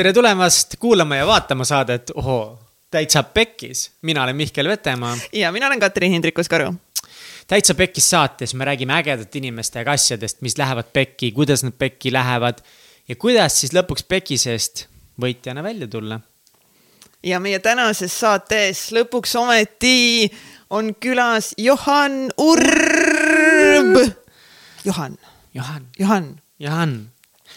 tere tulemast kuulama ja vaatama saadet Ohoo, täitsa pekkis. mina olen Mihkel Vetemaa. ja mina olen Katrin Hindrikus-Karu. täitsa pekkis saates me räägime ägedate inimestega asjadest, mis lähevad pekki, kuidas nad pekki lähevad ja kuidas siis lõpuks peki seest võitjana välja tulla. ja meie tänases saates lõpuks ometi on külas Johan Urb. Johan. Johan. Johan. Johan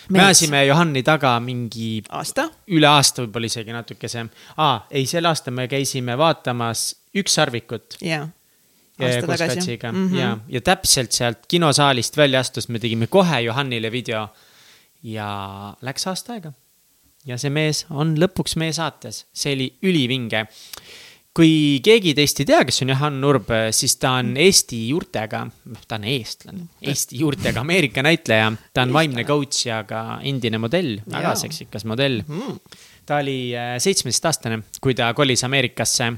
me ajasime Johanni taga mingi. aasta? üle aasta võib-olla isegi natukese. aa, ei, sel aastal me käisime vaatamas Ükssarvikut. jah. koos Katsiga mm -hmm. ja, ja täpselt sealt kinosaalist välja astus, me tegime kohe Johannile video. ja läks aasta aega. ja see mees on lõpuks meie saates, see oli ülivinge kui keegi teist ei tea, kes on Johan Urb, siis ta on Eesti juurtega, ta on eestlane, Eesti juurtega Ameerika näitleja. ta on vaimne coach ja ka endine modell, väga seksikas modell. Mm. ta oli äh, seitsmeteistaastane, kui ta kolis Ameerikasse,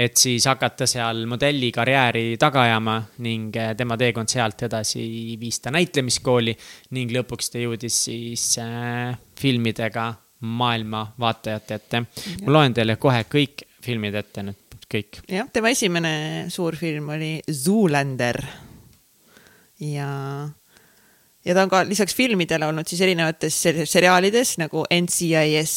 et siis hakata seal modellikarjääri taga ajama ning äh, tema teekond sealt edasi viis ta näitlemiskooli ning lõpuks ta jõudis siis äh, filmidega maailma vaatajate ette. ma loen teile kohe kõik filmid ette nüüd kõik. jah, tema esimene suur film oli Zoolander. ja, ja ta on ka lisaks filmidele olnud siis erinevates seriaalides nagu NCIS.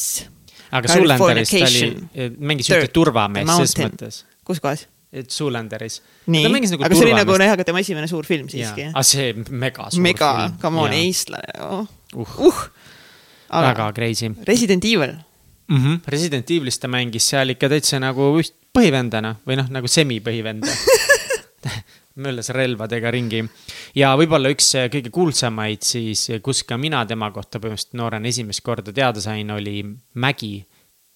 aga Zoolanderis ta oli, eh, mängis ühte turvameest ses mõttes. kus kohas? Zoolanderis. nii, nagu aga see oli nagu jah, aga tema esimene suur film siiski. aga see mega suur mega, film. mega, come on, eestlane oh.. uh, uh.. väga crazy. Resident Evil mm. -hmm. Resident Evilis ta mängis seal ikka täitsa nagu põhivendana või noh, nagu semipõhivenda möllas relvadega ringi. ja võib-olla üks kõige kuulsamaid siis, kus ka mina tema kohta põhimõtteliselt noorena esimest korda teada sain, oli Mägi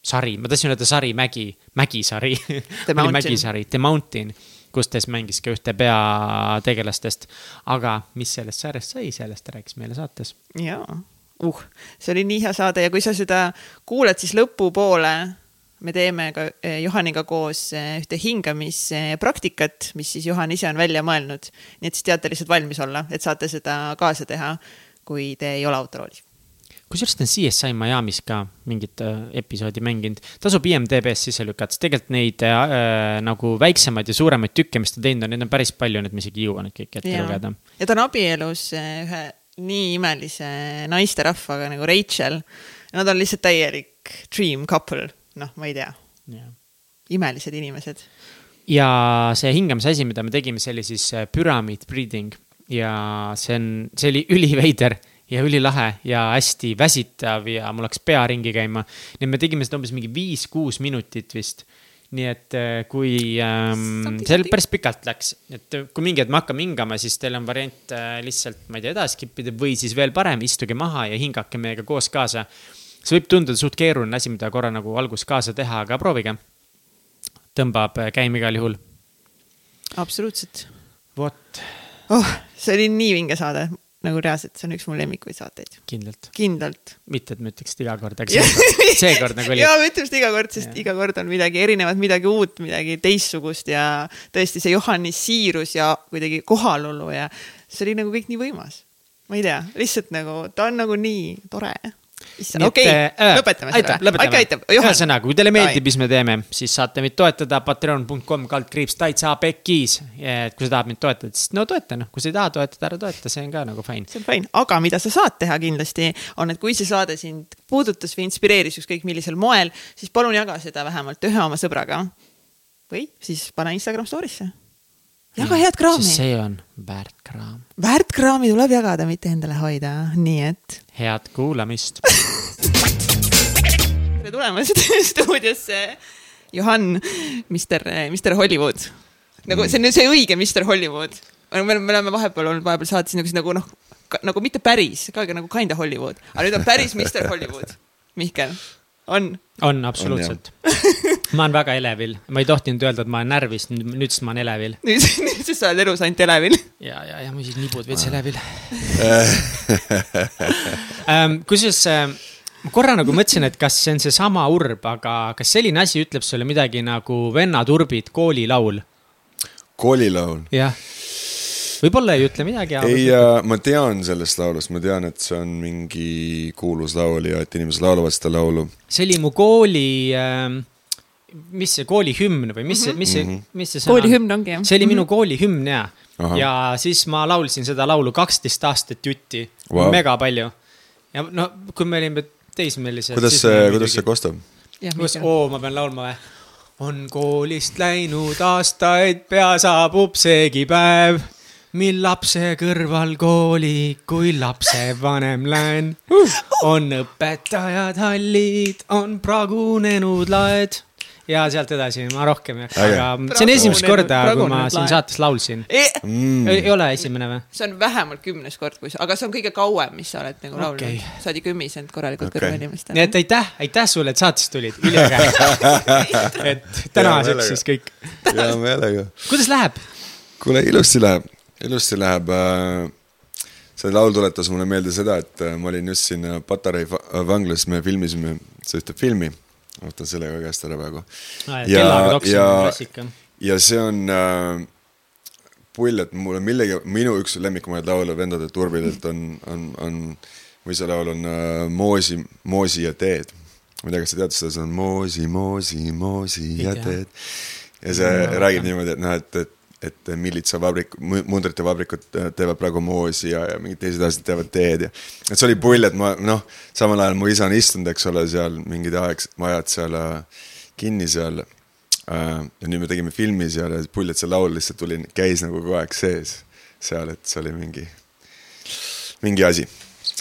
sari, ma tahtsin öelda Sari Mägi, Mägisari oli Mägisari, The Mountain, kus ta siis mängis ka ühte peategelastest. aga mis sellest sarjast sai, sellest ta rääkis meile saates. jaa uh, see oli nii hea saade ja kui sa seda kuulad, siis lõpupoole me teeme ka eh, Johaniga koos eh, ühte hingamispraktikat, mis siis Johan ise on välja mõelnud. nii et siis teate lihtsalt valmis olla, et saate seda kaasa teha, kui te ei ole autoroolis. kusjuures ta on CSI Miami's ka mingit äh, episoodi mänginud, tasub IMDB-s sisse lükata, sest tegelikult neid äh, nagu väiksemaid ja suuremaid tükke, mis ta teinud on, neid on päris palju, nii et ma isegi ei jõua neid kõiki ette lugeda. ja ta on abielus ühe nii imelise naisterahvaga nagu Rachel. Nad on lihtsalt täielik dream couple, noh, ma ei tea yeah.. imelised inimesed. ja see hingamise asi, mida me tegime, see oli siis äh, pyramid breathing ja see on, see oli üliveider ja ülilahe ja hästi väsitav ja mul hakkas pea ringi käima. nii et me tegime seda umbes mingi viis-kuus minutit vist nii et äh, kui ähm, see päris pikalt läks, et äh, kui mingi hetk me hakkame hingama, siis teil on variant äh, lihtsalt, ma ei tea, edasi skip ida või siis veel parem, istuge maha ja hingake meiega koos kaasa. see võib tunduda suht keeruline asi, mida korra nagu alguses kaasa teha, aga proovige. tõmbab äh, käima igal juhul. absoluutselt. vot. oh, see oli nii vinge saade nagu reaalselt, see on üks mu lemmikuid saateid. kindlalt? kindlalt. mitte, et me ütleks iga kord, aga seekord, nagu oli. jaa, me ütleme seda iga kord, sest ja. iga kord on midagi erinevat, midagi uut, midagi teistsugust ja tõesti see Johani siirus ja kuidagi kohalolu ja see oli nagu kõik nii võimas. ma ei tea, lihtsalt nagu ta on nagu nii tore okei okay, äh,, lõpetame aitab, selle. aitab, aitab. ühesõnaga, kui teile meeldib, mis me teeme, siis saate meid toetada patreon.com kaldkriips täitsa pekkis. et kui sa tahad meid toetada, siis no toeta, noh, kui sa ei taha toetada, ära toeta, see on ka nagu fine. see on fine, aga mida sa saad teha kindlasti, on, et kui see saade sind puudutas või inspireeris ükskõik millisel moel, siis palun jaga seda vähemalt ühe oma sõbraga. või siis pane Instagram story'sse jaga head kraami. see on väärt kraam. väärt kraami tuleb jagada, mitte endale hoida, nii et. head kuulamist tere tulemast stuudiosse, Johan, Mister, Mister Hollywood. nagu see on see õige Mister Hollywood. me oleme vahepeal olnud vahepeal saates nagu, nagu noh, nagu mitte päris, ka nagu kinda Hollywood, aga nüüd on päris Mister Hollywood. Mihkel, on? on absoluutselt ma olen väga elevil, ma ei tohtinud öelda, et ma olen närvis, nüüd siis ma olen elevil. nüüd, nüüd siis sa oled elus ainult elevil. ja, ja, ja mu siis nibud veits elevil ähm, kusjuures äh, ma korra nagu mõtlesin, et kas see on seesama urb, aga kas selline asi ütleb sulle midagi nagu Vennad urbid koolilaul? koolilaul? jah võib-olla ei ütle midagi. ei, ma tean sellest laulust, ma tean, et see on mingi kuulus laul ja et inimesed laulavad seda laulu. see oli mu kooli äh, mis see koolihümn või mis see, mis see, mhm. mis see sõna on? koolihümn ongi jah. see oli minu mhm. koolihümn ja, ja siis ma laulsin seda laulu kaksteist aastat jutti wow., mega palju. ja no, kui me olime teismelised. kuidas see, kuidas see kostab? kuidas, oo, ma pean laulma või? on koolist läinud aastaid, pea saabub seegi päev, mil lapse kõrval kooli, kui lapsevanem lähen. on õpetajad hallid, on pragunenud laed ja sealt edasi ma rohkem ei hakka, aga see on esimest korda, kui ma siin saates laulsin e. Mm. Ei, ole esimene või? see on vähemalt kümnes kord, kui sa, aga see on kõige kauem, mis sa oled nagu laulnud okay.. sa oled ikka ümisenud korralikult okay. kõrva inimestele. nii et aitäh, aitäh sulle, et saatesse tulid, üliäge et tänaseks siis kõik. hea meelega. kuidas läheb? kuule, ilusti läheb, ilusti läheb äh, see laul tuletas mulle meelde seda, et äh, ma olin just siin Patarei vanglas, me filmisime ühte filmi võtan selle ka käest ära praegu. ja, ja, ja see on äh, pull, et mulle millegi, minu üks lemmikumaid laule Vendade turbidelt on, on, on, või see laul on äh, Moosi, Moosi ja teed. ma ei tea, kas sa tead seda, see on Moosi, Moosi, Moosi ja teed. ja see no, räägib niimoodi, et noh, et, et et millitsavabrik, mundrite vabrikud teevad praegu moosi ja, ja mingid teised asjad teevad teed ja. et see oli pull, et ma noh, samal ajal mu isa on istunud, eks ole, seal mingid aeg, ajad seal äh, kinni seal äh,. ja nüüd me tegime filmi seal ja pull, et see laul lihtsalt tuli, käis nagu kogu aeg sees seal, et see oli mingi, mingi asi.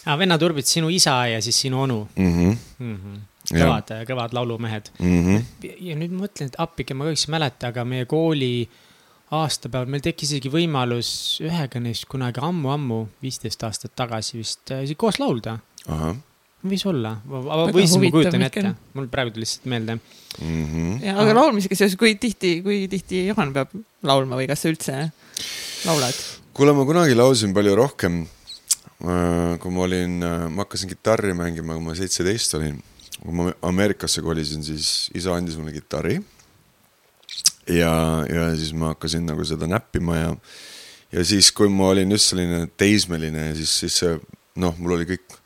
aa, Venna Turbid, sinu isa ja siis sinu onu mm. -hmm. Mm -hmm kõvad, kõvad laulumehed mm. -hmm. ja nüüd ma mõtlen, et appike, ma kahjuks ei mäleta, aga meie kooli äh, aastapäeval, meil tekkis isegi võimalus ühega neist kunagi ammu-ammu, viisteist aastat tagasi vist äh, koos laulda. võis olla, võis, ma kujutan ette, mul praegu tuli lihtsalt meelde mm. -hmm. ja, aga laulmisega seoses, kui tihti, kui tihti Juhan peab laulma või kas sa üldse laulad? kuule, ma kunagi laulsin palju rohkem. Äh, kui ma olin, äh, ma hakkasin kitarri mängima, kui ma seitseteist olin. kui ma Ameerikasse kolisin, siis isa andis mulle kitarri ja, ja siis ma hakkasin nagu seda näppima ja, ja siis, kui ma olin just selline teismeline, siis, siis see noh, mul oli kõik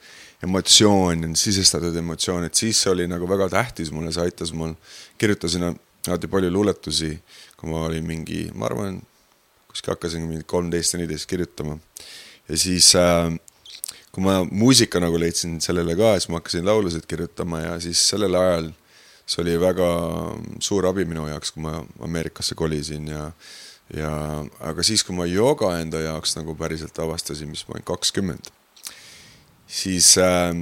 emotsioon, sisestatud emotsioon, et siis see oli nagu väga tähtis mulle, see aitas mul, kirjutasin alati palju luuletusi, kui ma olin mingi, ma arvan, kuskil hakkasin mingi kolmteist, neliteist kirjutama. ja siis äh, kui ma muusika nagu leidsin sellele ka, siis ma hakkasin laulusid kirjutama ja siis sellel ajal see oli väga suur abi minu jaoks, kui ma Ameerikasse kolisin ja ja aga siis, kui ma jooga enda jaoks nagu päriselt avastasin, mis ma olin kakskümmend, siis äh,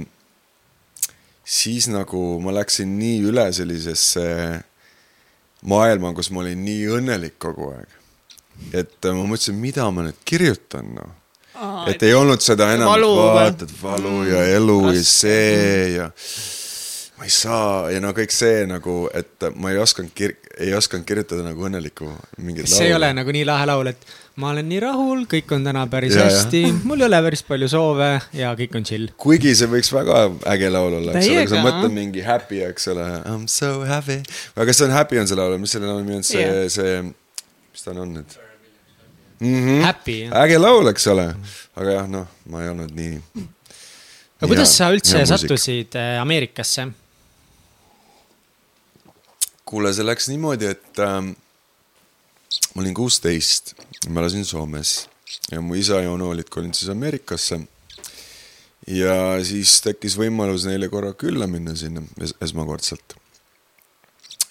siis nagu ma läksin nii üle sellisesse maailma, kus ma olin nii õnnelik kogu aeg. et ma mõtlesin, mida ma nüüd kirjutan, noh. et ei olnud seda enam, et vaatad valu ja elu ja see ja ma ei saa ja no kõik see nagu, et ma ei osanud kir-, ei osanud kirjutada nagu õnnelikku mingit laulu. see ei ole nagu nii lahe laul, et ma olen nii rahul, kõik on täna päris ja, hästi, mul ei ole päris palju soove ja kõik on chill. kuigi see võiks väga äge laul olla, eks ole, kui sa mõtled mingi happy, eks ole, I m so happy. aga kas see on happy on see laul, mis selle laulu nimi on, see yeah., see, mis ta on nüüd? Mm -hmm. Happy. äge laul, eks ole, aga jah, noh, ma ei olnud nii. aga kuidas sa üldse sattusid äh, Ameerikasse? Kuule, see läks niimoodi, et äh, ma olin kuusteist, ma elasin Soomes ja mu isa ja onu olid kolinud siis Ameerikasse. ja siis tekkis võimalus neile korra külla minna sinna es esmakordselt.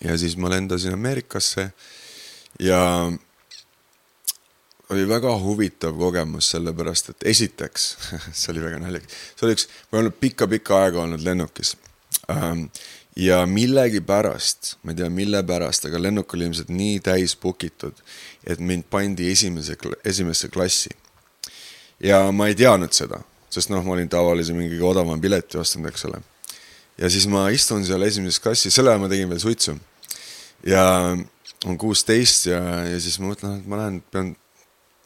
ja siis ma lendasin Ameerikasse ja oli väga huvitav kogemus, sellepärast et esiteks see oli väga naljakas, see oli üks, ma ei olnud pikka-pikka aega olnud lennukis ähm, ja millegipärast, ma ei tea, mille pärast, aga lennuk oli ilmselt nii täis book itud, et mind pandi esimese, esimesse klassi. ja ma ei teadnud seda, sest noh, ma olin tavalise mingi odavama pileti ostnud, eks ole. ja siis ma istun seal esimeses klassis, sel ajal ma tegin veel suitsu. ja on kuusteist ja, ja siis ma mõtlen, et ma lähen, pean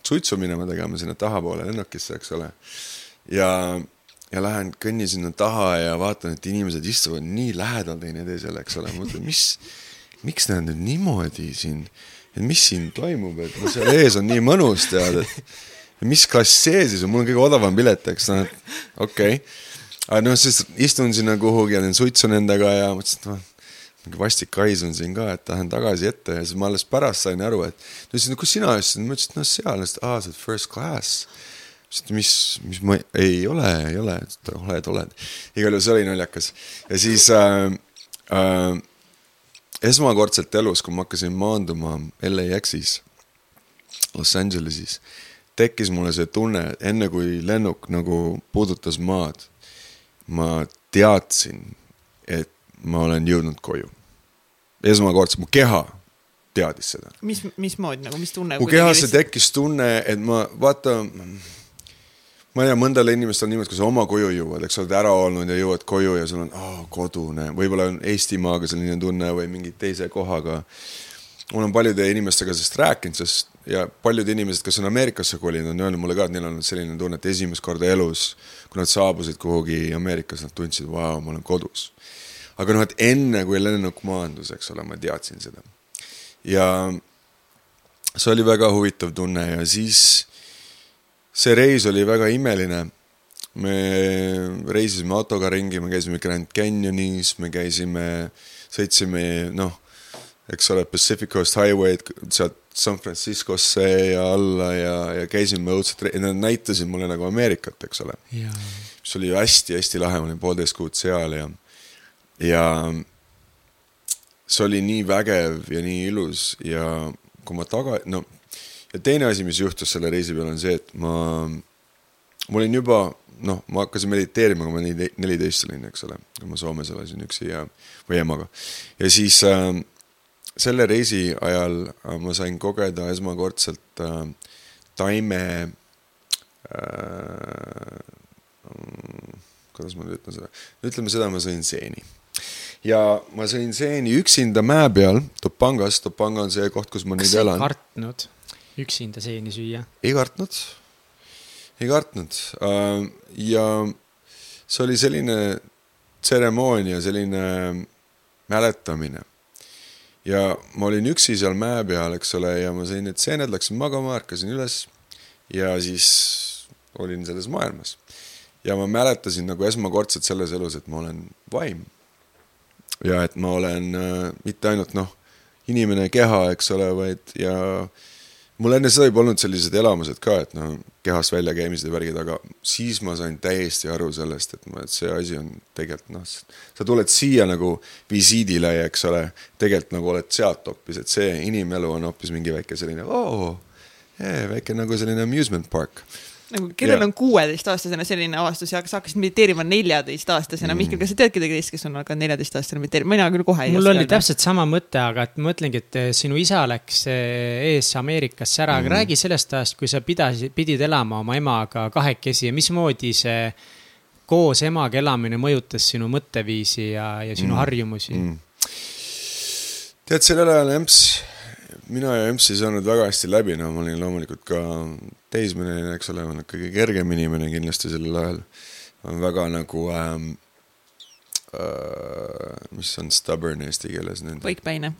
suitsu minema tegema sinna tahapoole lennukisse, eks ole. ja ja lähen kõnnin sinna taha ja vaatan, et inimesed istuvad nii lähedal teineteisele, eks ole, mõtlen, mis, miks nad nüüd niimoodi siin, et mis siin toimub, et no seal ees on nii mõnus, tead, et mis klass see siis on, mul on kõige odavam pilet, eks noh, okei. Okay.. aga noh, siis istun sinna kuhugi ja teen suitsu nendega ja mõtlesin, et noh mingi vastik hais on siin ka, et lähen tagasi ette ja siis ma alles pärast sain aru, et ta ütles, no kus sina istusid, ma ütlesin, no seal, aa, sa oled first class siis ta, mis, mis ma, ei ole, ei ole, oled, oled. igal juhul see oli naljakas. ja siis äh, äh, esmakordselt elus, kui ma hakkasin maanduma LAX-is, Los Angelesis, tekkis mulle see tunne, enne kui lennuk nagu puudutas maad, ma teadsin, et ma olen jõudnud koju. esmakordselt, mu keha teadis seda. mis, mismoodi nagu, mis tunne? mu kehasse tekkis tunne, et ma vaata ma ei tea, mõndale inimestele on niimoodi, kui sa oma koju jõuad, eks sa oled ära olnud ja jõuad koju ja sul on oh, kodune, võib-olla on Eestimaaga selline tunne või mingi teise kohaga. mul on paljude inimestega sellest rääkinud, sest ja paljud inimesed, kes on Ameerikasse kolinud, on öelnud mulle ka, et neil on selline tunne, et esimest korda elus, kui nad saabusid kuhugi Ameerikas, nad tundsid, vau, ma olen kodus. aga noh, et enne kui lennuk maandus, eks ole, ma teadsin seda. ja see oli väga huvitav tunne ja siis see reis oli väga imeline. me reisisime autoga ringi, me käisime Grand Canyonis, me käisime, sõitsime noh, eks ole, Pacific Coast Highway'd sealt San Franciscosse ja alla ja, ja käisime õudselt, nad näitasid mulle nagu Ameerikat, eks ole. mis oli hästi-hästi lahe, ma olin poolteist kuud seal ja, ja see oli nii vägev ja nii ilus ja kui ma taga, no ja teine asi, mis juhtus selle reisi peal, on see, et ma, ma olin juba noh, ma hakkasin mediteerima, kui ma neliteist olin, eks ole, kui ma Soomes elasin üksi ja, või emaga. ja siis äh, selle reisi ajal äh, ma sain kogeda esmakordselt äh, taime äh,, kuidas ma nüüd ütlen seda, ütleme seda, ma sõin seeni. ja ma sõin seeni üksinda mäe peal Topangas, Topanga on see koht, kus ma Kas nüüd elan. kartnud? Üksinda seeni süüa? ei kartnud, ei kartnud äh, ja see oli selline tseremoonia, selline mäletamine. ja ma olin üksi seal mäe peal, eks ole, ja ma sõin need seened, läksin magama, ärkasin üles ja siis olin selles maailmas. ja ma mäletasin nagu esmakordselt selles elus, et ma olen vaim. ja et ma olen äh, mitte ainult noh, inimene keha, eks ole, vaid ja äh, mul enne seda juba olnud sellised elamused ka, et noh, kehast väljakäimised ja värgid, aga siis ma sain täiesti aru sellest, et ma, et see asi on tegelikult noh, sa tuled siia nagu visiidile ja eks ole, tegelikult nagu oled sealt hoopis, et see inimelu on hoopis mingi väike selline oo, väike nagu selline amusement park nagu kellel yeah. on kuueteistaastasena selline avastus ja sa hakkasid mediteerima neljateistaastasena mm., Mihkel, kas sa tead kedagi teist, kes on hakanud neljateistaastasena mediteerima, mina küll kohe ei mul oli täpselt sama mõte, aga et ma mõtlengi, et eh, sinu isa läks eh, ees Ameerikasse ära mm., aga räägi sellest ajast, kui sa pidasid, pidid elama oma emaga kahekesi ja mismoodi see koos emaga elamine mõjutas sinu mõtteviisi ja, ja sinu mm. harjumusi mm.? tead, sellel ajal emps mina ja EMS ei saanud väga hästi läbi, no ma olin loomulikult ka teismeline, eks ole, ma olen kõige kergem inimene kindlasti sellel ajal. on väga nagu ähm, äh,, mis on stubborn eesti keeles nüüd? põikpäine.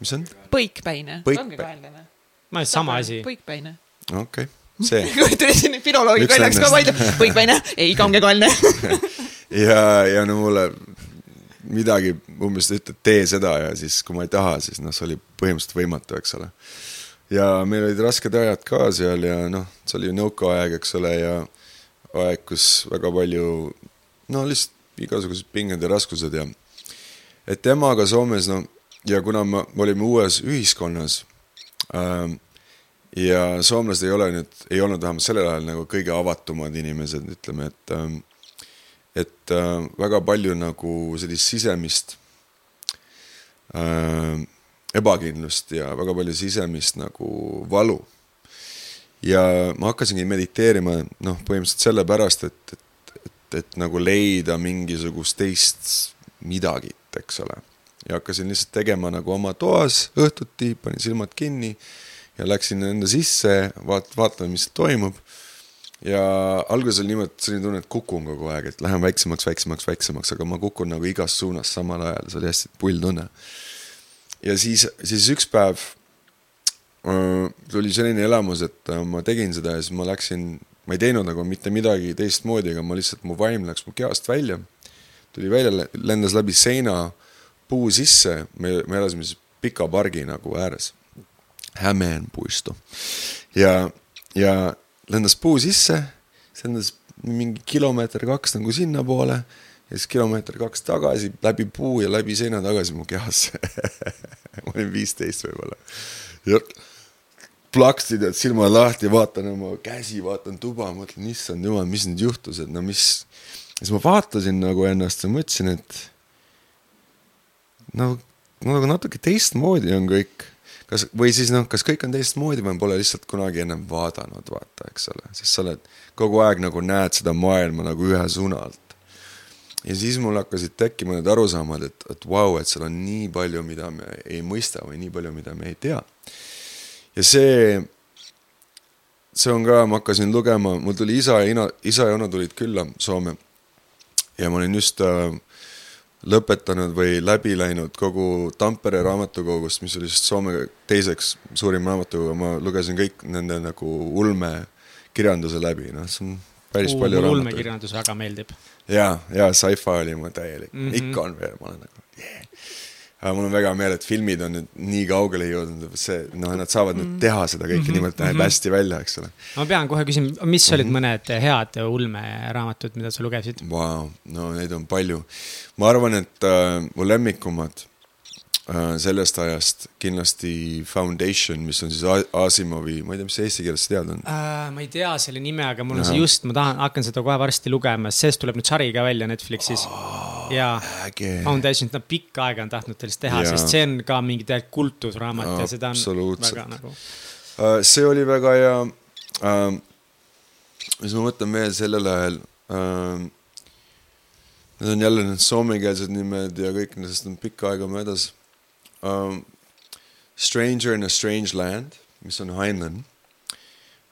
mis on? põikpäine Põik.... kangekaelne või? ma olen sama asi. põikpäine. okei okay., see tuli siin filoloogi kaljaks ka vaidlema, põikpäine, ei kangekaelne ja, ja no mulle midagi umbes ütled, tee seda ja siis, kui ma ei taha, siis noh, see oli põhimõtteliselt võimatu, eks ole. ja meil olid rasked ajad ka seal ja noh, see oli ju nõukaaeg, eks ole, ja aeg, kus väga palju no lihtsalt igasugused pinged ja raskused ja et temaga Soomes, no ja kuna me olime uues ühiskonnas ähm, ja soomlased ei ole nüüd, ei olnud vähemalt sellel ajal nagu kõige avatumad inimesed, ütleme, et ähm, et äh, väga palju nagu sellist sisemist äh, ebakindlust ja väga palju sisemist nagu valu. ja ma hakkasingi mediteerima noh, põhimõtteliselt sellepärast, et, et, et, et nagu leida mingisugust teist midagit, eks ole. ja hakkasin lihtsalt tegema nagu oma toas õhtuti, panin silmad kinni ja läksin enda sisse, vaat-, vaatama, mis toimub ja alguses oli niimoodi, selline tunne, et kukun kogu aeg, et lähen väiksemaks, väiksemaks, väiksemaks, aga ma kukun nagu igas suunas samal ajal, see oli hästi pull tunne. ja siis, siis üks päev äh, tuli selline elamus, et äh, ma tegin seda ja siis ma läksin, ma ei teinud nagu mitte midagi teistmoodi, aga ma lihtsalt, mu vaim läks mu kehast välja. tuli välja, lendas läbi seina puu sisse, me, me elasime siis pika pargi nagu ääres. Hämeen puistu. ja, ja lendas puu sisse, see lendas mingi kilomeeter kaks nagu sinnapoole ja siis kilomeeter kaks tagasi läbi puu ja läbi seina tagasi mu kehasse ma olin viisteist võib-olla. ja plaksti tead silmad lahti, vaatan oma käsi, vaatan tuba, mõtlen, issand jumal, mis nüüd juhtus, et no mis. siis ma vaatasin nagu ennast ja mõtlesin, et no, nagu natuke teistmoodi on kõik kas, või siis noh, kas kõik on teistmoodi või pole lihtsalt kunagi ennem vaadanud, vaata, eks ole, sest sa oled kogu aeg nagu näed seda maailma nagu ühe suuna alt. ja siis mul hakkasid tekkima need arusaamad, et, et vau wow,, et seal on nii palju, mida me ei mõista või nii palju, mida me ei tea. ja see, see on ka, ma hakkasin lugema, mul tuli isa ja ina, isa ja ona tulid külla Soome. ja ma olin just äh, lõpetanud või läbi läinud kogu Tampere raamatukogust, mis oli siis Soome teiseks suurim raamatukogu, ma lugesin kõik nende nagu ulmekirjanduse läbi, noh, see on päris uh, palju raamatuid. ulmekirjandus väga meeldib. ja, ja sci-fi oli mu täielik mm, -hmm. ikka on veel, ma olen nagu yeah aga mul on väga hea meel, et filmid on nüüd nii kaugele jõudnud, see, noh, nad saavad nüüd mm. teha seda kõike mm -hmm. niimoodi, näeb mm -hmm. hästi välja, eks ole. ma pean kohe küsima, mis olid mm -hmm. mõned head ulmeraamatud, mida sa lugesid wow,? no neid on palju. ma arvan, et äh, mu lemmikumad sellest ajast kindlasti Foundation, mis on siis Asimovi, ma ei tea, mis see eesti keeles teada on äh,? ma ei tea selle nime, aga mul on Aha. see just, ma tahan, hakkan seda kohe varsti lugema, sest sellest tuleb nüüd sari ka välja Netflixis oh jaa, Foundation'it nad pikka aega on tahtnud sellest teha, sest see on ka mingi tegelikult kultusraamat ja, ja seda on väga nagu uh,. see oli väga hea uh,. mis ma mõtlen veel sellel ajal uh,. Need on jälle need soomekeelsed nimed ja kõik nendest on pikka aega möödas uh,. Stranger in a strange land, mis on Heinlein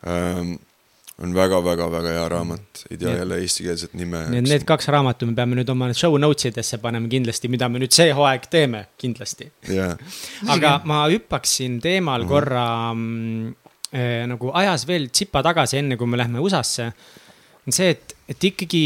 uh, on väga-väga-väga hea raamat, ei tea jälle eestikeelset nime. Need, need kaks raamatut me peame nüüd oma show notes idesse panema kindlasti, mida me nüüd see hooaeg teeme, kindlasti yeah.. aga ma hüppaksin teemal uh mhm. -huh. korra äh, nagu ajas veel tsipa tagasi, enne kui me lähme USA-sse. on see, et, et ikkagi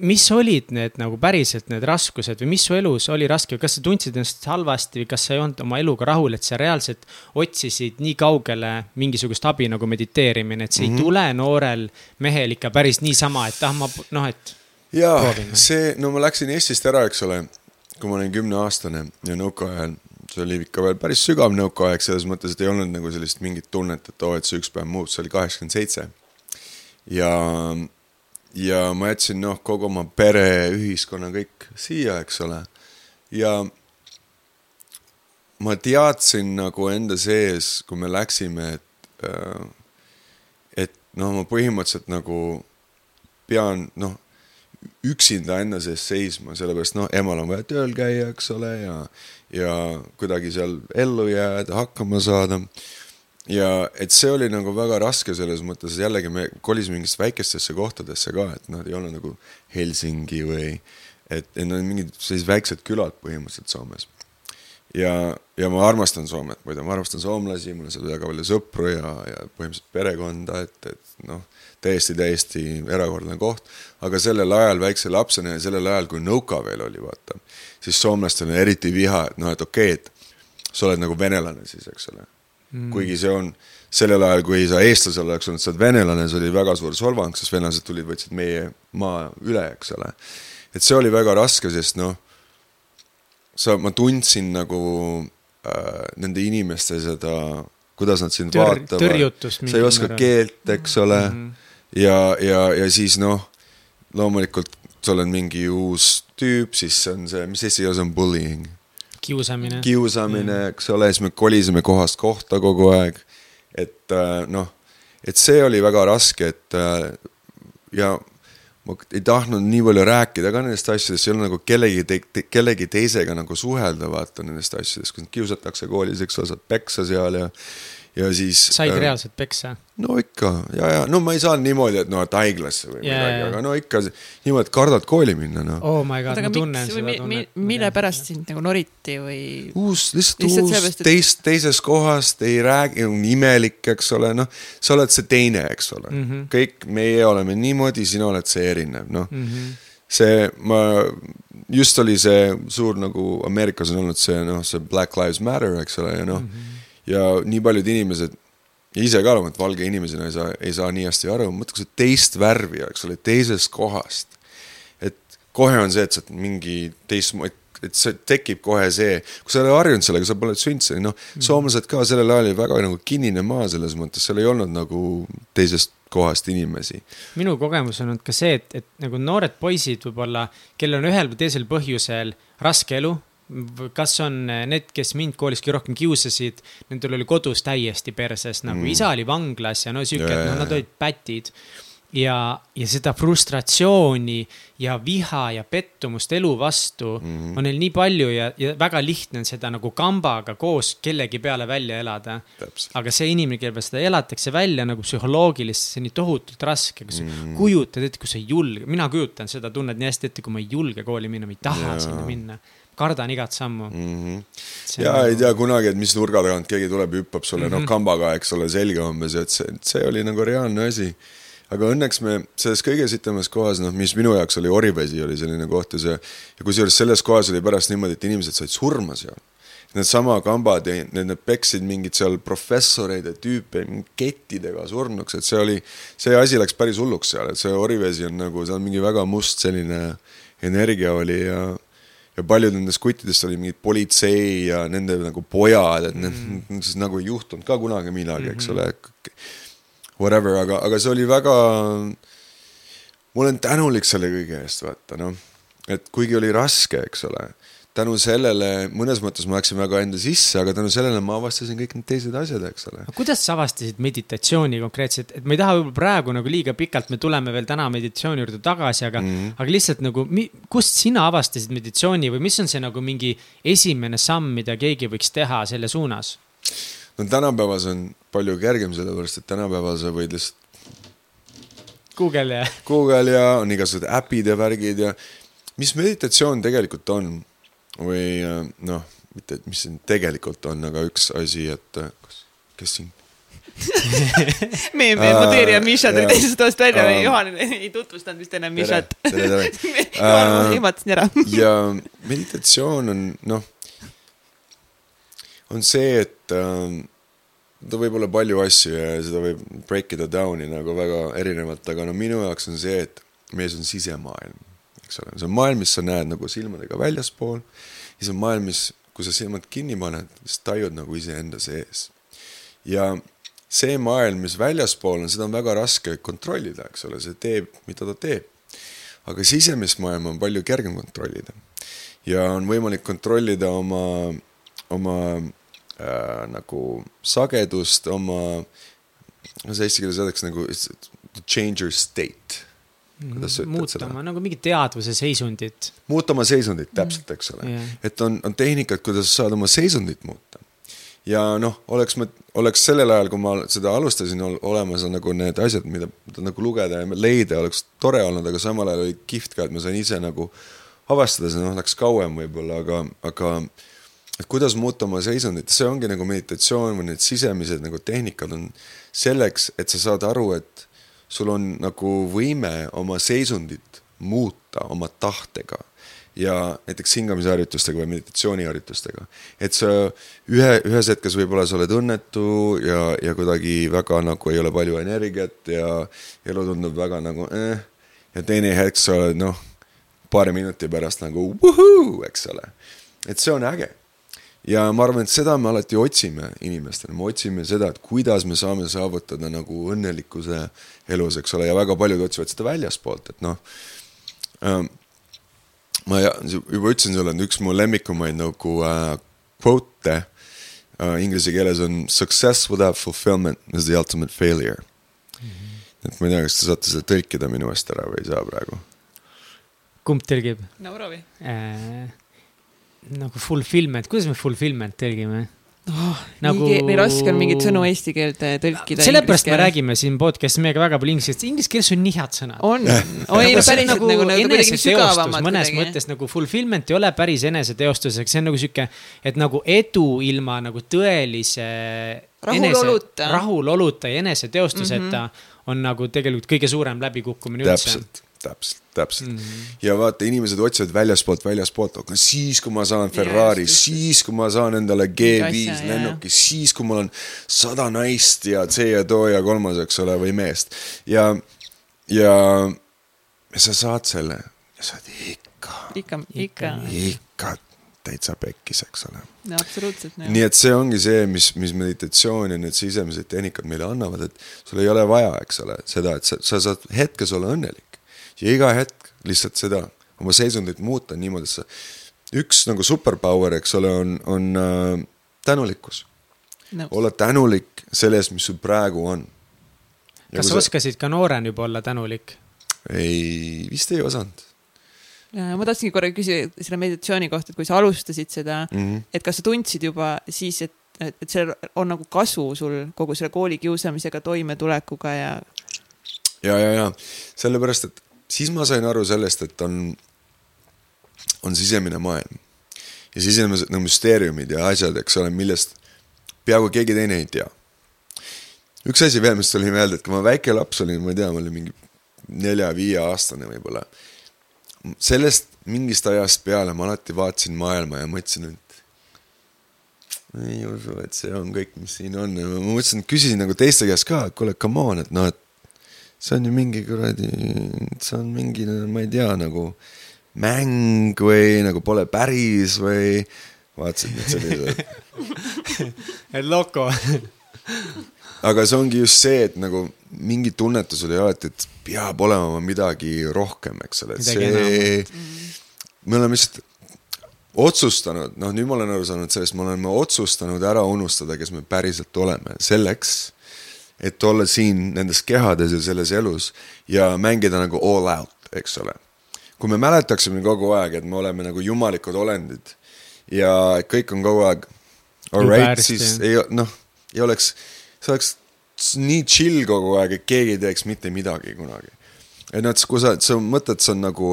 mis olid need nagu päriselt need raskused või mis su elus oli raske, kas sa tundsid ennast halvasti või kas sa ei olnud oma eluga rahul, et sa reaalselt otsisid nii kaugele mingisugust abi nagu mediteerimine, et see mm -hmm. ei mhm. tule noorel mehel ikka päris niisama, et ah, ma noh, et. jaa, see, no ma läksin Eestist ära, eks ole, kui ma olin kümneaastane ja nõukaajal see oli ikka veel päris sügav nõukaaeg selles mõttes, et ei olnud nagu sellist mingit tunnet, et oo oh,, et see üks päev muutub, see oli kaheksakümmend seitse. ja ja ma jätsin noh, kogu oma pere, ühiskonna kõik siia, eks ole. ja ma teadsin nagu enda sees, kui me läksime, et, äh, et noh, ma põhimõtteliselt nagu pean noh, üksinda enda sees seisma, sellepärast noh, emal on vaja tööl käia, eks ole, ja, ja kuidagi seal ellu jääda, hakkama saada ja et see oli nagu väga raske selles mõttes, jällegi me kolisime mingitesse väikestesse kohtadesse ka, et nad ei ole nagu Helsingi või et, et nad on mingid sellised väiksed külad põhimõtteliselt Soomes. ja, ja ma armastan Soomet, muide, ma armastan soomlasi, mul on seal väga palju sõpru ja, ja põhimõtteliselt perekonda, et, et noh, täiesti, täiesti erakordne koht. aga sellel ajal väikse lapsena ja sellel ajal, kui Nõuka veel oli, vaata, siis soomlastel on eriti viha, et noh, et okei okay,, et sa oled nagu venelane siis, eks ole mm.. kuigi see on sellel ajal, kui sa eestlasel oleks olnud, sa oled venelane, see oli väga suur solvang, sest venelased tulid, võtsid meie maa üle, eks ole. et see oli väga raske, sest noh, sa, ma tundsin nagu äh, nende inimeste seda, kuidas nad sind Tör, vaatavad. sa ei oska määra. keelt, eks ole mm. -hmm. ja, ja, ja siis noh, loomulikult sa oled mingi uus tüüp, siis on see, mis eesti keeles on bullying kiusamine. kiusamine eks ole, siis me kolisime kohast kohta kogu aeg. et äh, noh, et see oli väga raske, et äh, ja ma ei tahtnud nii palju rääkida ka nendest asjadest, ei olnud nagu kellegi te, kellegi teisega nagu suhelda, vaata nendest asjadest, kui sind kiusatakse koolis, eks ole, saad peksa seal ja ja siis. said äh, reaalselt peksa? no ikka ja, ja no ma ei saanud niimoodi, et noh, et haiglasse või yeah, midagi, aga no ikka niimoodi, et kardad kooli minna, noh. oh my god, ma tunnen seda tunnet. mille pärast sind nagu noriti või? uus, lihtsalt, lihtsalt uus, et... teist, teisest kohast, ei räägi, imelik, eks ole, noh. sa oled see teine, eks ole mm. -hmm. kõik meie oleme niimoodi, sina oled see erinev, noh mm -hmm. see, ma, just oli see suur nagu Ameerikas on olnud see noh, see Black Lives Matter, eks ole, ja noh mm. -hmm. Ja nii paljud inimesed ja ise ka et valge inimesena ei saa, ei saa nii hästi aru, mõtle, kui sa teist värvi, eks ole, teisest kohast. et kohe on see, et sa oled mingi teistmoodi, et see tekib kohe see, kui sa ei ole harjunud sellega, sa pole selline, noh mm., soomlased ka sellel ajal oli väga nagu kinnine maa selles mõttes, seal ei olnud nagu teisest kohast inimesi. minu kogemus on olnud ka see, et, et nagu noored poisid võib-olla, kellel on ühel või teisel põhjusel raske elu kas on need, kes mind koolis kõige rohkem kiusasid, nendel oli kodus täiesti perses, nagu mm. isa oli vanglas ja no sihuke, et noh, nad olid pätid. ja, ja seda frustratsiooni ja viha ja pettumust elu vastu mm. on neil nii palju ja, ja väga lihtne on seda nagu kambaga koos kellegi peale välja elada. aga see inimene, kelle peale seda elatakse välja nagu psühholoogiliselt, see on nii tohutult raske, kui sa mm. kujutad ette, kui sa ei julge, mina kujutan seda tunnet nii hästi ette, kui ma ei julge kooli minna, ma ei taha yeah. sinna minna kardan igat sammu mm. -hmm. ja nagu... ei tea kunagi, et mis nurga tagant keegi tuleb, hüppab sulle mm -hmm. noh mhm. kambaga, eks ole, selga umbes, et see, see oli nagu reaalne asi. aga õnneks me selles kõige sitemas kohas, noh, mis minu jaoks oli Orivesi oli selline koht ja see ja kusjuures selles kohas oli pärast niimoodi, et inimesed said surma seal needsama kambad ja need, need peksid mingeid seal professoreid ja tüüpe kettidega surnuks, et see oli, see asi läks päris hulluks seal, et see Orivesi on nagu, seal mingi väga must selline energia oli ja ja paljud nendest kuttidest olid mingid politsei ja nende nagu pojad, et need mm. siis nagu ei juhtunud ka kunagi midagi, eks -hmm. ole. Whatever, aga, aga see oli väga, ma olen tänulik selle kõige eest, vaata noh, et kuigi oli raske, eks ole tänu sellele, mõnes mõttes ma läksin väga enda sisse, aga tänu sellele ma avastasin kõik need teised asjad, eks ole. kuidas sa avastasid meditatsiooni konkreetselt, et ma ei taha võib-olla praegu nagu liiga pikalt, me tuleme veel täna meditatsiooni juurde tagasi, aga mm, -hmm. aga lihtsalt nagu, kust sina avastasid meditatsiooni või mis on see nagu mingi esimene samm, mida keegi võiks teha selle suunas? no tänapäeval see on palju kergem, sellepärast et tänapäeval sa võid lihtsalt. Google ja. Google ja on igasugused äpid ja värgid ja mis meditatsioon tegelikult on või äh, noh, mitte, mis siin tegelikult on, aga üks asi, et äh, kas, kes siin? Meie, meie modeerija Miša tuli teisest toast välja uh,, Juhan ei tutvustanud vist enam Mišat. Juhan ehmatasin ära. ja meditatsioon on noh, on see, et äh, ta võib olla palju asju ja seda võib break ida down'i nagu väga erinevalt, aga no minu jaoks on see, et mees on sisemaailm eks ole, see on maailm, mis sa näed nagu silmadega väljaspool. ja see on maailm, mis, kui sa silmad kinni paned, siis tajud nagu iseenda sees. ja see maailm, mis väljaspool on, seda on väga raske kontrollida, eks ole, see teeb, mida ta teeb. aga sisemist maailma on palju kergem kontrollida. ja on võimalik kontrollida oma, oma äh, nagu sagedust, oma, kuidas eesti keeles öeldakse nagu change your state kuidas sa ütled muutama, seda? nagu mingit teadvuse seisundit. muuta oma seisundit, täpselt, eks ole yeah.. et on, on tehnikad, kuidas saada oma seisundit muuta. ja noh, oleks ma, oleks sellel ajal, kui ma seda alustasin, olemas nagu need asjad, mida, mida nagu lugeda ja leida, oleks tore olnud, aga samal ajal oli kihvt ka, et ma sain ise nagu avastada, see noh, läks kauem võib-olla, aga, aga et kuidas muuta oma seisundit, see ongi nagu meditatsioon või need sisemised nagu tehnikad on selleks, et sa saad aru, et sul on nagu võime oma seisundit muuta oma tahtega ja näiteks hingamisharjutustega või meditatsiooniharjutustega. et sa ühe, ühes hetkes võib-olla sa oled õnnetu ja, ja kuidagi väga nagu ei ole palju energiat ja elu tundub väga nagu eh. ja teine hetk sa oled noh, paari minuti pärast nagu vuhuu, eks ole. et see on äge ja ma arvan, et seda me alati otsime inimestena, me otsime seda, et kuidas me saame saavutada nagu õnnelikkuse elus, eks ole, ja väga paljud otsivad seda väljaspoolt, et noh ähm,. ma juba ütlesin sulle, et üks mu lemmikumaid nagu äh, quote'e äh, inglise keeles on success without fulfillment is the ultimate failure mm. -hmm. et ma ei tea, kas te saate seda tõlkida minu eest ära või ei saa praegu? kumb tõlgib? no proovi äh nagu fulfillment, kuidas me fulfillment tõlgime? oh,. nagu. nii raske on mingeid sõnu eesti keelde tõlkida. sellepärast me räägime siin podcast'is meiega väga palju inglise keeles, inglise keeles on nii head sõnad. on, oi no päriselt nagu, nagu, nagu kuidagi sügavamad. mõnes kuidagi. mõttes nagu fulfillment ei ole päris eneseteostuseks, see on nagu sihuke, et nagu edu ilma nagu tõelise. rahuloluta. rahuloluta ja eneseteostuseta mm -hmm. on nagu tegelikult kõige suurem läbikukkumine üldse. täpselt täpselt, täpselt mm. -hmm. ja vaata, inimesed otsivad väljaspoolt, väljaspoolt, aga siis, kui ma saan Ferrari, siis, kui ma saan endale G5 lennuki, siis, kui mul on sada naist ja see ja too ja kolmas, eks ole, või meest. ja, ja, ja sa saad selle ja sa oled ikka. ikka, ikka. ikka täitsa pekkis, eks ole. no absoluutselt. nii et see ongi see, mis, mis meditatsioon ja need sisemised tehnikad meile annavad, et sul ei ole vaja, eks ole, seda, et sa, sa saad hetkes olla õnnelik ja iga hetk lihtsalt seda, oma seisundit muuta niimoodi, et sa, üks nagu superpower, eks ole, on, on äh, tänulikkus no.. olla tänulik selle eest, mis sul praegu on. kas sa oskasid ka noorena juba olla tänulik? ei, vist ei osanud Ja, ma tahtsingi korra küsida selle meditatsiooni kohta, et kui sa alustasid seda mm, -hmm. et kas sa tundsid juba siis, et, et, et seal on nagu kasu sul kogu selle koolikiusamisega toimetulekuga ja? ja, ja, ja sellepärast, et siis ma sain aru sellest, et on, on sisemine maailm ja sisemised no, müsteeriumid ja asjad, eks ole, millest peaaegu keegi teine ei tea. üks asi veel, mis tuli meelde, et kui ma väike laps olin, ma ei tea, ma olin mingi nelja-viieaastane võib-olla. sellest mingist ajast peale ma alati vaatasin maailma ja mõtlesin, et ei usu, et see on kõik, mis siin on ja ma mõtlesin, küsisin nagu teiste käest ka, et kuule, come on, et noh, et see on ju mingi kuradi, see on mingi, ma ei tea, nagu mäng või nagu pole päris või vaatasid nüüd sellised et loko aga see ongi just see, et nagu mingi tunnetus oli alati, et peab olema midagi rohkem, eks ole, et see, me oleme lihtsalt otsustanud, noh, nüüd ma olen aru saanud sellest, me oleme otsustanud ära unustada, kes me päriselt oleme, selleks et olla siin nendes kehades ja selles elus ja mängida nagu all out, eks ole. kui me mäletaksime kogu aeg, et me oleme nagu jumalikud olendid ja kõik on kogu aeg alright, siis ei, noh, ei oleks, see oleks nii chill kogu aeg, et keegi ei teeks mitte midagi kunagi. et noh, et kui sa, sa mõtled, see on nagu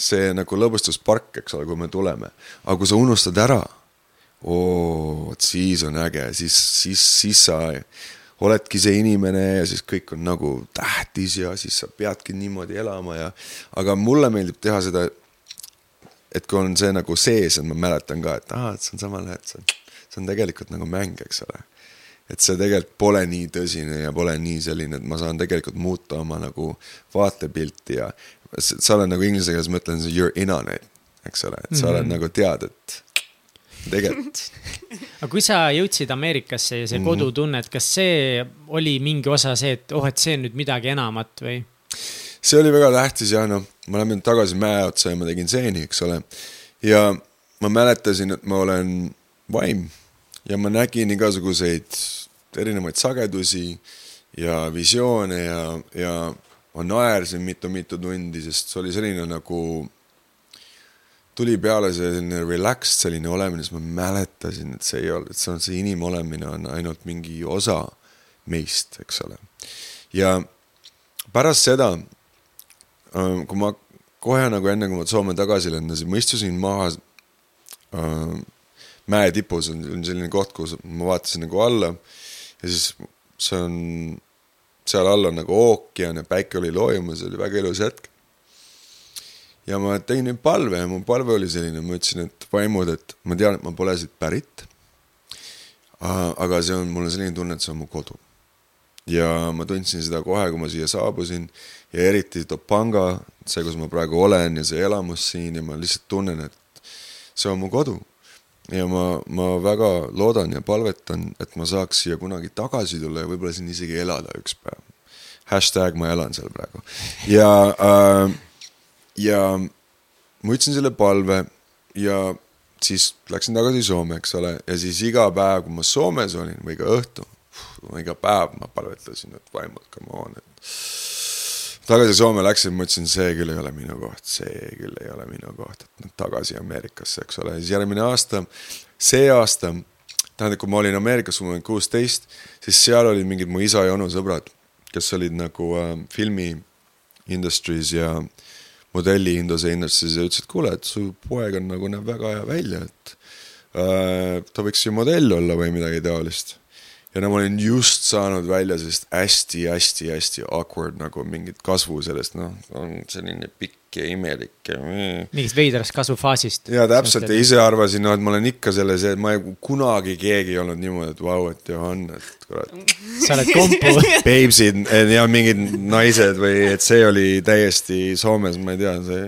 see nagu lõbustuspark, eks ole, kui me tuleme, aga kui sa unustad ära, oo, vot siis on äge, siis, siis, siis sa oledki see inimene ja siis kõik on nagu tähtis ja siis sa peadki niimoodi elama ja, aga mulle meeldib teha seda, et kui on see nagu sees, et ma mäletan ka, et aa, et see on samal ajal, et see on, see on tegelikult nagu mäng, eks ole. et see tegelikult pole nii tõsine ja pole nii selline, et ma saan tegelikult muuta oma nagu vaatepilti ja sa oled nagu inglise keeles, ma ütlen, you are in on it, eks ole, et sa mm -hmm. oled nagu tead, et tegelikult aga kui sa jõudsid Ameerikasse ja see -hmm. kodutunne, et kas see oli mingi osa see, et oh, et see on nüüd midagi enamat või? see oli väga tähtis ja noh, ma lähen tagasi mäe otsa ja ma tegin seeni, eks ole. ja ma mäletasin, et ma olen vaim ja ma nägin igasuguseid erinevaid sagedusi ja visioone ja, ja ma naersin mitu-mitu tundi, sest see oli selline nagu tuli peale selline relaxed selline olemine, siis ma mäletasin, et see ei olnud, et see on see inimolemine on ainult mingi osa meist, eks ole. ja pärast seda, äh, kui ma kohe nagu enne, kui ma Soome tagasi lendasin, ma istusin maha äh, mäe tipus on, on selline koht, kus ma vaatasin nagu alla ja siis see on, seal all on nagu ookean ja päike oli loojumas, see oli väga ilus hetk ja ma tegin nüüd palve ja mu palve oli selline, ma ütlesin, et vaimud, et ma tean, et ma pole siit pärit. aga see on, mul on selline tunne, et see on mu kodu. ja ma tundsin seda kohe, kui ma siia saabusin ja eriti Topanga, see, kus ma praegu olen ja see elamus siin ja ma lihtsalt tunnen, et see on mu kodu. ja ma, ma väga loodan ja palvetan, et ma saaks siia kunagi tagasi tulla ja võib-olla siin isegi elada üks päev. Hashtag ma elan seal praegu ja äh, ja ma ütlesin selle palve ja siis läksin tagasi Soome, eks ole, ja siis iga päev, kui ma Soomes olin või ka õhtu, iga päev ma palvetasin, et vaimud, come on, et tagasi Soome läksin, mõtlesin, see küll ei ole minu koht, see küll ei ole minu koht, et nüüd tagasi Ameerikasse, eks ole, siis järgmine aasta, see aasta tähendab, kui ma olin Ameerikas, kui ma olin kuusteist, siis seal olid mingid mu isa ja onu sõbrad, kes olid nagu äh, filmi industry's ja modelli induse industry's ja ütlesid, kuule, et su poeg on nagu, näeb väga hea välja, et äh, ta võiks ju modell olla või midagi taolist ja no ma olin just saanud välja sellist hästi-hästi-hästi awkward nagu mingit kasvu sellest, noh, on selline pikk ja imelik ja. mingist veidrast kasvufaasist. ja täpselt ja ise arvasin, no et ma olen ikka selles, et ma ei, kunagi keegi ei olnud niimoodi, et vau, et Johan, et kurat. sa oled kompu Babesid ja mingid naised või et see oli täiesti Soomes, ma ei tea, see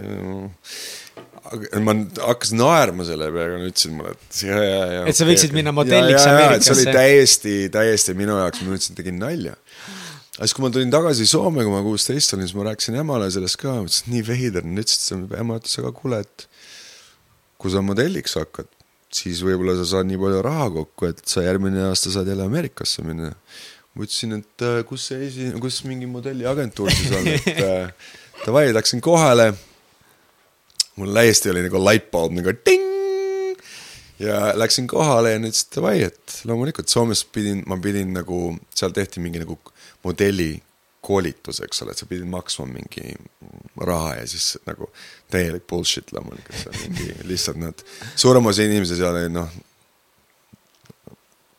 ma hakkasin naerma selle peale, nad ütlesid mulle, et ja, ja, ja. et sa võiksid okay, minna modelliks Ameerikasse. see oli täiesti, täiesti minu jaoks, ma mõtlesin, et tegin nalja. aga siis, kui ma tulin tagasi Soome, kui ma kuusteist olin, siis ma rääkisin emale sellest ka, ma ütlesin, et nii veider, nad ütlesid, ema ütles, aga kuule, et kui sa modelliks hakkad, siis võib-olla sa saad nii palju raha kokku, et sa järgmine aasta saad jälle Ameerikasse minna. ma ütlesin, et äh, kus see esi-, kus mingi modelliagentuur siis on, et äh, davai, läksin kohale mul täiesti oli nagu lightbulb nagu ting. ja läksin kohale ja nad ütlesid davai, et loomulikult Soomes pidin, ma pidin nagu, seal tehti mingi nagu modelli koolitus, eks ole, et sa pidid maksma mingi raha ja siis nagu täielik bullshit loomulikult, see on mingi lihtsalt nad, suurem osa inimesi seal oli noh.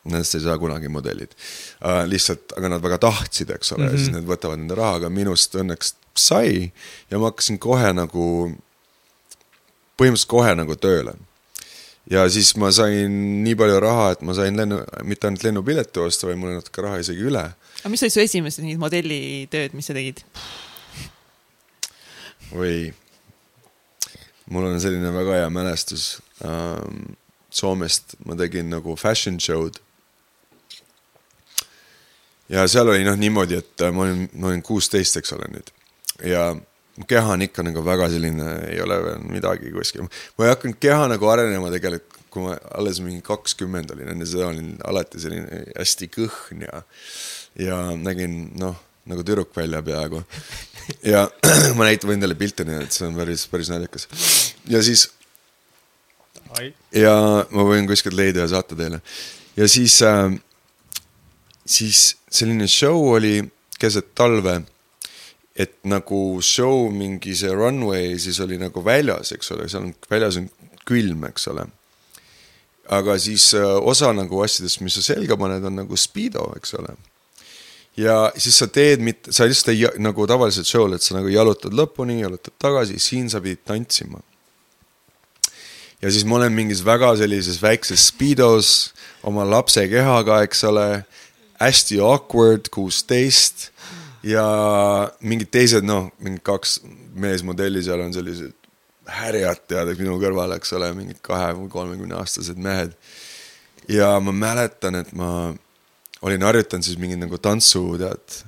Nendest ei saa kunagi modellid uh,, lihtsalt, aga nad väga tahtsid, eks ole mm, -hmm. ja siis mhm. nad võtavad nende raha, aga minust õnneks sai ja ma hakkasin kohe nagu põhimõtteliselt kohe nagu tööle. ja siis ma sain nii palju raha, et ma sain lennu, mitte ainult lennupileti osta, vaid mul oli natuke raha isegi üle. aga mis olid su esimesed mingid modellitööd, mis sa tegid? oi, mul on selline väga hea mälestus ähm,. Soomest ma tegin nagu fashion show'd. ja seal oli noh niimoodi, et ma olin, ma olin kuusteist, eks ole nüüd ja mu keha on ikka nagu väga selline, ei ole veel midagi kuskil. ma ei hakanud keha nagu arenema tegelikult, kui ma alles mingi kakskümmend olin, enne seda olin alati selline hästi kõhn ja, ja nägin noh, nagu tüdruk välja peaaegu. ja ma näitan, teile pilte näidata, et see on päris, päris naljakas. ja siis. ja ma võin kuskilt leida ja saata teile. ja siis äh,, siis selline show oli keset talve et nagu show mingi see runway siis oli nagu väljas, eks ole, seal on väljas on külm, eks ole. aga siis äh, osa nagu asjadest, mis sa selga paned, on nagu speedo, eks ole. ja siis sa teed mitte, sa lihtsalt ei nagu tavaliselt show'l, et sa nagu jalutad lõpuni, jalutad tagasi, siin sa pidid tantsima. ja siis ma olen mingis väga sellises väikses speedos oma lapse kehaga, eks ole, hästi awkward, kuusteist ja mingid teised, noh, mingid kaks meesmodelli seal on sellised härjad, tead, minu kõrval, eks ole, mingid kahe või kolmekümne aastased mehed. ja ma mäletan, et ma olin harjutanud siis mingit nagu tantsu, tead,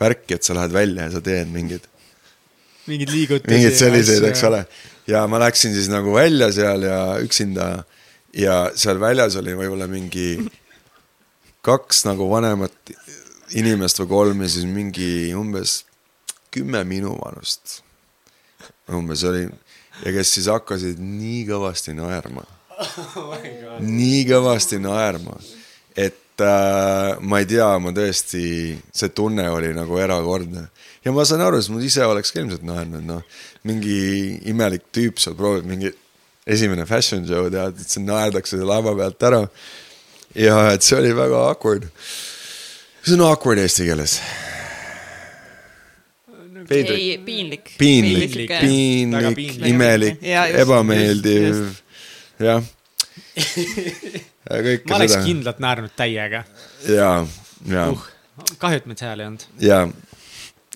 värki, et sa lähed välja ja sa teed mingid. mingeid liigutusi. mingeid selliseid, eks ole. ja ma läksin siis nagu välja seal ja üksinda ja seal väljas oli võib-olla mingi kaks nagu vanemat inimest või kolm ja siis mingi umbes kümme minu vanust. umbes oli ja kes siis hakkasid nii kõvasti naerma oh. nii kõvasti naerma, et äh, ma ei tea, ma tõesti, see tunne oli nagu erakordne. ja ma saan aru, sest ma ise oleks ka ilmselt naernud, noh. mingi imelik tüüp seal proovib mingi esimene fashion show tead, et see naerdakse lava pealt ära. ja et see oli väga awkward see on awkward eesti keeles? ei, piinlik. piinlik, piinlik, piinlik, imelik, ebameeldiv, jah. ma oleks seda. kindlalt naernud täiega. ja, ja uh,. kahju, et meid seal ei olnud. ja,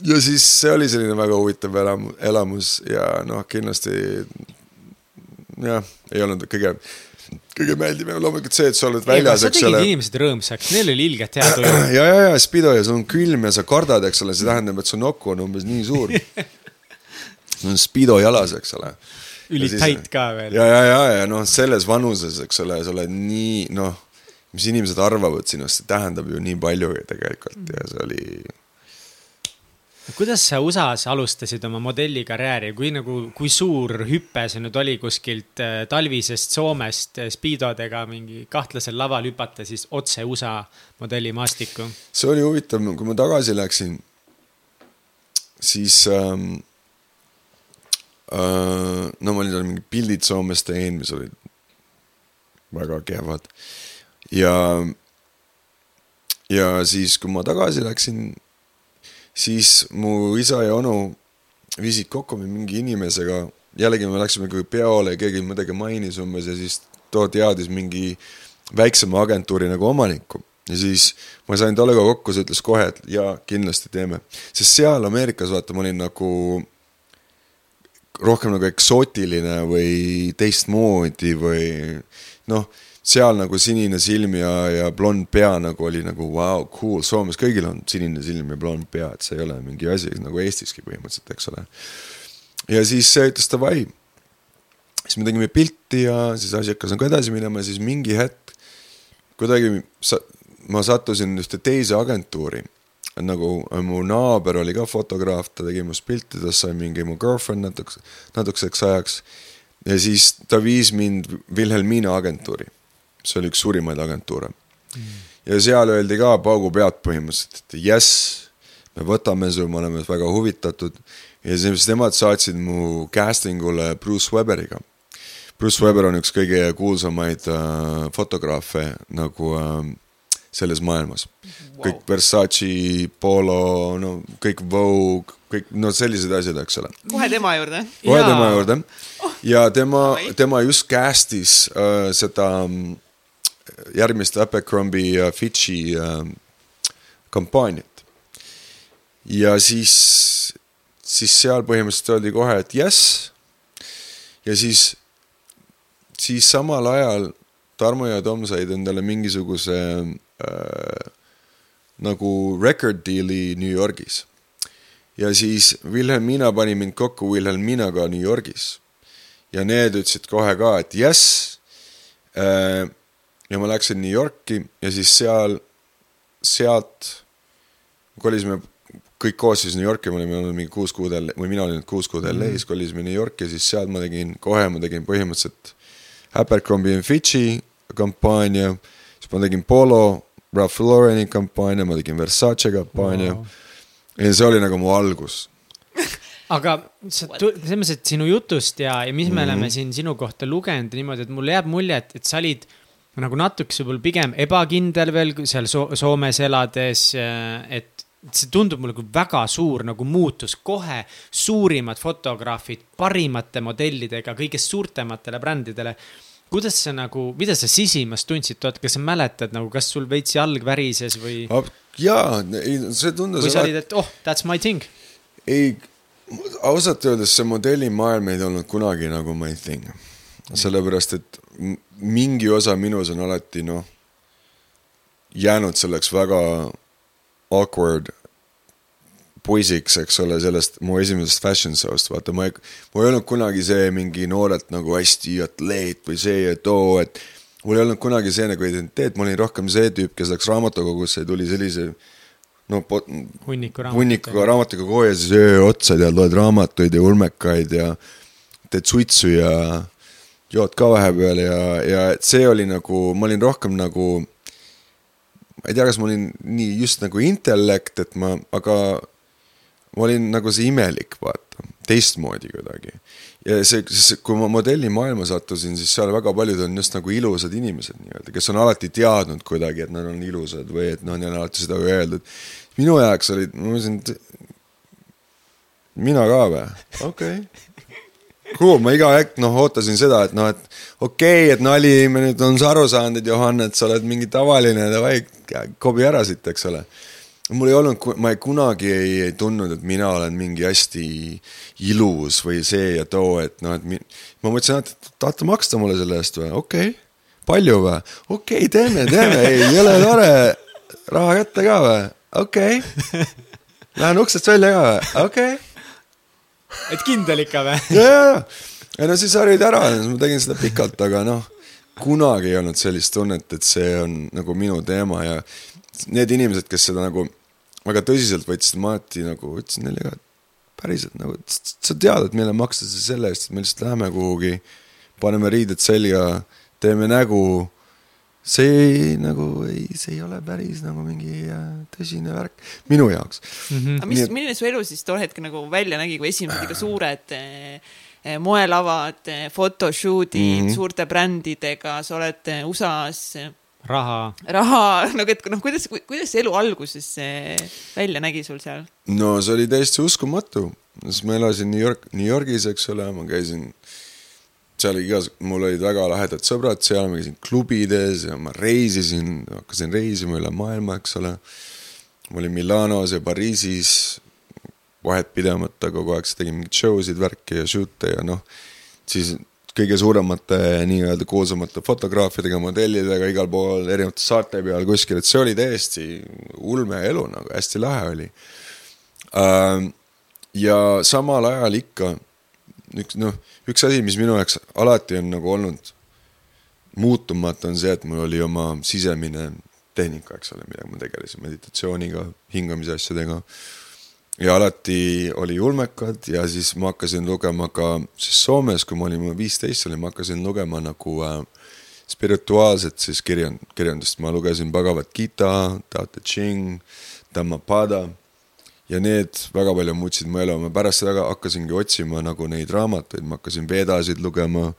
ja siis see oli selline väga huvitav elam-, elamus ja noh, kindlasti jah, ei olnud kõige kõige meeldivam loomulikult see, et sa oled väljas, eks ole. inimesed rõõmsaks, neil oli ilgelt hea tuju. ja, ja, ja Spido ja sul on külm ja sa kardad, eks ole, see tähendab, et su nokku on umbes nii suur. sul on Spido jalas, eks ole. ülitäit ka veel. ja, ja, ja, ja noh, selles vanuses, eks ole, sa oled nii noh, mis inimesed arvavad sinust, see tähendab ju nii palju tegelikult ja see oli kuidas sa USA-s alustasid oma modellikarjääri, kui nagu, kui suur hüpe see nüüd oli kuskilt äh, talvisest Soomest äh, speedodega mingi kahtlasel laval hüpata siis otse USA modellimaastikku? see oli huvitav, kui ma tagasi läksin, siis ähm, äh, no ma olin seal mingi pildid Soomest teinud, mis olid väga kehvad. Ja ja siis, kui ma tagasi läksin siis mu isa ja onu viisid kokku mingi inimesega, jällegi me läksime peole ja keegi midagi mainis umbes ja siis too teadis mingi väiksema agentuuri nagu omanikku. ja siis ma sain tollega kokku, see ütles kohe, et jaa, kindlasti teeme. sest seal Ameerikas vaata, ma olin nagu rohkem nagu eksootiline või teistmoodi või noh seal nagu sinine silm ja, ja blond pea nagu oli nagu vau wow,, cool, Soomes kõigil on sinine silm ja blond pea, et see ei ole mingi asi nagu Eestiski põhimõtteliselt, eks ole. ja siis ütles davai. siis me tegime pilti ja siis asi hakkas nagu edasi minema siis mingi hetk kuidagi sa, ma sattusin ühte teise agentuuri nagu mu naaber oli ka fotograaf, ta tegi minust pilti, tast sai mingi mu girlfriend natuks, natukeseks ajaks. ja siis ta viis mind Wilhelmina agentuuri see oli üks suurimaid agentuure mm.. ja seal öeldi ka paugu pealt põhimõtteliselt, et jess, me võtame su, me oleme väga huvitatud. ja siis nemad saatsid mu casting ule Bruce Webberiga. Bruce Webber on üks kõige kuulsamaid äh, fotograafe nagu äh, selles maailmas wow.. kõik Versace, Polo, no kõik Vogue, kõik no sellised asjad, eks ole. kohe tema juurde. kohe tema juurde ja tema, tema just cast'is äh, seda äh, järgmist Abercrombie ja Fitchi äh, kampaaniat. ja siis, siis seal põhimõtteliselt öeldi kohe, et jess. ja siis, siis samal ajal Tarmo ja Tom said endale mingisuguse äh, nagu record deal'i New Yorgis. ja siis Wilhelmina pani mind kokku Wilhelminaga New Yorgis. ja need ütlesid kohe ka, et jess äh, ja ma läksin New Yorki ja siis seal, sealt kolisime kõik koos siis New Yorki, me olime olnud mingi kuus kuud L-, või mina olin kuus kuud LA-s mm, -hmm. kolisime New Yorki ja siis sealt ma tegin, kohe ma tegin põhimõtteliselt Abercrombie and Fitchi kampaania, siis ma tegin Polo, Ralph Laureni kampaania, ma tegin Versace kampaania wow. ja see oli nagu mu algus aga sa, selles mõttes, et sinu jutust ja, ja mis me mm -hmm. oleme siin sinu kohta lugenud niimoodi, et mulle jääb mulje, et, et sa olid nagu natukese võib-olla pigem ebakindel veel seal so Soomes elades, et see tundub mulle kui väga suur nagu muutus, kohe suurimad fotograafid parimate modellidega kõigest suurtematele brändidele. kuidas sa nagu, mida sa sisimas tundsid, kas sa mäletad nagu, kas sul veits jalg värises või? jaa, see tundus. või sa olid, et oh, that's my thing? ei, ausalt öeldes see modellimaailm ei olnud kunagi nagu my thing. sellepärast, et mingi osa minus on alati noh, jäänud selleks väga awkward poisiks, eks ole, sellest mu esimesest fashion show'st, vaata, ma ei, ma ei olnud kunagi see mingi noorelt nagu hästi atleet või see ja too, et mul ei olnud kunagi see nagu identiteet, ma olin rohkem see tüüp, kes läks raamatukogusse ja tuli sellise no hunniku hunnikuga raamatuga koju ja siis öö otsa tead, loed raamatuid ja ulmekaid ja teed suitsu ja jood ka vahepeal ja, ja see oli nagu, ma olin rohkem nagu, ma ei tea, kas ma olin nii just nagu intellekt, et ma, aga ma olin nagu see imelik, vaata, teistmoodi kuidagi. ja see, see, kui ma modellimaailma sattusin, siis seal väga paljud on just nagu ilusad inimesed nii-öelda, kes on alati teadnud kuidagi, et nad on ilusad või et noh, neil on alati seda öeldud. minu jaoks olid, ma mõtlesin, et mina ka või, okei okay cool, ma iga hetk noh, ootasin seda, et noh, et okei okay,, et nali, me nüüd on aru saanud, et Johan, et sa oled mingi tavaline, davai, kobi ära siit, eks ole. mul ei olnud, ma ei, kunagi ei, ei tundnud, et mina olen mingi hästi ilus või see ja too, et noh, et mi, ma mõtlesin, et tahate maksta mulle selle eest või, okei okay.. palju või? okei okay,, teeme, teeme, ei, jõle tore. raha kätte ka või? okei okay.. Lähen uksest välja ka või? okei okay et kindel ikka või? ja, ja, ja, ja no siis harjud ära, ma tegin seda pikalt, aga noh, kunagi ei olnud sellist tunnet, et see on nagu minu teema ja need inimesed, kes seda nagu väga tõsiselt võtsid, ma alati nagu ütlesin neile ka, et päriselt nagu, sa tead, et meile makstakse selle eest, et me lihtsalt läheme kuhugi, paneme riided selga, teeme nägu see ei, nagu ei, see ei ole päris nagu mingi äh, tõsine värk minu jaoks mm. -hmm. aga mis, milline su elu siis tol hetkel nagu välja nägi, kui esimesed suured eh, moelavad, photoshoot'id mm -hmm. suurte brändidega, sa oled USA-s. raha. raha, nagu et noh, kuidas, kuidas see elu alguses välja nägi sul seal? no see oli täiesti uskumatu, sest ma elasin New York, New Yorgis, eks ole, ma käisin seal igas-, mul olid väga lahedad sõbrad seal, ma käisin klubides ja ma reisisin, hakkasin reisima üle maailma, eks ole. ma olin Milanos ja Pariisis vahet pidamata kogu aeg, siis tegin mingeid show sid, värki ja shoot'e ja noh, siis kõige suuremate nii-öelda kuulsamate fotograafidega, modellidega igal pool erinevate saarte peal kuskil, et see oli täiesti ulme elu nagu, hästi lahe oli. ja samal ajal ikka üks noh, üks asi, mis minu jaoks alati on nagu olnud muutumatu, on see, et mul oli oma sisemine tehnika, eks ole, millega ma tegelesin, meditatsiooniga, hingamise asjadega. ja alati oli ulmekad ja siis ma hakkasin lugema ka, siis Soomes, kui ma olin viisteist, oli, ma hakkasin lugema nagu äh, spirituaalset siis kirjand-, kirjandust, ma lugesin Bhagavad Gita, Tao Te Ching, Dhammapada ja need väga palju muutsid mu elu, ma pärast seda hakkasingi otsima nagu neid raamatuid, ma hakkasin vedasid lugema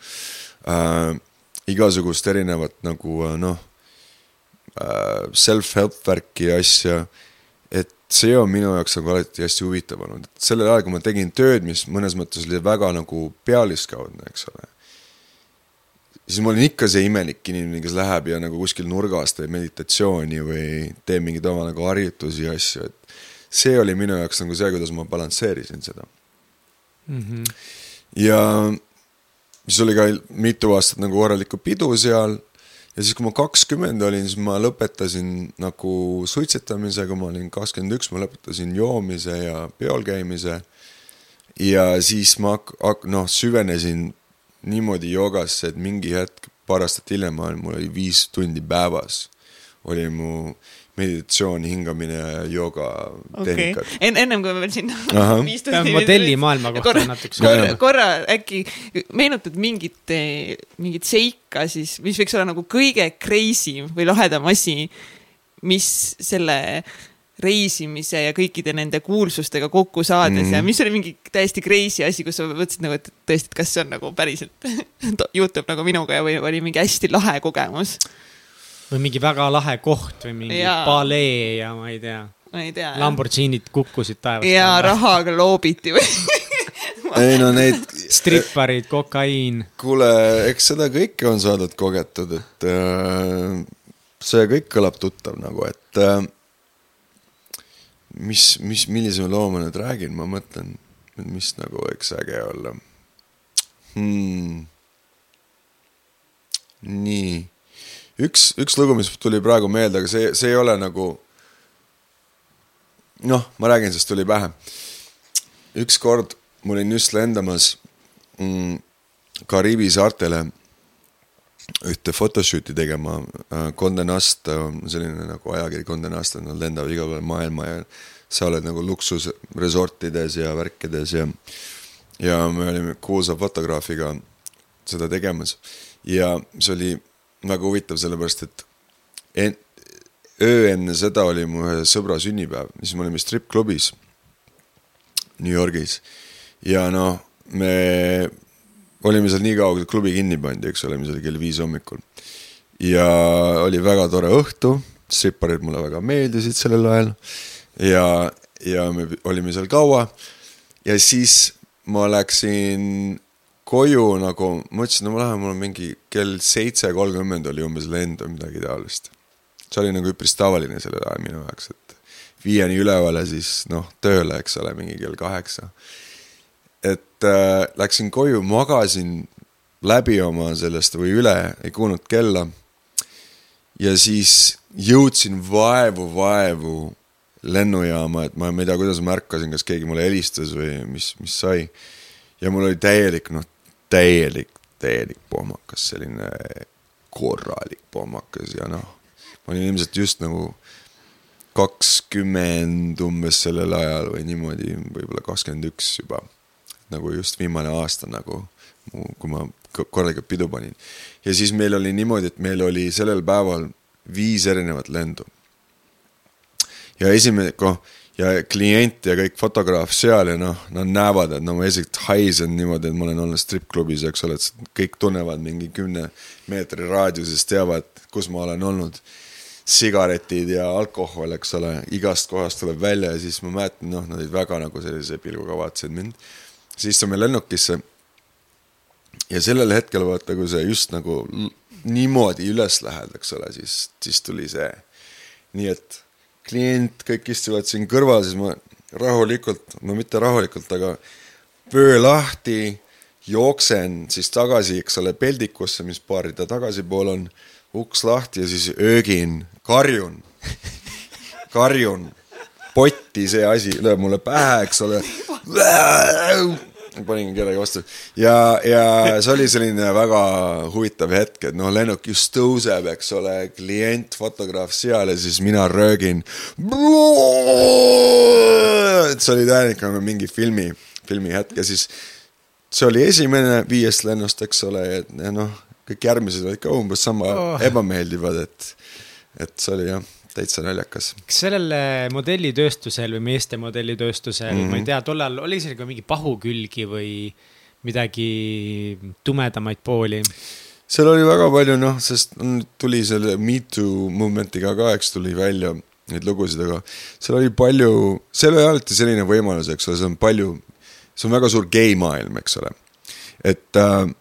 äh,, igasugust erinevat nagu äh, noh äh,, self-help värki ja asja, et see on minu jaoks nagu alati hästi huvitav olnud, et sellel ajal, kui ma tegin tööd, mis mõnes mõttes oli väga nagu pealiskaudne, eks ole, siis ma olin ikka see imelik inimene, kes läheb ja nagu kuskil nurgas teeb meditatsiooni või teeb mingeid oma nagu harjutusi ja asju, et see oli minu jaoks nagu see, kuidas ma balansseerisin seda mm. -hmm. ja siis oli ka mitu aastat nagu korralikku pidu seal ja siis, kui ma kakskümmend olin, siis ma lõpetasin nagu suitsetamise, kui ma olin kakskümmend üks, ma lõpetasin joomise ja peol käimise. ja siis ma noh, süvenesin niimoodi joogasse, et mingi hetk, paar aastat hiljem, mul oli viis tundi päevas oli mu meditatsioon, hingamine ja joogatehnikad okay.. En-, ennem kui me veel sinna modellimaailma kohta korra, natuke. korra, korra äkki meenutad mingit, mingit seika siis, mis võiks olla nagu kõige crazy im või lahedam asi, mis selle reisimise ja kõikide nende kuulsustega kokku saades mm -hmm. ja mhm. mis oli mingi täiesti crazy asi, kus sa mõtlesid nagu, et tõesti, et kas see on nagu päriselt juhtub nagu minuga ja või oli mingi hästi lahe kogemus või mingi väga lahe koht või mingi ja. palee ja ma ei tea. ma ei tea. Lamborghinid kukkusid taevast. ja rahaga loobiti või ei no neid. stripparid, kokaiin. kuule, eks seda kõike on saadud kogetud, et äh, see kõik kõlab tuttav nagu, et äh, mis, mis, millise loo ma nüüd räägin, ma mõtlen, mis nagu võiks äge olla hmm.. nii üks, üks lugu, mis tuli praegu meelde, aga see, see ei ole nagu. noh, ma räägin, sest tuli pähe. ükskord ma olin just lendamas mm, Kariibi saartele ühte photoshoot'i tegema äh,. Condé Nast selline nagu ajakiri Condé Nast, nad lendavad igal pool maailma ja sa oled nagu luksusresortides ja värkides ja ja me olime kuulsa fotograafiga seda tegemas ja see oli väga huvitav, sellepärast et en, öö enne seda oli mu ühe sõbra sünnipäev, siis me olime strip-klubis New Yorgis. Ja noh, me olime seal nii kaua, kui klubi kinni pandi, eks ole, mis oli kell viis hommikul. ja oli väga tore õhtu, stripparid mulle väga meeldisid sellel ajal. Ja, ja me olime seal kaua. Ja siis ma läksin koju nagu, ma ütlesin, no ma lähen, mul on mingi kell seitse kolmkümmend oli umbes lend või midagi taolist. see oli nagu üpris tavaline sellel ajal minu jaoks, et viieni üleval ja siis noh, tööle, eks ole, mingi kell kaheksa. et äh, läksin koju, magasin läbi oma sellest või üle, ei kuulnud kella. ja siis jõudsin vaevu-vaevu lennujaama, et ma, ma ei tea, kuidas ma ärkasin, kas keegi mulle helistas või mis, mis sai. ja mul oli täielik noh, täielik, täielik pohmakas, selline korralik pohmakas ja noh, ma olin ilmselt just nagu kakskümmend umbes sellel ajal või niimoodi, võib-olla kakskümmend üks juba. nagu just viimane aasta nagu, kui ma korralikult pidu panin. ja siis meil oli niimoodi, et meil oli sellel päeval viis erinevat lendu. ja esimene, noh, ja klient ja kõik fotograaf seal ja noh, nad näevad, et no ma esiteks haisen niimoodi, et ma olen olnud strip-klubis, eks ole, et kõik tunnevad mingi kümne meetri raadiuses, teavad, kus ma olen olnud sigaretid ja alkohol, eks ole, igast kohast tuleb välja ja siis ma mäletan, noh, nad olid väga nagu sellise pilguga vaatasid mind. siis istume lennukisse. ja sellel hetkel vaata, kui see just nagu niimoodi üles lähed, eks ole, siis, siis tuli see. nii et klient, kõik istuvad siin kõrval, siis ma rahulikult, no mitte rahulikult, aga vöö lahti, jooksen siis tagasi, eks ole, peldikusse, mis paar rida tagasipool on uks lahti ja siis öögin, karjun, karjun, potti see asi lööb mulle pähe, eks ole. Panin kellegi vastu ja, ja see oli selline väga huvitav hetk, et noh, lennuk just tõuseb, eks ole, klient, fotograaf seal ja siis mina röögin. see oli täielik nagu mingi filmi, filmihetk ja siis see oli esimene viiest lennust, eks ole, ja noh, kõik järgmised olid ka umbes sama oh. ebameeldivad, et, et see oli jah, täitsa naljakas. kas sellel modellitööstusel või meeste modellitööstusel mm, -hmm. ma ei tea, tollal oli seal ka mingi pahukülgi või midagi tumedamaid pooli? seal oli väga palju noh, sest tuli selle Me Too movement'iga ka, eks tuli välja neid lugusid, aga seal oli palju, seal oli alati selline võimalus, eks ole, see on palju, see on väga suur geimaailm, eks ole. et äh,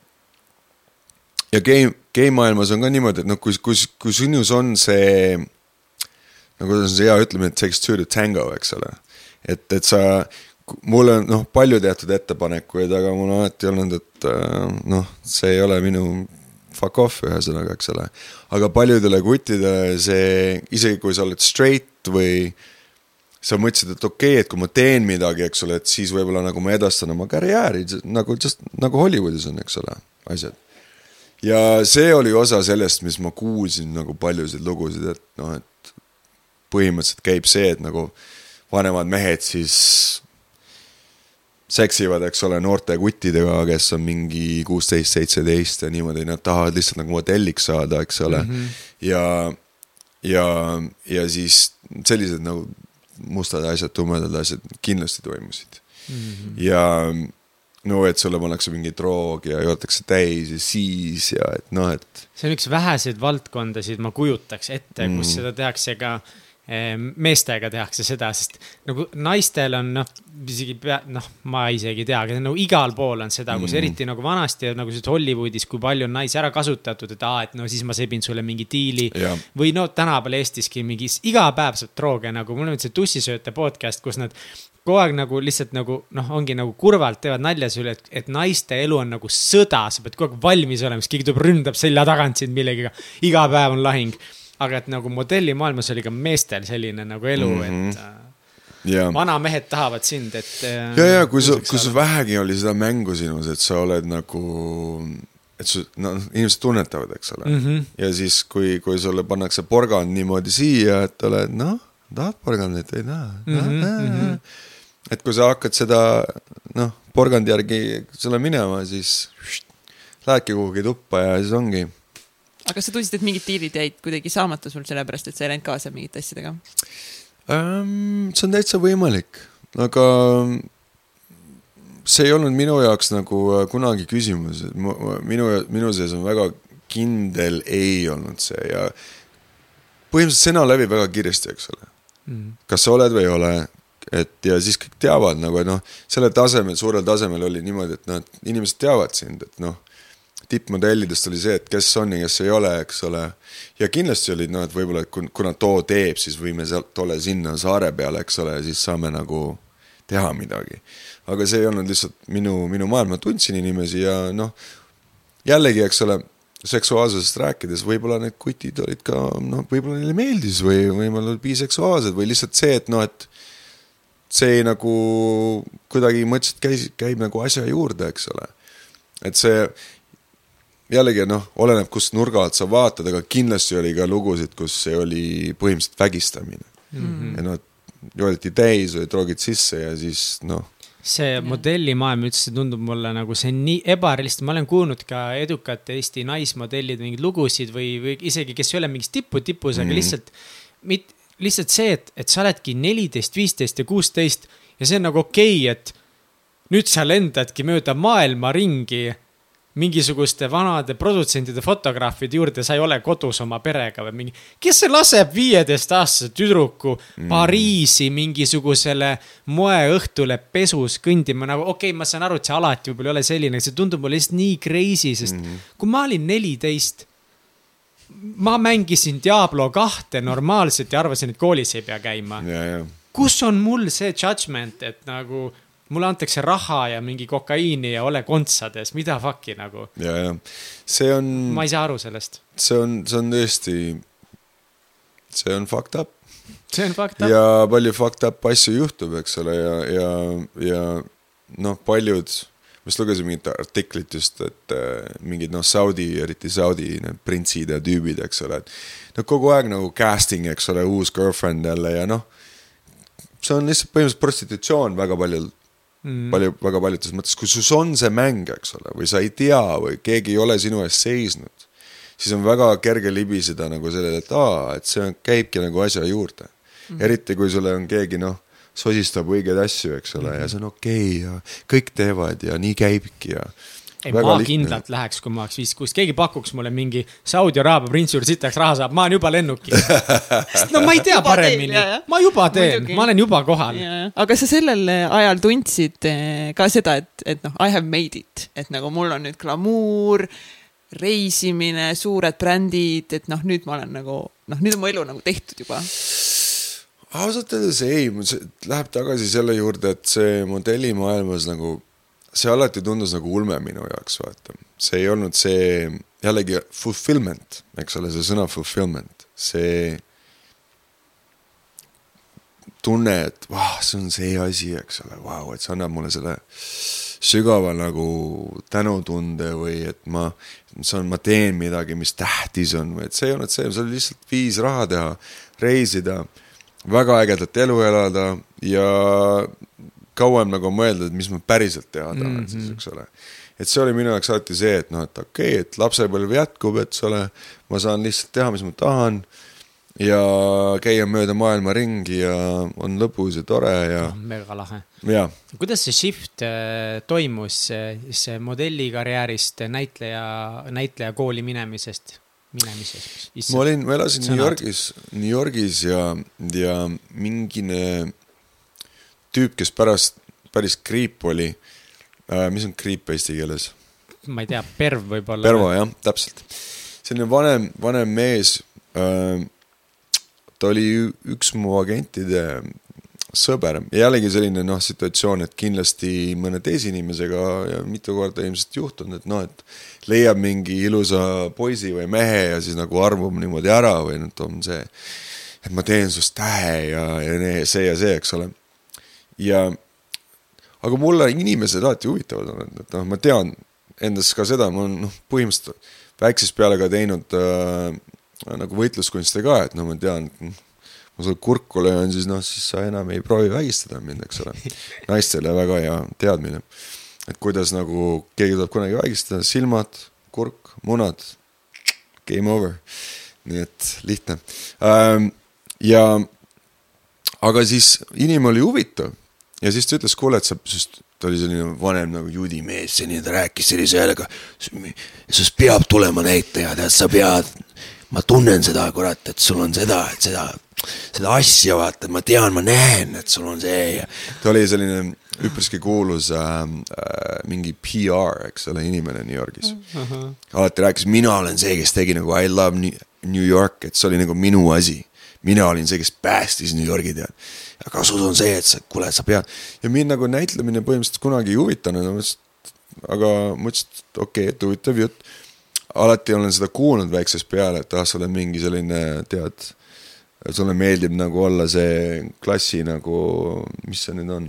ja game, game maailmas on ka niimoodi, et noh, kui, kui, kui sinus on see, no kuidas on see hea ütlemine, it takes two to tango, eks ole. et, et sa, mul on noh, palju tehtud ettepanekuid, aga mul on alati olnud, et äh, noh, see ei ole minu fuck off ühesõnaga, eks ole. aga paljudele kuttidele see, isegi kui sa oled straight või sa mõtlesid, et okei okay,, et kui ma teen midagi, eks ole, et siis võib-olla nagu ma edastan oma karjääri nagu just nagu Hollywoodis on, eks ole, asjad ja see oli osa sellest, mis ma kuulsin nagu paljusid lugusid, et noh, et põhimõtteliselt käib see, et nagu vanemad mehed siis seksivad, eks ole, noorte kuttidega, kes on mingi kuusteist, seitseteist ja niimoodi, nad tahavad lihtsalt nagu modelliks saada, eks ole mm. -hmm. ja, ja, ja siis sellised nagu mustad asjad, tumedad asjad kindlasti toimusid mm. -hmm. ja no et sulle pannakse mingi droog ja jootakse täis ja siis ja et noh, et. see on üks väheseid valdkondasid, ma kujutaks ette mm., kus seda tehakse ka meestega tehakse seda, sest nagu naistel on noh, isegi pea, noh, ma isegi ei tea, aga nagu igal pool on seda, kus mm. eriti nagu vanasti nagu Hollywoodis, kui palju on naisi ära kasutatud, et aa, et no siis ma sebin sulle mingi diili. või no tänapäeval Eestiski mingi, iga päev saab drooge nagu, mul on see tussisööte podcast, kus nad kogu aeg nagu lihtsalt nagu noh, ongi nagu kurvalt teevad nalja selle üle, et, et naiste elu on nagu sõda, sa pead kogu aeg valmis olema, siis keegi tuleb, ründab selja tagant sind millegiga. iga päev on lahing. Aga et nagu modellimaailmas oli ka meestel selline nagu elu mm, -hmm. et äh, Ja. vanamehed tahavad sind, et. Äh, ja, ja kui sa, kui sul vähegi oli seda mängu sinus, et sa oled nagu, et su, noh, inimesed tunnetavad, eks ole mm. -hmm. ja siis, kui, kui sulle pannakse porgand niimoodi siia, et oled noh, tahad porgandit ei taha mm. -hmm et kui sa hakkad seda noh, porgandi järgi selle minema, siis lähedki kuhugi tuppa ja siis ongi. Aga kas sa tundsid, et mingid diilid jäid kuidagi saamata sul sellepärast, et sa ei läinud kaasa mingite asjadega? Ähm,? see on täitsa võimalik, aga see ei olnud minu jaoks nagu äh, kunagi küsimus, et minu, minu sees on väga kindel ei olnud see ja põhimõtteliselt sõna levib väga kiiresti, eks ole. Mm.. kas sa oled või ei ole, et ja siis kõik teavad nagu, et noh, sellel tasemel, suurel tasemel oli niimoodi, et noh, et inimesed teavad sind, et noh, tippmodellidest oli see, et kes on ja kes ei ole, eks ole. ja kindlasti olid noh, et võib-olla, et kuna too teeb, siis võime sealt ole sinna saare peale, eks ole, siis saame nagu teha midagi. aga see ei olnud lihtsalt minu, minu maailm, ma tundsin inimesi ja noh, jällegi, eks ole seksuaalsusest rääkides, võib-olla need kutid olid ka noh, võib-olla neile meeldis või võib-olla biseksuaalsed või lihtsalt see, et noh, et see nagu kuidagi mõtlesin, et käis, käib nagu asja juurde, eks ole. et see jällegi noh, oleneb, kust nurga alt sa vaatad, aga kindlasti oli ka lugusid, kus see oli põhimõtteliselt vägistamine. mm. -hmm. ja noh, joodeti täis või troogid sisse ja siis noh see modellimaailm üldse tundub mulle nagu see nii ebarealistlik, ma olen kuulnud ka edukate Eesti naismodellide mingeid lugusid või, või isegi, kes ei ole mingis tipu tipus mm, -hmm. aga mhm. lihtsalt. mit-, lihtsalt see, et, et sa oledki neliteist, viisteist ja kuusteist ja see on nagu okei okay,, et nüüd sa lendadki mööda maailma ringi mingisuguste vanade produtsentide, fotograafide juurde, sa ei ole kodus oma perega või mingi. kes laseb viieteistaastase tüdruku mm. Pariisi mingisugusele moeõhtule pesus kõndima, nagu okei okay,, ma saan aru, et see alati võib-olla ei ole selline, see tundub mulle lihtsalt nii crazy, sest mm. kui ma olin neliteist ma mängisin Diablo kahte normaalselt ja arvasin, et koolis ei pea käima. kus on mul see judgment, et nagu mulle antakse raha ja mingi kokaiini ja ole kontsades, mida fuck'i nagu. ja, ja see on. ma ei saa aru sellest. see on, see on tõesti, see on fucked up. see on fucked up. ja palju fucked up asju juhtub, eks ole, ja, ja, ja noh, paljud, ma just lugesin mingit artiklit just, et äh, mingid noh, Saudi, eriti Saudi need printsid ja tüübid, eks ole, et no kogu aeg nagu casting, eks ole, uus girlfriend jälle ja noh, see on lihtsalt põhimõtteliselt prostitutsioon väga paljudel mm. palju, väga paljudes mõttes, kui sus on see mäng, eks ole, või sa ei tea või keegi ei ole sinu eest seisnud, siis on väga kerge libiseda nagu sellele, et aa, et see käibki nagu asja juurde mm.. eriti kui sulle on keegi noh, sosistab õigeid asju, eks ole mm, -hmm. ja see on okei okay ja kõik teevad ja nii käibki ja ei, ma lihtne. kindlalt läheks, kui ma oleks viis, kus keegi pakuks mulle mingi Saudi Araabia printsi juurde siit ajaks raha saab, ma olen juba lennukil no ma ei tea paremini, ma juba teen, ma olen juba kohal. aga sa sellel ajal tundsid eh, ka seda, et, et noh, I have made it, et nagu mul on nüüd glamuur, reisimine, suured brändid, et noh, nüüd ma olen nagu noh, nüüd on mu elu nagu tehtud juba. Ausalt öeldes ei, see läheb tagasi selle juurde, et see modellimaailmas nagu see alati tundus nagu ulme minu jaoks, vaata. see ei olnud see, jällegi fulfillment, eks ole, see sõna fulfillment, see tunne, et vah, see on see asi, eks ole, vau, et see annab mulle selle sügava nagu tänutunde või et ma, saan, ma teen midagi, mis tähtis on või et see ei olnud see, see oli lihtsalt viis raha teha, reisida, väga ägedat elu elada ja kauem nagu mõelda, et mis ma päriselt teha tahan mm -hmm. siis, eks ole. et see oli minu jaoks alati see, et noh, et okei okay,, et lapsepõlv jätkub, eks ole, ma saan lihtsalt teha, mis ma tahan ja käia mööda maailma ringi ja on lõbus ja tore ja oh,. mega lahe. kuidas see shift äh, toimus, see modellikarjäärist näitleja, näitlejakooli minemisest? minemisest. ma olin, ma elasin. New Yorgis, New Yorgis ja, ja mingine tüüp, kes pärast, päris kriip oli äh,. mis on kriip eesti keeles? ma ei tea, perv võib-olla. pervo jah, täpselt. selline vanem, vanem mees äh,. ta oli üks mu agentide sõber ja jällegi selline noh, situatsioon, et kindlasti mõne teise inimesega ja mitu korda ilmselt juhtunud, et noh, et leiab mingi ilusa poisi või mehe ja siis nagu armub niimoodi ära või noh, on see, et ma teen sinust tähe ja, ja see ja see, eks ole ja aga mulle inimesed alati huvitavad olnud, et noh, ma tean endas ka seda, ma olen noh, põhimõtteliselt väiksest peale ka teinud äh, nagu võitluskunste ka, et no ma tean, noh, ma sulle kurku löön, siis noh, siis sa enam ei proovi vägistada mind, eks ole. naistele väga hea teadmine. et kuidas nagu keegi tuleb kunagi vägistada, silmad, kurk, munad, game over. nii et lihtne ähm,. ja aga siis inimene oli huvitav ja siis ta ütles, kuule, et sa, sest ta oli selline vanem nagu juudi mees, selline, ta rääkis sellise häälega. sinust peab tulema näitleja, tead, sa pead, ma tunnen seda, kurat, et sul on seda, et seda, seda asja vaata, ma tean, ma näen, et sul on see ja. ta oli selline üpriski kuulus äh, äh, mingi PR, eks ole, inimene New Yorgis uh. -huh. alati rääkis, mina olen see, kes tegi nagu I love New York, et see oli nagu minu asi. mina olin see, kes päästis New Yorgi tead ja kasus on see, et sa, kuule, sa pead. ja mind nagu näitlemine põhimõtteliselt kunagi ei huvitanud, ma mõtlesin, aga mõtlesin, et okei okay,, et huvitav jutt. alati olen seda kuulnud väiksest peale, et ah, sa oled mingi selline, tead, sulle meeldib nagu olla see klassi nagu, mis see nüüd on?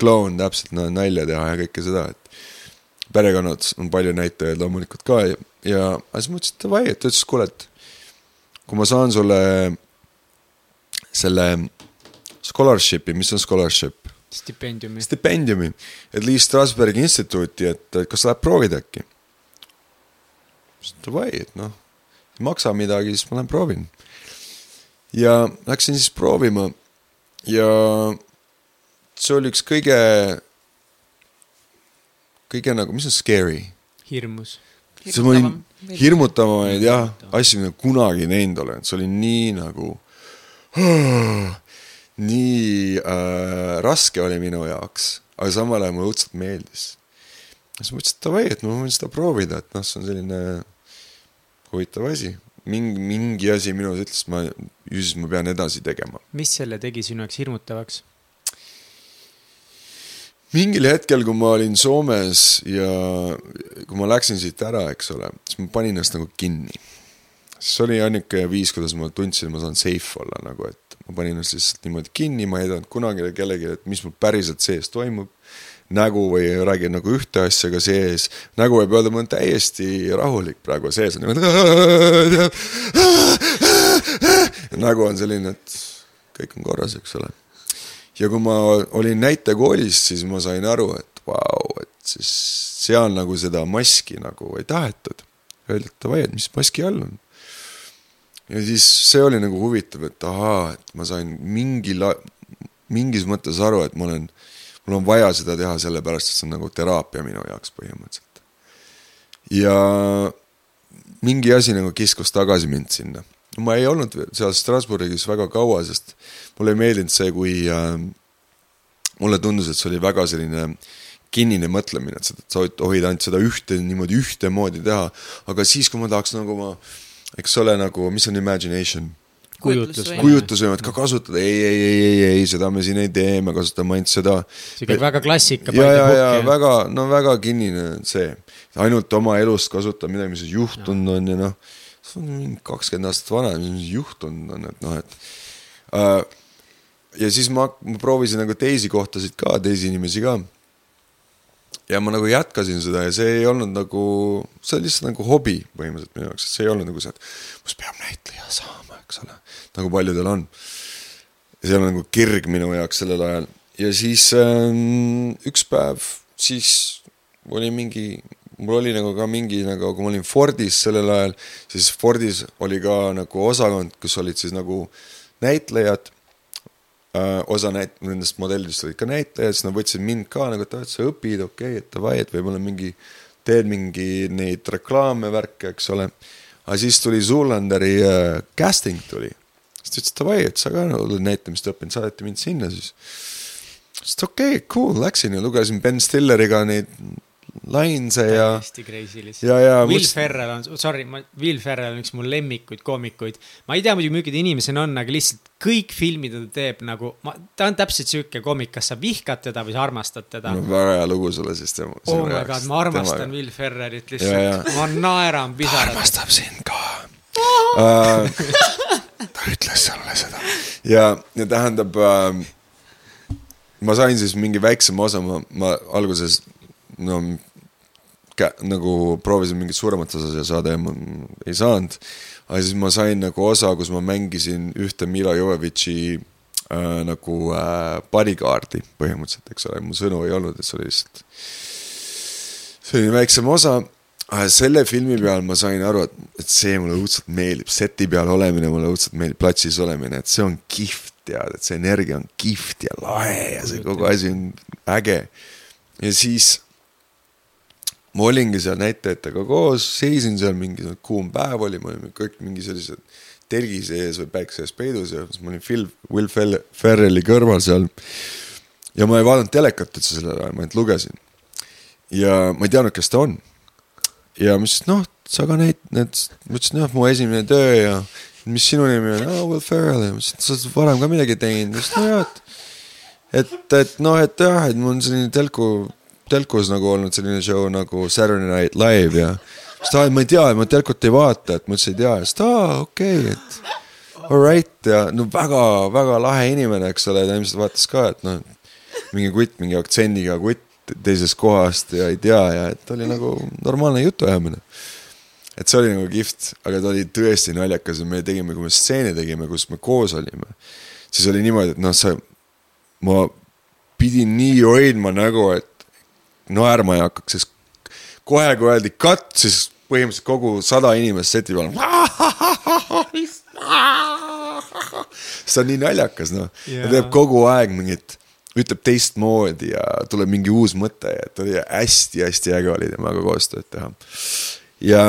kloun, täpselt, no nalja teha ja kõike seda, et perekonnad on palju näitajaid loomulikult ka ja, ja siis mõtlesin, et davai, et ta ütles, kuule, et kui ma saan sulle selle scholarship'i, mis on scholarship? stipendiumi. stipendiumi, et Lee Strasbergi instituuti, et kas läheb proovid äkki? davai, et noh, ei maksa midagi, siis ma lähen proovin. ja läksin siis proovima ja see oli üks kõige, kõige nagu, mis on scary? hirmus. see oli hirmutavamaid jah, asju, mida kunagi näinud olen, see oli nii nagu nii äh, raske oli minu jaoks, aga samal ajal mulle õudselt meeldis. siis ma mõtlesin, et davai, et ma võin seda proovida, et noh, see on selline huvitav asi. mingi, mingi asi minus ütles, ma, ju siis ma pean edasi tegema. mis selle tegi sinu jaoks hirmutavaks? mingil hetkel, kui ma olin Soomes ja kui ma läksin siit ära, eks ole, siis ma panin ennast nagu kinni. see oli ainuke viis, kuidas ma tundsin, et ma saan safe olla nagu, et ma panin ennast lihtsalt niimoodi kinni, ma ei öelnud kunagi kellelegi, et mis mul päriselt sees toimub. nägu või ei räägi nagu ühte asja ka sees, nägu võib öelda, ma olen täiesti rahulik praegu, sees on niimoodi. nägu on selline, et kõik on korras, eks ole. ja kui ma olin näitekoolis, siis ma sain aru, et vau et siis seal nagu seda maski nagu ei tahetud. Öeldi, et davai, et mis maski all on ja siis see oli nagu huvitav, et ahaa, et ma sain mingi la-, mingis mõttes aru, et ma olen, mul on vaja seda teha sellepärast, et see on nagu teraapia minu jaoks põhimõtteliselt. ja mingi asi nagu kiskus tagasi mind sinna. ma ei olnud seal Strasbourgis väga kaua, sest mulle ei meeldinud see, kui äh, mulle tundus, et see oli väga selline kinnine mõtlemine, et sa, tohid ainult seda ühte niimoodi ühtemoodi teha, aga siis, kui ma tahaks nagu ma eks ole nagu, mis on imagination? kujutlusvõimet kujutlusvõimet ka kasutada, ei, ei, ei, ei, ei, seda me siin ei tee, me kasutame ainult seda. sihuke väga klassika. ja, ja, ja väga, no väga kinnine see, ainult oma elust kasutada midagi, mis juhtunud on ja noh, see on mingi kakskümmend aastat vana, mis juhtunud on, et noh, et äh,. ja siis ma, ma proovisin nagu teisi kohtasid ka, teisi inimesi ka ja ma nagu jätkasin seda ja see ei olnud nagu, see oli lihtsalt nagu hobi põhimõtteliselt minu jaoks, et see ei olnud nagu see, et must peab näitleja saama, eks ole, nagu paljudel on. see ei olnud nagu kirg minu jaoks sellel ajal ja siis ähm, üks päev siis oli mingi, mul oli nagu ka mingi nagu, kui ma olin Fordis sellel ajal, siis Fordis oli ka nagu osakond, kus olid siis nagu näitlejad osa näit-, nendest modellidest olid ka näitlejad, siis nad võtsid mind ka nagu, et sa õpid, okei okay,, et davai, et võib-olla mingi, teed mingi neid reklaame, värke, eks ole. aga siis tuli Zoolanderi äh, casting tuli. siis ta ütles, et davai, et sa ka oled näitamist õppinud, saadeti mind sinna siis. siis okei okay,, cool, läksin ja lugesin Ben Stilleriga neid Lainse ja. täiesti crazy lihtsalt. Will mõtlesin... Ferrell on, sorry, ma, Will Ferrell on üks mu lemmikuid koomikuid. ma ei tea muidugi, milline ta inimesena on, aga lihtsalt kõik filmid ta teeb nagu, ma, ta on täpselt sihuke koomik, kas sa vihkad teda või sa armastad teda. no väga hea lugu sulle siis tema. oh my god, ma armastan tema... Will Ferrellit lihtsalt, ma naeran pisarad. armastab sind ka uh, ta ütles sulle seda. ja, ja tähendab uh, ma sain siis mingi väiksema osa, ma, ma alguses no nagu proovisin mingit suuremat osa saada ja ma ei saanud. aga siis ma sain nagu osa, kus ma mängisin ühte Mila Jovovitši äh, nagu äh, bodyguard'i põhimõtteliselt, eks ole, mu sõnu ei olnud, et see oli lihtsalt selline väiksem osa. Selle filmi peal ma sain aru, et, et see mulle õudselt meeldib, seti peal olemine mulle õudselt meeldib, platsis olemine, et see on kihvt, tead, et see energia on kihvt ja lahe ja see kogu asi on äge. ja siis ma olingi seal näitlejatega koos, seisin seal, mingi kuum päev oli, me olime kõik mingi sellised telgi sees või päikse ees peidus ja siis ma olin Phil, Will Ferrelli kõrval seal. ja ma ei vaadanud telekat üldse sellel ajal, ma ainult lugesin. ja ma ei teadnud, kes ta on. ja ütlesin, noh, sa ka näit-, need, ma ütlesin, jah, mu esimene töö ja mis sinu nimi on, aa, Will Ferrell ja ma ütlesin, sa oled varem ka midagi teinud, ma ütlesin, no jah, et et, et noh, et jah, et mul on selline telku telkus nagu olnud selline show nagu Saturday Night Live ja siis ta, ma ei tea, ma telkut ei vaata, et ma üldse ei tea, siis ta, okei okay,, et alright ja no väga-väga lahe inimene, eks ole, ta ilmselt vaatas ka, et noh, mingi kutt, mingi aktsendiga kutt teisest kohast ja ei tea ja et oli nagu normaalne jutuajamine. et see oli nagu kihvt, aga ta oli tõesti naljakas ja me tegime, kui me stseene tegime, kus me koos olime, siis oli niimoodi, et noh, sa ma pidin nii hoidma nägu, et naerma ei hakkaks, sest kohe, kui öeldi cut, siis põhimõtteliselt kogu sada inimest seti peal. see on nii naljakas, noh yeah., ta teeb kogu aeg mingit, ütleb teistmoodi ja tuleb mingi uus mõte ja et oli hästi-hästi äge oli temaga koostööd teha. ja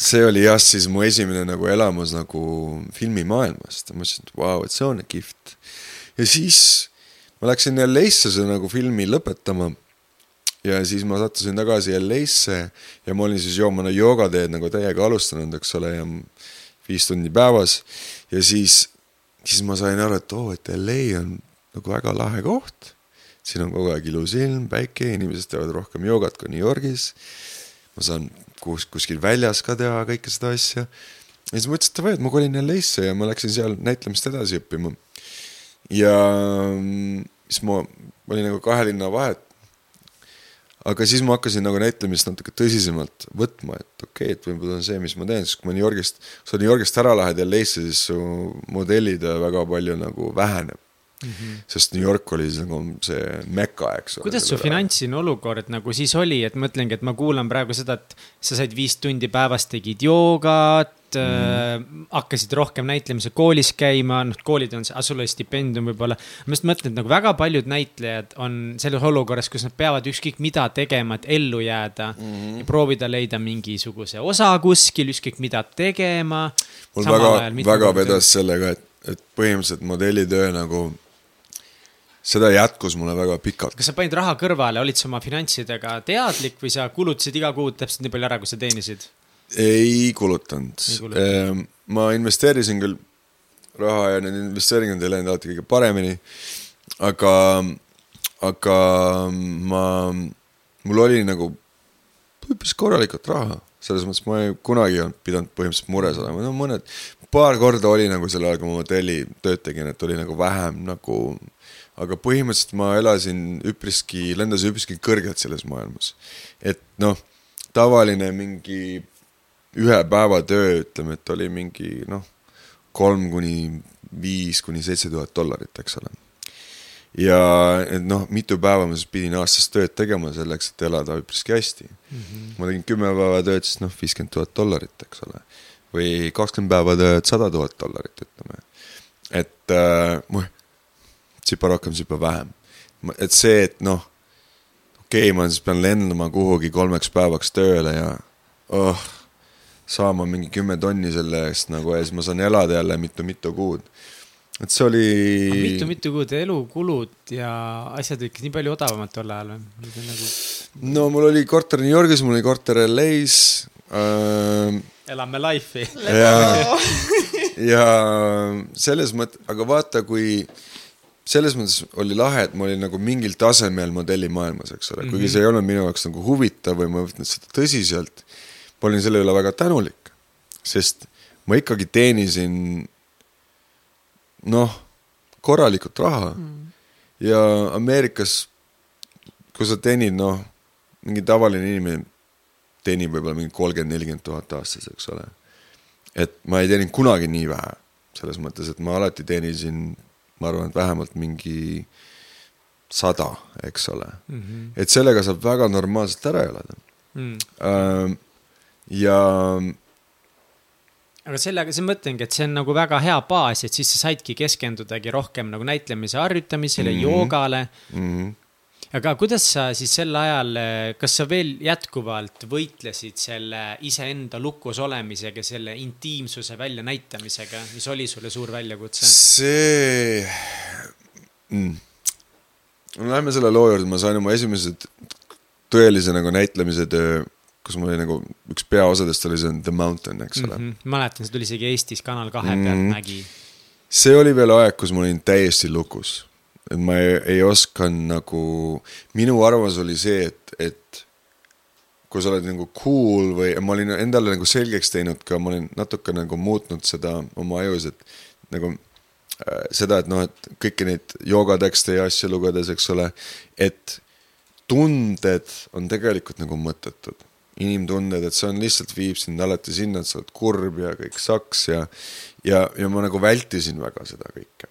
see oli jah, siis mu esimene nagu elamus nagu filmimaailmast, ma mõtlesin, et vau wow,, et see on kihvt. ja siis ma läksin LA-sse nagu filmi lõpetama ja siis ma sattusin tagasi LA-sse ja ma olin siis joomana joogateed nagu täiega alustanud, eks ole, ja viis tundi päevas. ja siis, siis ma sain aru, et oo oh,, et LA on nagu väga lahe koht. siin on kogu aeg ilus ilm, päike, inimesed teevad rohkem joogat kui New Yorgis. ma saan kus, kuskil väljas ka teha kõike seda asja. ja siis mõtlesin, et davai, et ma kolin LA-sse ja ma läksin seal näitlemist edasi õppima. Ja mm, siis ma olin nagu kahe linna vahet aga siis ma hakkasin nagu näitlemist natuke tõsisemalt võtma, et okei okay,, et võib-olla on see, mis ma teen, sest kui ma New Yorgist, kui sa New Yorgist ära lähed LA-sse, siis su modellide väga palju nagu väheneb mm. -hmm. sest New York oli siis nagu see meka, eks ole. kuidas su finantsiline olukord nagu siis oli, et mõtlengi, et ma kuulan praegu seda, et sa said viis tundi päevas tegid joogat mm. äh, hakkasid rohkem näitlemise koolis käima, noh, koolid on, sul oli stipendium võib-olla. ma just mõtlen, et nagu väga paljud näitlejad on selles olukorras, kus nad peavad ükskõik mida tegema, et ellu jääda mm. ja proovida leida mingisuguse osa kuskil, ükskõik mida tegema. mul väga, väga vedas sellega, et, et põhimõtteliselt modellitöö nagu seda jätkus mulle väga pikalt. kas sa panid raha kõrvale, olid sa oma finantsidega teadlik või sa kulutasid iga kuu täpselt nii palju ära, kui sa teenisid? Ei kulutanud, ehm, ma investeerisin küll raha ja need investeeringud ei läinud alati kõige paremini. aga, aga ma, mul oli nagu üpris korralikult raha, selles mõttes ma ei kunagi ei olnud pidanud põhimõtteliselt mures olema, no mõned, paar korda oli nagu sel ajal, kui ma hotelli tööd tegin, et oli nagu vähem nagu aga põhimõtteliselt ma elasin üpriski, lendasin üpriski kõrgelt selles maailmas. et noh, tavaline mingi ühe päeva töö, ütleme, et oli mingi noh, kolm kuni viis kuni seitse tuhat dollarit, eks ole. ja et noh, mitu päeva ma siis pidin aastas tööd tegema selleks, et elada üpriski hästi mm. -hmm. ma tegin kümme päeva tööd, siis noh, viiskümmend tuhat dollarit, eks ole. või kakskümmend päeva tööd, sada tuhat dollarit, ütleme. et äh, tsipa rohkem, tsipa vähem. et see, et noh, okei okay,, ma siis pean lendama kuhugi kolmeks päevaks tööle ja oh saama mingi kümme tonni selle eest nagu ja siis ma saan elada jälle mitu-mitu kuud. et see oli. mitu-mitu kuud elukulud ja asjad ikka nii palju odavamad tol ajal või? Nagu... no mul oli korter New Yorgis, mul oli korter LA-s äh.... elame life'i. ja, ja selles mõttes, aga vaata, kui selles mõttes oli lahe, et ma olin nagu mingil tasemel modellimaailmas, eks ole, kuigi -hmm. see ei olnud minu jaoks nagu huvitav või ma ei võtnud seda tõsiselt ma olin selle üle väga tänulik, sest ma ikkagi teenisin noh, korralikult raha mm. ja Ameerikas, kui sa teenid noh, mingi tavaline inimene teenib võib-olla mingi kolmkümmend, nelikümmend tuhat aastas, eks ole. et ma ei teeninud kunagi nii vähe, selles mõttes, et ma alati teenisin, ma arvan, et vähemalt mingi sada, eks ole mm. -hmm. et sellega saab väga normaalselt ära elada mm. -hmm ja. aga sellega, siis mõtlengi, et see on nagu väga hea baas, et siis sa saidki keskendudagi rohkem nagu näitlemise harjutamisele mm, -hmm. joogale mm. -hmm aga kuidas sa siis sel ajal, kas sa veel jätkuvalt võitlesid selle iseenda lukus olemisega, selle intiimsuse väljanäitamisega, mis oli sulle suur väljakutse? see mm.. no lähme selle loo juurde, ma sain oma esimesed tõelise nagu näitlemise töö kus mul oli nagu üks peaosadest oli see The Mountain, eks ole mm. -hmm. mäletan, see tuli isegi Eestis Kanal kahe mm -hmm. pealt nägi. see oli veel aeg, kus ma olin täiesti lukus. et ma ei, ei osanud nagu, minu arvamus oli see, et, et kui sa oled nagu cool või ma olin endale nagu selgeks teinud ka, ma olin natuke nagu muutnud seda oma ajus, et nagu äh, seda, et noh, et kõiki neid joogatekste ja asju lugedes, eks ole, et tunded on tegelikult nagu mõttetud inimtunded, et see on lihtsalt viib sind alati sinna, et sa oled kurb ja kõik saks ja, ja, ja ma nagu vältisin väga seda kõike.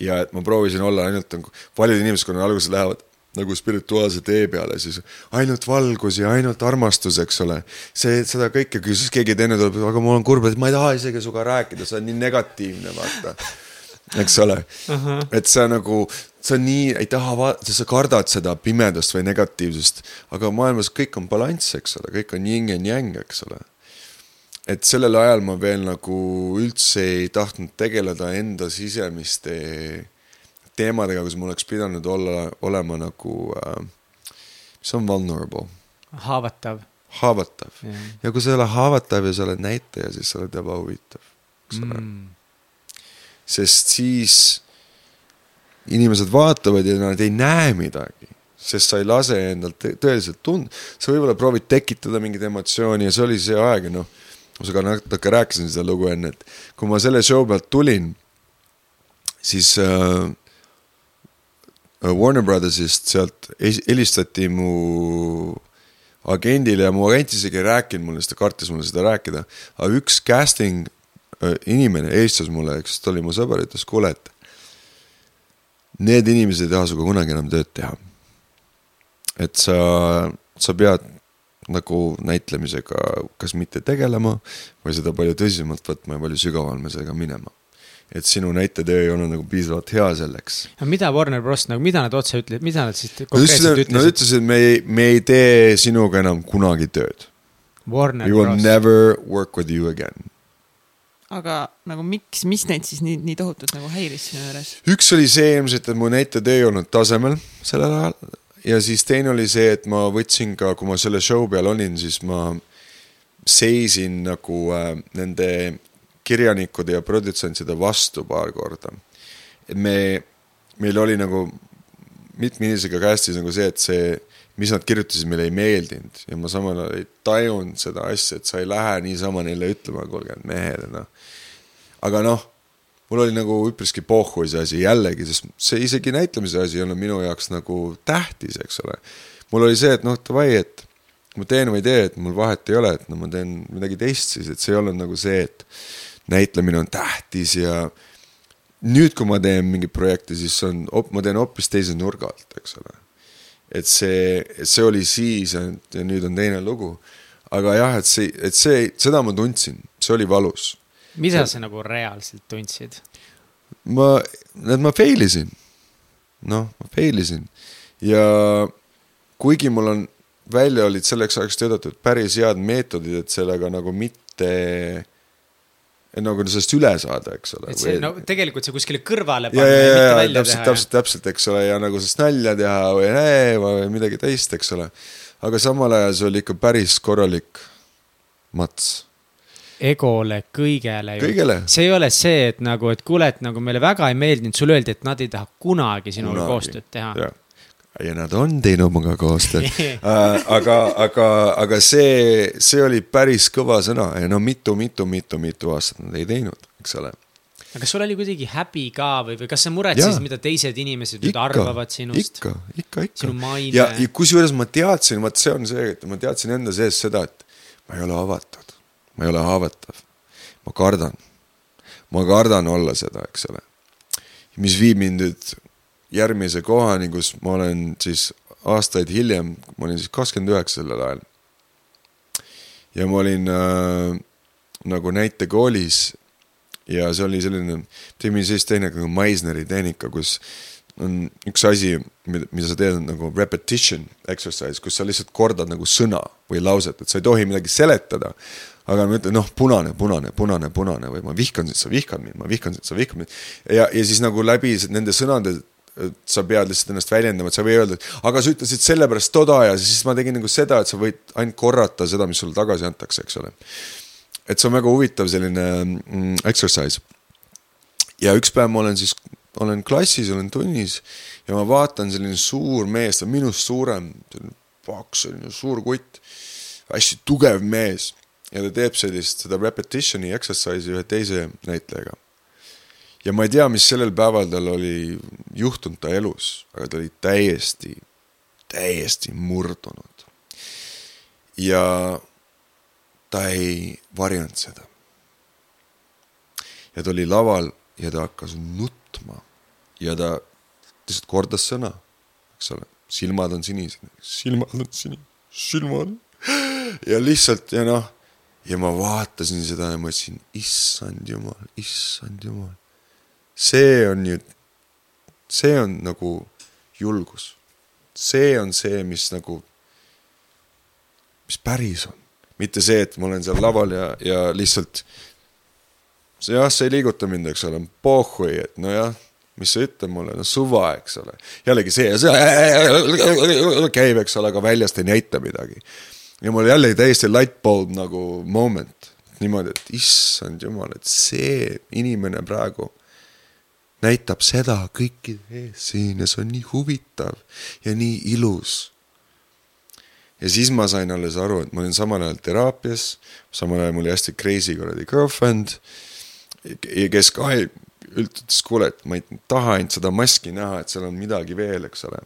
ja et ma proovisin olla ainult nagu, paljud inimesed, kui nad alguses lähevad nagu spirituaalse tee peale, siis ainult valgus ja ainult armastus, eks ole. see, seda kõike, kui siis keegi teine tuleb, aga mul on kurb, et ma ei taha isegi sinuga rääkida, sa oled nii negatiivne, vaata. Eks ole uh, -huh. et sa nagu, sa nii ei taha vaadata, sa kardad seda pimedust või negatiivsust, aga maailmas kõik on balanss, eks ole, kõik on yin ja yang, eks ole. et sellel ajal ma veel nagu üldse ei tahtnud tegeleda enda sisemiste teemadega, kus ma oleks pidanud olla, olema nagu äh,, mis on vulnerable. haavatav. haavatav yeah. ja kui sa ei ole haavatav ja sa oled näitaja, siis sa oled ebahuvitav, eks ole mm.. Sest siis inimesed vaatavad ja nad ei näe midagi, sest sa ei lase endal tõeliselt tunda, sa võib-olla proovid tekitada mingit emotsiooni ja see oli see aeg noh, ma sinuga natuke rääkisin seda lugu enne, et kui ma selle show pealt tulin, siis äh, Äh, Warner Brothersist, sealt helistati mu agendile ja mu agent isegi ei rääkinud mulle, sest ta kartis mulle seda rääkida. aga üks casting inimene helistas mulle, eks ta oli mu sõber, ütles, kuule, et need inimesed ei taha sinuga kunagi enam tööd teha. et sa, sa pead nagu näitlemisega kas mitte tegelema või seda palju tõsisemalt võtma ja palju sügavamale sellega minema et sinu näitetöö ei olnud nagu piisavalt hea selleks. aga mida Warner Bros nagu, mida nad otse ütlesid, mida nad siis konkreetselt ütlesid? Nad ütlesid, me ei, me ei tee sinuga enam kunagi tööd. Warner We will Bros. never work with you again. Aga nagu miks, mis neid siis nii, nii tohutult nagu häiris sinu juures? üks oli see ilmselt, et mu näitetöö ei olnud tasemel sellel ajal ja siis teine oli see, et ma võtsin ka, kui ma selle show peal olin, siis ma seisin nagu äh, nende kirjanikud ja produtsentide vastu paar korda. et me, meil oli nagu mitme inimesega castis nagu see, et see, mis nad kirjutasid, meile ei meeldinud ja ma samal ajal ei tajunud seda asja, et sa ei lähe niisama neile ütlema, kuulge mehed, noh. Aga noh, mul oli nagu üpriski pohhu see asi jällegi, sest see isegi näitlemise asi ei olnud minu jaoks nagu tähtis, eks ole. mul oli see, et noh, davai, et ma teen või ei tee, et mul vahet ei ole, et no ma teen midagi teist siis, et see ei olnud nagu see, et näitlemine on tähtis ja nüüd, kui ma teen mingit projekti, siis on, ma teen hoopis teise nurga alt, eks ole. et see, see oli siis ja, nüüd on teine lugu. aga jah, et see, et see, seda ma tundsin, see oli valus. Mida sa nagu reaalselt tundsid? ma, et ma fail isin. noh, ma fail isin ja kuigi mul on välja olid selleks ajaks töötatud päris head meetodid, et sellega nagu mitte nagu sellest üle saada, eks ole. et see või... no tegelikult see kuskile kõrvale panna ja, ja, ja, ja mitte välja täpselt, teha. täpselt, täpselt, eks ole, ja nagu sellest nalja teha või nee, või midagi teist, eks ole. aga samal ajal see oli ikka päris korralik mats egole, kõigele. See ei ole see, et nagu, et kuule, et nagu meile väga ei meeldinud, sulle öeldi, et nad ei taha kunagi sinuga koostööd teha. Ja nad on teinud minuga koostööd. Uh, aga, aga, aga see, see oli päris kõva sõna ja no mitu-mitu-mitu-mitu aastat nad ei teinud, eks ole. aga kas sul oli kuidagi häbi ka või, või kas sa muretsesid, mida teised inimesed nüüd arvavad sinust? ikka, ikka, ikka. ja, ja kusjuures ma teadsin, vot see on see, et ma teadsin enda sees seda, et ma ei ole avatud, ma ei ole haavatav. ma kardan, ma kardan olla seda, eks ole. mis viib mind nüüd järgmise kohani, kus ma olen siis aastaid hiljem, ma olin siis kakskümmend üheksa sellel ajal. ja ma olin äh, nagu näitekoolis ja see oli selline, tegime sellist tehnika nagu Meisneri tehnika, kus on üks asi, mida, sa teed, on nagu repetition exercise, kus sa lihtsalt kordad nagu sõna või lauset, et sa ei tohi midagi seletada. aga ma ütlen, noh, punane, punane, punane, punane või ma vihkan sind, sa vihkad mind, ma vihkan sind, sa vihkad mind. ja, ja siis nagu läbi nende sõnade sa pead lihtsalt ennast väljendama, et sa ei või öelda, et aga sa ütlesid sellepärast toda ja siis ma tegin nagu seda, et sa võid ainult korrata seda, mis sulle tagasi antakse, eks ole. et see on väga huvitav selline mm, exercise. ja üks päev ma olen siis, olen klassis, olen tunnis ja ma vaatan, selline suur mees, ta on minust suurem, selline paks, selline suur kutt, hästi tugev mees ja ta teeb sellist, seda repetition'i exercise'i ühe teise näitlejaga ja ma ei tea, mis sellel päeval tal oli juhtunud ta elus, aga ta oli täiesti, täiesti murdunud. ja ta ei varjanud seda. ja ta oli laval ja ta hakkas nutma ja ta lihtsalt kordas sõna, eks ole, silmad on sinised, silmad on sinised, silmad. ja lihtsalt ja noh, ja ma vaatasin seda ja mõtlesin, issand jumal, issand jumal. see on ju, see on nagu julgus. see on see, mis nagu, mis päris on. mitte see, et ma olen seal laval ja, ja lihtsalt see jah, see ei liiguta mind, eks ole, pohhui, et nojah, mis sa ütled mulle, no suva, eks ole. jällegi see, see käib, eks ole, aga väljast ei näita midagi. ja mul jällegi täiesti light bulb nagu moment, niimoodi, et issand jumal, et see inimene praegu näitab seda kõikide ees siin ja see on nii huvitav ja nii ilus. ja siis ma sain alles aru, et ma olin samal ajal teraapias, samal ajal mul oli hästi crazy kuradi girlfriend ja kes ka ütles, kuule, et ma ei taha ainult seda maski näha, et seal on midagi veel, eks ole.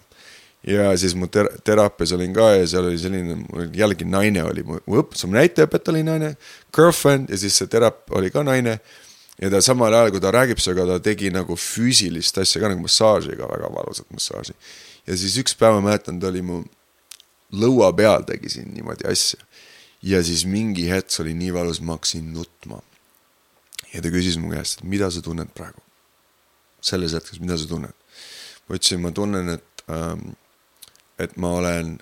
ja siis mu ter teraapias olin ka ja seal oli selline, mul jällegi naine oli, mu õpetus, mu näiteõpetaja oli naine, girlfriend ja siis see teraap oli ka naine. ja ta samal ajal, kui ta räägib sinuga, ta tegi nagu füüsilist asja ka nagu massaaži ka, väga valusat massaaži. ja siis üks päev ma mäletan, ta oli mu lõua peal tegi siin niimoodi asja. ja siis mingi hetk see oli nii valus, ma hakkasin nutma ja ta küsis mu käest, et mida sa tunned praegu. selles hetkes, mida sa tunned? ma ütlesin, ma tunnen, et ähm,, et ma olen,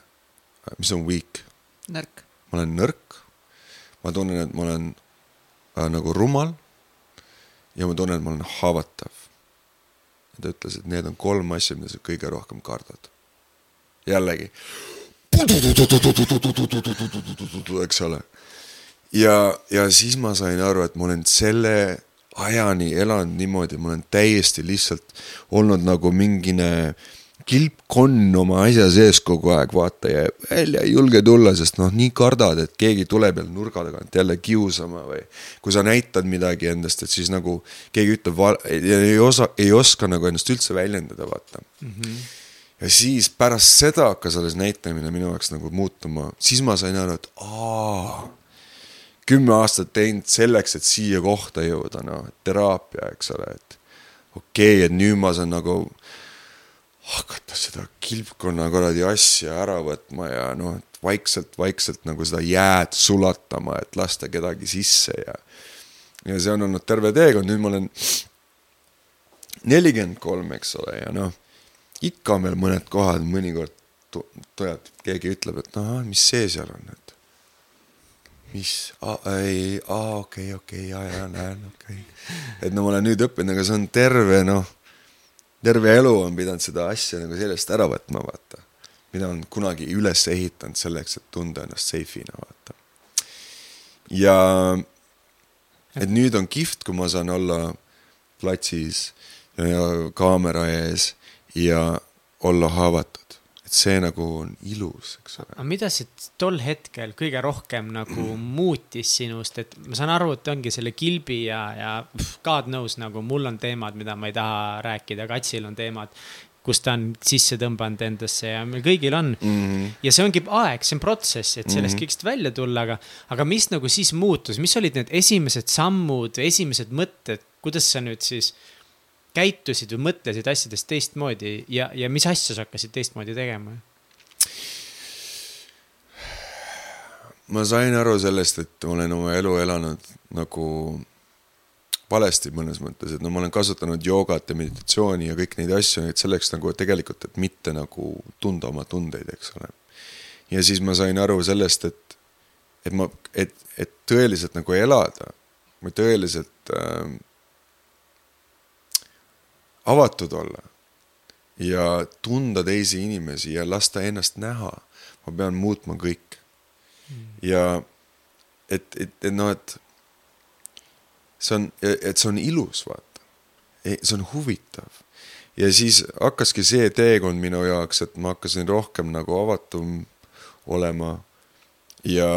mis on weak? nõrk. ma olen nõrk. ma tunnen, et ma olen äh, nagu rumal. ja ma tunnen, et ma olen haavatav. ja ta ütles, et need on kolm asja, mida sa kõige rohkem kardad. jällegi. eks ole ja, ja siis ma sain aru, et ma olen selle ajani elanud niimoodi, ma olen täiesti lihtsalt olnud nagu mingine kilpkonn oma asja sees kogu aeg, vaata ja välja ei julge tulla, sest noh, nii kardad, et keegi tuleb jälle nurga tagant jälle kiusama või. kui sa näitad midagi endast, et siis nagu keegi ütleb, ei osa, ei oska nagu ennast üldse väljendada, vaata mm. -hmm. ja siis pärast seda hakkas alles näitamine minu jaoks nagu muutuma, siis ma sain aru, et aa kümme aastat teinud selleks, et siia kohta jõuda, noh, teraapia, eks ole, et okei okay,, et nüüd ma saan nagu hakata seda kilpkonna kuradi asja ära võtma ja noh, et vaikselt-vaikselt nagu seda jääd sulatama, et lasta kedagi sisse ja ja see on olnud terve teekond, nüüd ma olen nelikümmend kolm, eks ole, ja noh, ikka on veel mõned kohad, mõnikord tead, keegi ütleb, et noh, mis see seal on, et mis, ei, aa, okei, okei, ja, ja näen, okei okay.. et no ma olen nüüd õppinud, aga see on terve, noh, terve elu on pidanud seda asja nagu sellest ära võtma, vaata. mida on kunagi üles ehitanud selleks, et tunda ennast safe'ina, vaata. ja, et nüüd on kihvt, kui ma saan olla platsis ja kaamera ees ja olla haavatud et see nagu on ilus, eks ole. aga mida see tol hetkel kõige rohkem nagu muutis sinust, et ma saan aru, et ongi selle kilbi ja, ja pff, God knows nagu mul on teemad, mida ma ei taha rääkida, Katsil on teemad kus ta on sisse tõmbanud endasse ja meil kõigil on mm. -hmm. ja see ongi aeg, see on protsess, et sellest mm -hmm. kõigest välja tulla, aga, aga mis nagu siis muutus, mis olid need esimesed sammud, esimesed mõtted, kuidas sa nüüd siis käitusid või mõtlesid asjadest teistmoodi ja, ja mis asju sa hakkasid teistmoodi tegema? ma sain aru sellest, et ma olen oma elu elanud nagu valesti mõnes mõttes, et no ma olen kasutanud joogat ja meditatsiooni ja kõiki neid asju, et selleks nagu tegelikult, et mitte nagu tunda oma tundeid, eks ole. ja siis ma sain aru sellest, et, et ma, et, et tõeliselt nagu elada või tõeliselt äh, avatud olla ja tunda teisi inimesi ja lasta ennast näha. ma pean muutma kõik mm.. ja et, et, et noh, et see on, et see on ilus, vaata. see on huvitav. ja siis hakkaski see teekond minu jaoks, et ma hakkasin rohkem nagu avatum olema ja,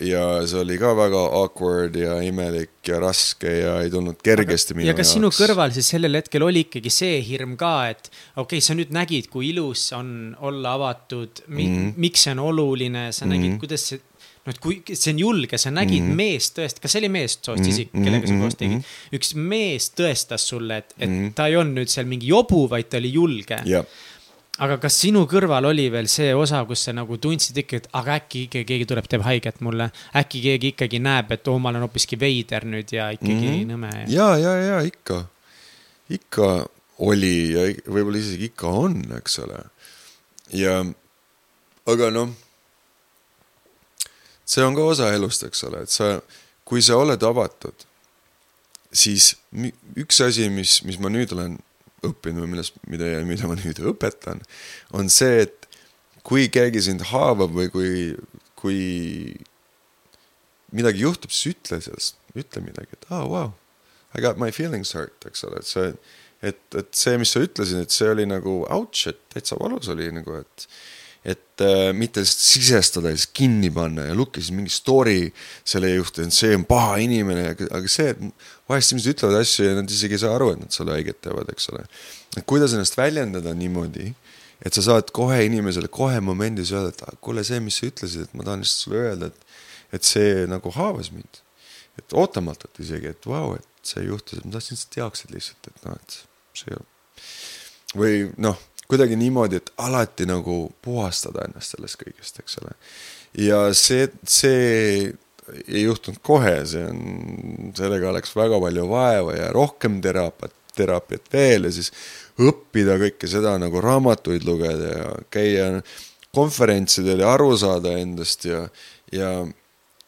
ja see oli ka väga awkward ja imelik ja raske ja ei tulnud kergesti minu jaoks. ja kas sinu kõrval siis sellel hetkel oli ikkagi see hirm ka, et okei okay,, sa nüüd nägid, kui ilus on olla avatud mi, mm, -hmm. miks see on oluline, sa nägid mm, -hmm. kuidas see, noh, et kui see on julge, sa nägid mm -hmm. meest tõesti, kas see oli meest soost isik mm, -hmm. kellega sa koos tegid mm? -hmm. üks mees tõestas sulle, et, et mm -hmm. ta ei olnud nüüd seal mingi jobu, vaid ta oli julge yeah aga kas sinu kõrval oli veel see osa, kus sa nagu tundsid ikka, et aga äkki ikka keegi tuleb, teeb haiget mulle. äkki keegi ikkagi näeb, et oo, ma olen hoopiski veider nüüd ja ikkagi mm -hmm. nõme. ja, ja, ja ikka, ikka oli ja võib-olla isegi ikka on, eks ole. ja, aga noh, see on ka osa elust, eks ole, et sa, kui sa oled avatud, siis üks asi, mis, mis ma nüüd olen õppinud või millest, mida, mida ma nüüd õpetan, on see, et kui keegi sind haavab või kui, kui midagi juhtub, siis ütle sellest, ütle midagi, et aa oh,, wow, I got my feelings hurt, eks ole, et see, et, et see, mis sa ütlesid, et see oli nagu ouch, et täitsa valus oli nagu, et et äh, mitte sisestada ja siis kinni panna ja lukki siis mingi story selle juurde, et see on paha inimene, aga see, et vahest inimesed ütlevad asju ja nad isegi ei saa aru, et nad sulle haiget teevad, eks ole. et kuidas ennast väljendada niimoodi, et sa saad kohe inimesele kohe momendis öelda, et kuule, see, mis sa ütlesid, et ma tahan lihtsalt sulle öelda, et, et see nagu haavas mind. et ootamatult isegi, et vau wow,, et see juhtus, et ma tahtsin, et sa teaksid lihtsalt, et noh, et see või noh kuidagi niimoodi, et alati nagu puhastada ennast sellest kõigest, eks ole. ja see, see ei juhtunud kohe, see on, sellega läks väga palju vaeva ja rohkem teraapiat, teraapiat veel ja siis õppida kõike seda nagu raamatuid lugeda ja käia konverentsidel ja aru saada endast ja, ja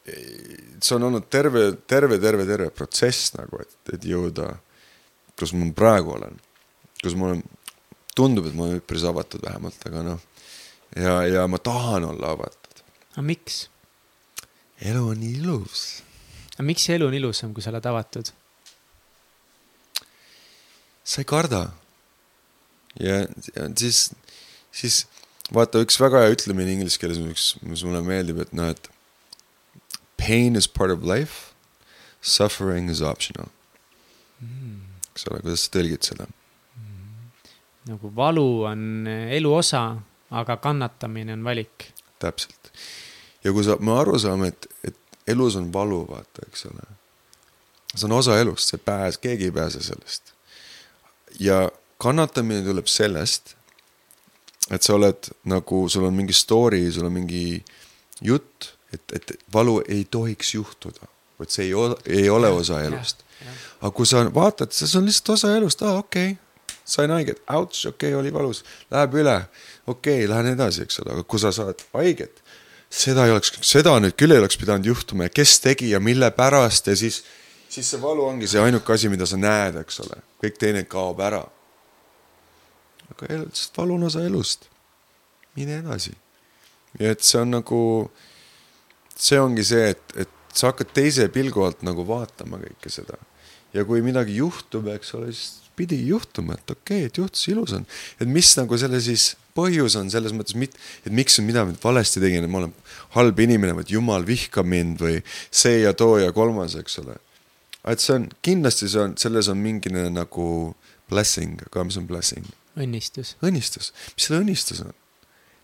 see on olnud terve, terve, terve, terve protsess nagu, et, et jõuda, kus ma praegu olen, kus ma olen tundub, et ma olen üpris avatud vähemalt, aga noh, ja, ja ma tahan olla avatud. aga miks? Elu on ilus. aga miks see elu on ilusam, kui sa oled avatud? sa ei karda. ja, siis, siis vaata, üks väga hea ütlemine inglise keeles, üks, mis mulle meeldib, et noh, et pain is part of life, suffering is optional mm.. eks ole, kuidas sa tõlgid seda? nagu valu on elu osa, aga kannatamine on valik. täpselt. Ja kui sa, me aru saame, et, et elus on valu, vaata, eks ole. see on osa elust, sa ei pääse, keegi ei pääse sellest. ja kannatamine tuleb sellest, et sa oled nagu, sul on mingi story, sul on mingi jutt, et, et valu ei tohiks juhtuda, vot see ei ole, ei ole osa elust. aga kui sa vaatad, see on lihtsalt osa elust, aa okei. Okay sain haiget, ouch, okei okay,, oli valus, läheb üle, okei okay,, lähen edasi, eks ole, aga kui sa saad haiget, seda ei oleks, seda nüüd küll ei oleks pidanud juhtuma ja kes tegi ja mille pärast ja siis, siis see valu ongi see ainuke asi, mida sa näed, eks ole, kõik teine kaob ära. aga lihtsalt valu on osa elust, mine edasi. ja et see on nagu, see ongi see, et, et sa hakkad teise pilgu alt nagu vaatama kõike seda ja kui midagi juhtub, eks ole, siis pidigi juhtuma, et okei okay,, et juhtus, ilus on. et mis nagu selle siis põhjus on selles mõttes, et miks, mida ma valesti tegin, et ma olen halb inimene, vaid jumal vihkab mind või see ja too ja kolmas, eks ole. et see on, kindlasti see on, selles on mingine nagu blessing, aga mis on blessing? õnnistus. õnnistus, mis selle õnnistus on?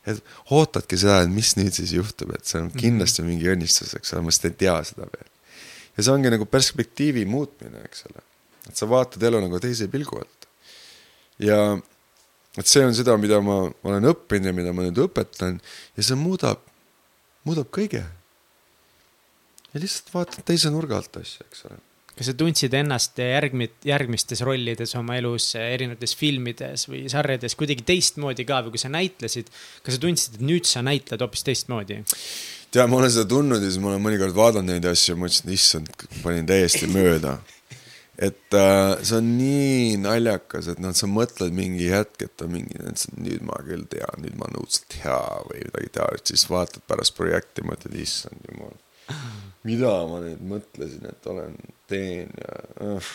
et ootadki seda, et mis nüüd siis juhtub, et see on mhm. kindlasti mm -hmm. mingi õnnistus, eks ole, ma lihtsalt ei tea seda veel. ja see ongi nagu perspektiivi muutmine, eks ole et sa vaatad elu nagu teise pilgu alt. ja et see on seda, mida ma olen õppinud ja mida ma nüüd õpetan ja see muudab, muudab kõige. ja lihtsalt vaatad teise nurga alt asja, eks ole kas sa tundsid ennast järgmit-, järgmistes rollides oma elus, erinevates filmides või sarjades kuidagi teistmoodi ka või kui sa näitlesid, kas sa tundsid, et nüüd sa näitled hoopis teistmoodi? tead, ma olen seda tundnud ja siis ma olen mõnikord vaadanud neid asju ja mõtlesin, issand, panin täiesti mööda et äh, see on nii naljakas, et noh, sa mõtled mingi hetk, et on mingi, nüüd ma küll tean, nüüd ma olen õudselt hea või midagi taolist, siis vaatad pärast projekti, mõtled, issand jumal, mida ma nüüd mõtlesin, et olen, teen ja uh.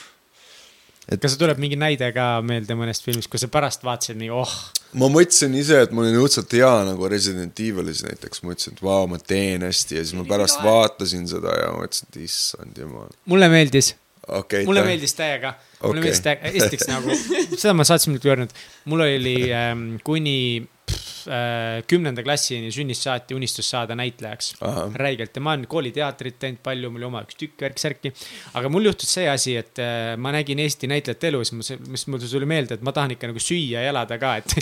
et kas tuleb mingi näide ka meelde mõnest filmist, kui sa pärast vaatasid nii, oh. ma mõtlesin ise, et ma olin õudselt hea nagu Resident Evilis näiteks, mõtlesin, et vau, ma teen hästi ja siis ma pärast vaatasin seda ja mõtlesin, et issand jumal. mulle meeldis okay,. mulle meeldis täiega okay., mulle meeldis täiega, esiteks nagu, seda ma saatsin muidugi öelnud, mul oli ähm, kuni Äh, kümnenda klassini sünnist saati unistus saada näitlejaks. räigelt ja ma olen kooliteatrit teinud palju, mul oli oma üks tükk, värk, särki. aga mul juhtus see asi, et äh, ma nägin Eesti näitlejate elu, siis mul, mul tuli meelde, et ma tahan ikka nagu süüa ja elada ka, et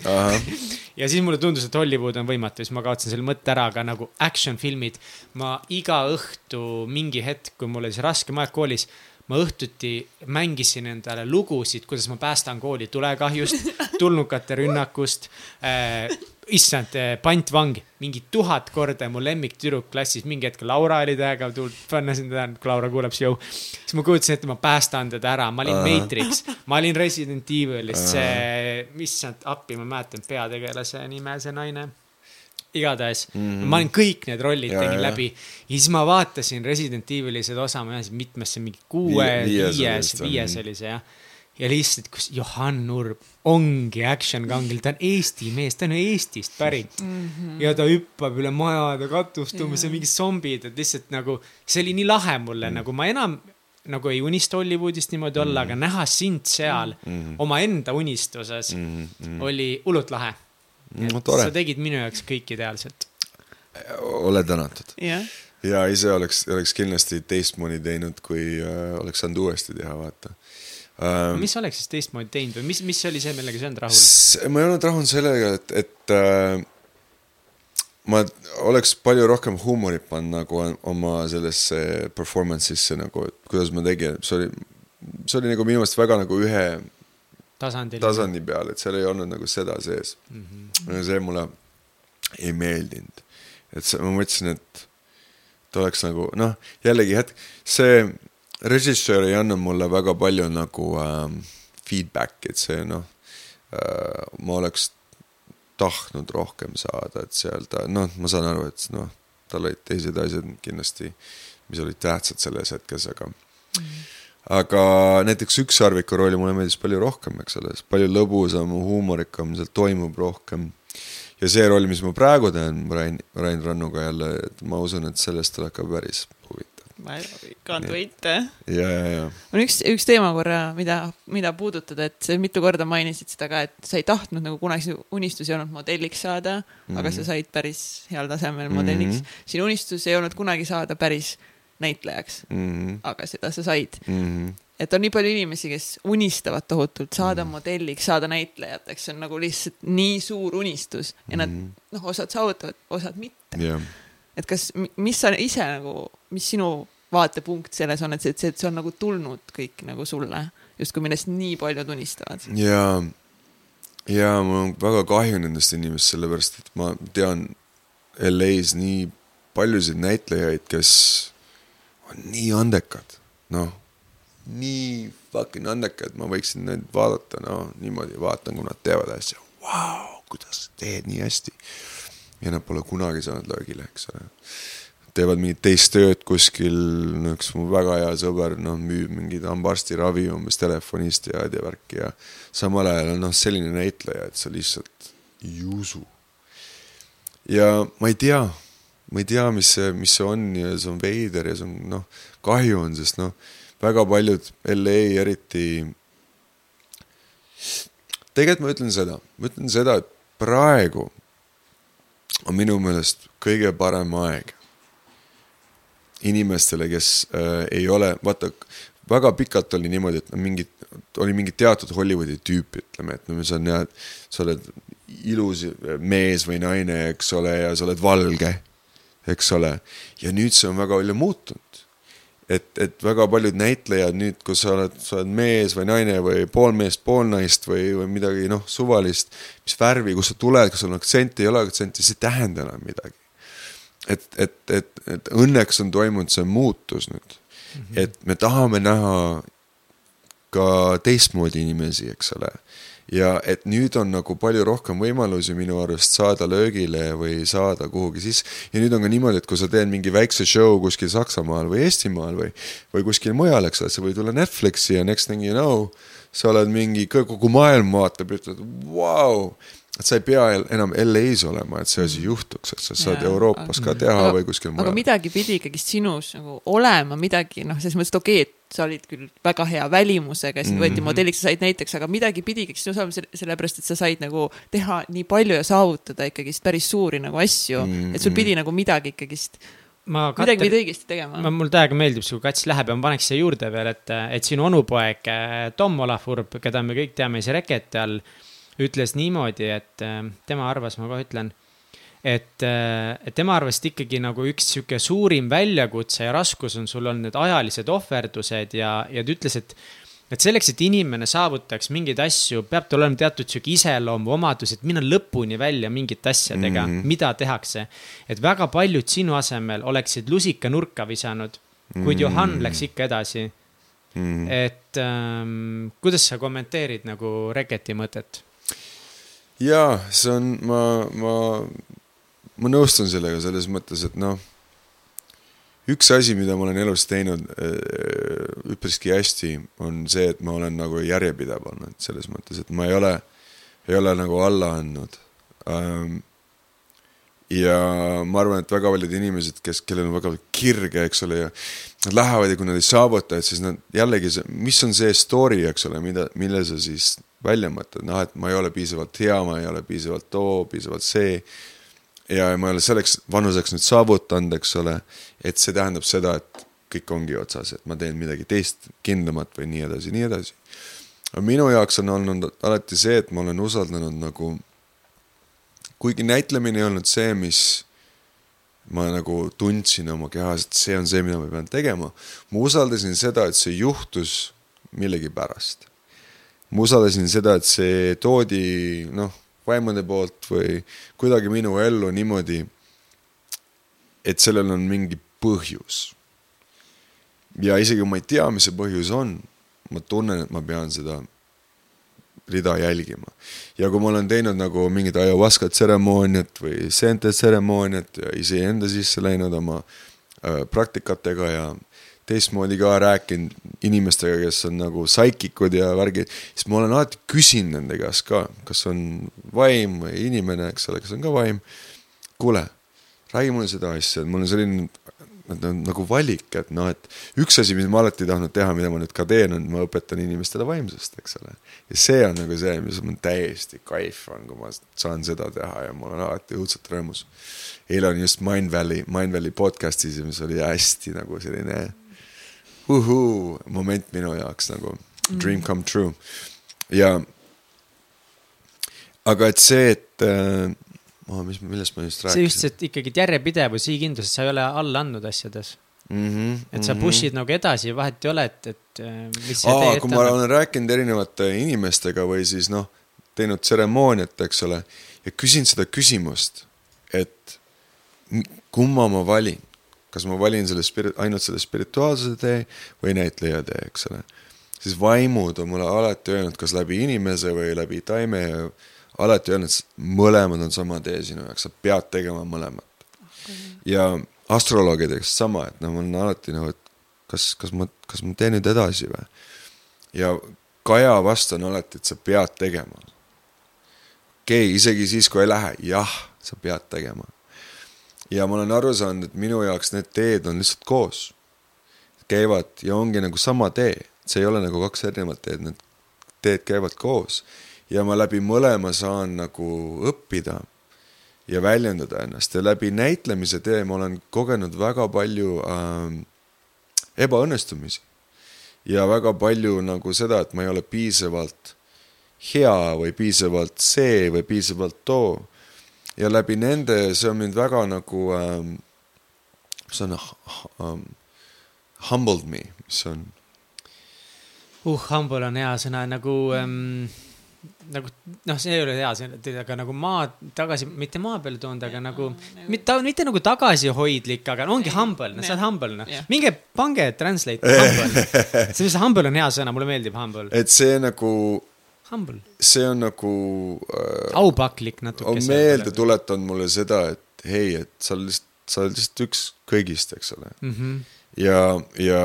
ja siis mulle tundus, et Hollywood on võimatu, siis ma kaotasin selle mõtte ära, aga nagu action filmid. ma iga õhtu mingi hetk, kui mul oli see raskem aeg koolis ma õhtuti mängisin endale lugusid, kuidas ma päästan kooli tulekahjust, tulnukate rünnakust äh, issand, eh, pantvang, mingi tuhat korda mu lemmiktüdruk klassis, mingi hetk Laura oli täiega tulnud panna sinna, kui Laura kuuleb show. siis ma kujutasin ette, ma päästan teda ära, ma olin uh. Matrix, ma olin Resident Evilis uh., see, issand, appi, ma mäletan peategelase nime, see naine igatahes mm, -hmm. ma olin kõik need rollid ja, tegin ja. läbi ja siis ma vaatasin Resident Evil'i seda osa, ma ei tea, mitmes see mingi kuue, viies, viies oli see jah ja lihtsalt, kus Johan Nurb ongi action kangel, ta on Eesti mees, ta on Eestist pärit mm. -hmm. ja ta hüppab üle majade katust umbes yeah. mingid zombid, et lihtsalt nagu, see oli nii lahe mulle mm, -hmm. nagu ma enam nagu ei unista Hollywoodist niimoodi olla mm, -hmm. aga näha sind seal mm -hmm. omaenda unistuses mm -hmm. oli hullult lahe no,. sa tegid minu jaoks kõik ideaalselt. ole tänatud yeah. ja ise oleks, oleks kindlasti teistmoodi teinud, kui äh, oleks saanud uuesti teha, vaata ähm,. mis oleks siis teistmoodi teinud või mis, mis oli see, millega sa ei olnud rahul? ma ei olnud rahul sellega, et, et äh, ma oleks palju rohkem huumorit pannud nagu oma sellesse performance'isse nagu, et kuidas ma tegin, see oli, see oli nagu minu meelest väga nagu ühe tasandil. tasandi peal, et seal ei olnud nagu seda sees mm. -hmm. see mulle ei meeldinud. et see, ma mõtlesin, et ta oleks nagu noh, jällegi hetk, see režissöör ei anna mulle väga palju nagu äh, feedback'i, et see noh äh,, ma oleks tahtnud rohkem saada, et seal ta, noh, ma saan aru, et noh, tal olid teised asjad kindlasti, mis olid tähtsad selles hetkes, aga mm. -hmm. Aga näiteks ükssarviku rolli mulle meeldis palju rohkem, eks ole, palju lõbusam, huumorikam, seal toimub rohkem. ja see roll, mis ma praegu teen Rain, Rain Rannuga jälle, et ma usun, et sellest tuleb ka päris huvitav ma can't wait. ja, ja, ja. on üks, üks teema korra, mida, mida puudutada, et sa mitu korda mainisid seda ka, et sa ei tahtnud nagu kunagi unistusi olnud modelliks saada mm, -hmm. aga sa mhm. said päris heal tasemel modelliks mm. -hmm. sinu unistus ei olnud kunagi saada päris näitlejaks mm, -hmm. aga seda sa said mm. -hmm et on nii palju inimesi, kes unistavad tohutult saada mm. modelliks, saada näitlejateks, see on nagu lihtsalt nii suur unistus ja nad mm. noh, osad saavutavad, osad mitte yeah et kas, mis sa ise nagu, mis sinu vaatepunkt selles on, et see, et see, on nagu tulnud kõik nagu sulle, justkui millest nii paljud unistavad? jaa, jaa, mul on väga kahju nendest inimestest, sellepärast et ma tean LA-s nii paljusid näitlejaid, kes on nii andekad, noh, nii fucking andekad, ma võiksin neid vaadata, no niimoodi vaatan, kui nad teevad asja, vau, kuidas sa teed nii hästi ja nad pole kunagi saanud löögile, eks ole. teevad mingit teist tööd kuskil, no üks mu väga hea sõber, noh, müüb mingit hambaarstirravi umbes telefonist ja värki ja samal ajal on noh, selline näitleja, et sa lihtsalt ei usu. ja ma ei tea, ma ei tea, mis see, mis see on ja see on veider ja see on noh, kahju on, sest noh, väga paljud LA eriti tegelikult ma ütlen seda, ma ütlen seda, et praegu on minu meelest kõige parem aeg inimestele, kes äh, ei ole, vaata, väga pikalt oli niimoodi, et mingid, oli mingi teatud Hollywoodi tüüp, ütleme, et no sa näed, sa oled ilus mees või naine, eks ole, ja sa oled valge, eks ole. ja nüüd see on väga palju muutunud et, et väga paljud näitlejad nüüd, kui sa oled, sa oled mees või naine või pool meest, pool naist või, või midagi noh, suvalist, mis värvi, kust sa tuled, kas on aktsenti, ei ole aktsenti, see ei tähenda enam midagi. et, et, et, et õnneks on toimunud see muutus nüüd mm, -hmm. et me tahame näha ka teistmoodi inimesi, eks ole ja et nüüd on nagu palju rohkem võimalusi minu arust saada löögile või saada kuhugi sisse. ja nüüd on ka niimoodi, et kui sa teed mingi väikse show kuskil Saksamaal või Eestimaal või, või kuskil mujal, eks ole, sa võid tulla Netflixi ja next thing you know, sa oled mingi, kogu maailm vaatab ja ütled, vau. Et sa ei pea enam LA-s olema, et see asi mm. juhtuks, et sa saad ja, Euroopas aga, ka teha aga, või kuskil mujal. aga midagi pidi ikkagist sinus nagu olema, midagi noh, selles mõttes, et okei okay,, et sa olid küll väga hea välimusega, sind mm -hmm. võeti mhm. modelliks, sa said näiteks, aga midagi pidi ikkagist sinus olema, sellepärast et sa said nagu teha nii palju ja saavutada ikkagist päris suuri nagu asju mm, -hmm. et sul pidi nagu midagi ikkagist ma Kater... midagi pidid õigesti tegema. ma, mulle täiega meeldib, kui kats läheb ja ma paneks siia juurde veel, et, et sinu onupoeg Tom Olafurb, keda me kõik teame siis Rekete all ütles niimoodi, et äh, tema arvas, ma kohe ütlen, et, äh, et tema arvas, et ikkagi nagu üks sihuke suurim väljakutse ja raskus on sul olnud need ajalised ohverdused ja, ja ta ütles, et et selleks, et inimene saavutaks mingeid asju, peab tal olema teatud sihuke iseloomu, omadus, et minna lõpuni välja mingite asjadega mm, -hmm. mida tehakse. et väga paljud sinu asemel oleksid lusika nurka visanud, kuid mm -hmm. Johan läks ikka edasi mm. -hmm. et ähm, kuidas sa kommenteerid nagu Reketi mõtet? Jaa, see on, ma, ma, ma nõustun sellega selles mõttes, et noh, üks asi, mida ma olen elus teinud äh, üpriski hästi, on see, et ma olen nagu järjepidev olnud selles mõttes, et ma ei ole, ei ole nagu alla andnud. Ähm, ja ma arvan, et väga paljud inimesed, kes, kellel on väga kirge, eks ole, ja nad lähevad ja kui nad ei saavuta, et siis nad jällegi, mis on see story, eks ole, mida, mille sa siis välja mõtled, noh, et ma ei ole piisavalt hea, ma ei ole piisavalt too, piisavalt see. ja ma ei ole selleks vanuseks nüüd saavutanud, eks ole, et see tähendab seda, et kõik ongi otsas, et ma teen midagi teist kindlamat või nii edasi, nii edasi. aga minu jaoks on olnud alati see, et ma olen usaldanud nagu, kuigi näitlemine ei olnud see, mis ma nagu tundsin oma kehas, et see on see, mida ma pean tegema. ma usaldasin seda, et see juhtus millegipärast ma usaldasin seda, et see toodi noh, vaimude poolt või kuidagi minu ellu niimoodi, et sellel on mingi põhjus. ja isegi kui ma ei tea, mis see põhjus on, ma tunnen, et ma pean seda rida jälgima. ja kui ma olen teinud nagu mingit ayahuasca tseremooniat või seente tseremooniat ja iseenda sisse läinud oma äh, praktikatega ja teistmoodi ka rääkinud inimestega, kes on nagu saikikud ja värgid, siis ma olen alati küsinud nende käest ka, kas on vaim või inimene, eks ole, kes on ka vaim. kuule, räägi mulle seda asja, et mul on selline nagu valik, et noh, et üks asi, mis ma alati tahtnud teha, mida ma nüüd ka teen, on, ma õpetan inimestele vaimsust, eks ole. ja see on nagu see, mis mul täiesti kaif on, kui ma saan seda teha ja mul on alati õudselt rõõmus. eile on just Mind Valley, Mind Valley podcast'is, mis oli hästi nagu selline uhuu moment minu jaoks nagu mm. dream come true ja aga et see, et äh, oh, mis, millest ma just rääkisin. see et ikkagi järjepidevus, sihikindlus, et sa ei ole alla andnud asjades mm. -hmm, et sa mm -hmm. push'id nagu edasi, vahet ei ole, et, et äh, mis see Aa, kui ma olen rääkinud erinevate inimestega või siis noh, teinud tseremooniat, eks ole, ja küsin seda küsimust, et kumma ma valin kas ma valin selle spiri-, ainult selle spirituaalse tee või näitleja tee, eks ole. siis vaimud on mulle alati öelnud, kas läbi inimese või läbi taime ja alati öelnud, mõlemad on sama tee sinu jaoks, sa pead tegema mõlemat ja astroloogideks sama, et noh, ma olen alati nagu, et kas, kas ma, kas ma teen nüüd edasi või. ja Kaja vastan alati, et sa pead tegema. okei okay,, isegi siis, kui ei lähe, jah, sa pead tegema ja ma olen aru saanud, et minu jaoks need teed on lihtsalt koos. käivad ja ongi nagu sama tee, see ei ole nagu kaks erinevat teed, need teed käivad koos. Ja ma läbi mõlema saan nagu õppida ja väljendada ennast ja läbi näitlemise tee ma olen kogenud väga palju äh, ebaõnnestumisi. ja väga palju nagu seda, et ma ei ole piisavalt hea või piisavalt see või piisavalt too ja läbi nende, see on mind väga nagu ähm,, mis on um, humbled me, mis on? uh, humble on hea sõna, nagu ähm, nagu noh, see ei ole hea sõna, aga nagu maa tagasi, mitte maa peale toonud, aga nagu mitte, mitte nagu tagasihoidlik, aga no, ongi humble, sa oled humble, noh. minge pange translate humble. see, mis humble on hea sõna, mulle meeldib humble. et see nagu Humble. see on nagu äh,. aupaklik natuke. on meelde tuletanud mulle seda, et hei, et sa oled lihtsalt, sa oled lihtsalt üks kõigist, eks ole mm. -hmm. ja, ja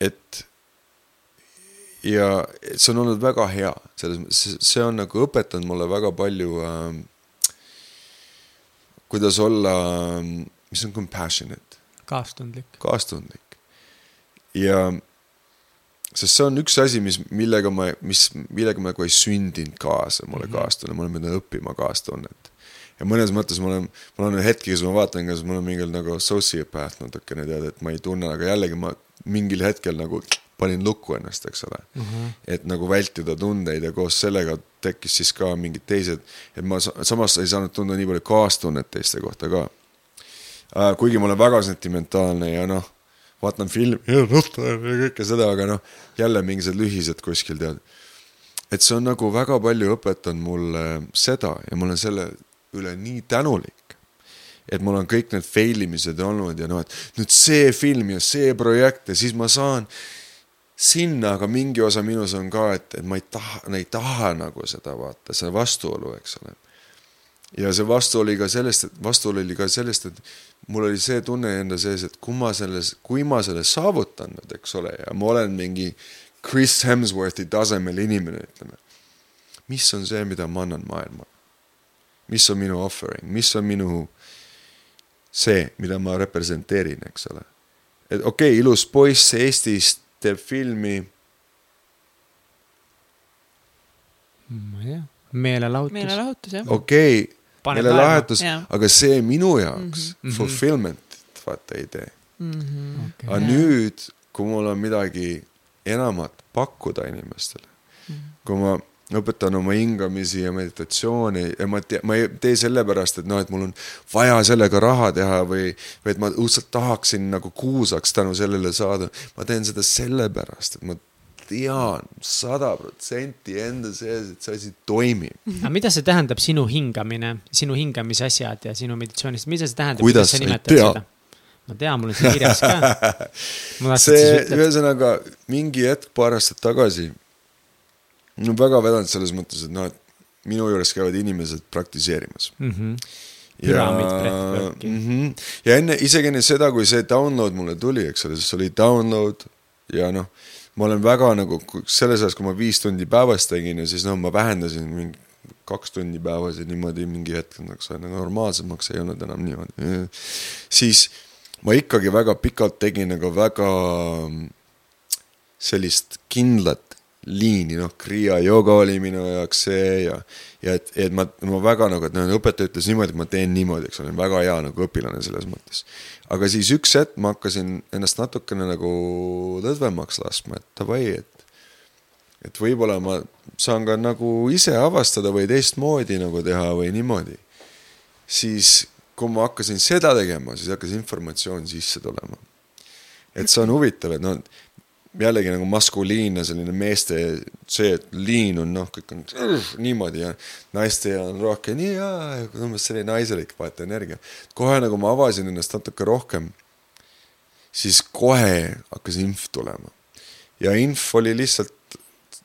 et ja see on olnud väga hea, selles mõttes, see on nagu õpetanud mulle väga palju äh,, kuidas olla, mis on compassionate. kaastundlik. kaastundlik. ja sest see on üks asi, mis, millega ma, mis, millega ma nagu ei sündinud kaasa, mulle mm -hmm. kaastunne, ma olen pidanud õppima kaastunnet. ja mõnes mõttes ma olen, mul on hetki, kus ma vaatan, kas mul on mingi nagu sociopath natukene tead, et ma ei tunne, aga jällegi ma mingil hetkel nagu panin lukku ennast, eks ole mm. -hmm. et nagu vältida tundeid ja koos sellega tekkis siis ka mingid teised, et ma samas ei saanud tunda nii palju kaastunnet teiste kohta ka äh,. kuigi ma olen väga sentimentaalne ja noh, vaatan filmi ja kõike seda, aga noh, jälle mingisugused lühised kuskil tead. et see on nagu väga palju õpetanud mulle seda ja ma olen selle üle nii tänulik et mul on kõik need fail imised olnud ja noh, et nüüd see film ja see projekt ja siis ma saan sinna, aga mingi osa minus on ka, et, et ma ei taha, ei taha nagu seda vaata, see vastuolu, eks ole. ja see vastu oli ka sellest, et vastuolu oli ka sellest, et mul oli see tunne enda sees, et kui ma selles, kui ma selle saavutan nüüd, eks ole, ja ma olen mingi Chris Hemsworthi tasemel inimene, ütleme. mis on see, mida ma annan maailmale? mis on minu offering, mis on minu see, mida ma representeerin, eks ole. et okei okay,, ilus poiss Eestist teeb filmi. ma ei tea, meelelahutus. meelelahutus jah. okei okay,, meelelahutus, aga see minu jaoks mm -hmm. fulfillment'it vaata ei tee mm. -hmm. Okay. aga nüüd, kui mul on midagi enamat pakkuda inimestele mm, -hmm. kui ma õpetan oma hingamisi ja meditatsiooni ja ma tea, ma ei tee sellepärast, et noh, et mul on vaja sellega raha teha või, või et ma õudselt tahaksin nagu kuulsaks tänu sellele saada. ma teen seda sellepärast, et ma tean sada protsenti enda sees, et see asi toimib. aga mida see tähendab, sinu hingamine, sinu hingamise asjad ja sinu meditsioonist, mida see tähendab? kuidas sa ei tea? ma tean, mul on see kirjas ka. see, ühesõnaga mingi hetk paar aastat tagasi no väga vedanud selles mõttes, et noh, et minu juures käivad inimesed praktiseerimas mm. -hmm. ja, mm -hmm. ja enne, isegi enne seda, kui see download mulle tuli, eks ole, siis oli download ja noh, ma olen väga nagu selles ajas, kui ma viis tundi päevas tegin ja siis noh, ma vähendasin mingi kaks tundi päevas ja niimoodi mingi hetk, nagu normaalsemaks ei olnud enam niimoodi. siis ma ikkagi väga pikalt tegin nagu väga sellist kindlat liini, noh, Kriia jooga oli minu jaoks see ja, ja et, et ma, ma väga nagu, et noh, õpetaja ütles niimoodi, et ma teen niimoodi, eks ole, väga hea nagu õpilane selles mõttes. aga siis üks hetk ma hakkasin ennast natukene nagu lõdvemaks laskma, et davai, et, et võib-olla ma saan ka nagu ise avastada või teistmoodi nagu teha või niimoodi. siis, kui ma hakkasin seda tegema, siis hakkas informatsioon sisse tulema et see on huvitav, et noh, jällegi nagu maskuliinne selline meeste see, et liin on noh, kõik on uh, niimoodi ja naiste on rohkem nii ja umbes selline naiselik vaata energia. kohe nagu ma avasin ennast natuke rohkem, siis kohe hakkas inf tulema. ja inf oli lihtsalt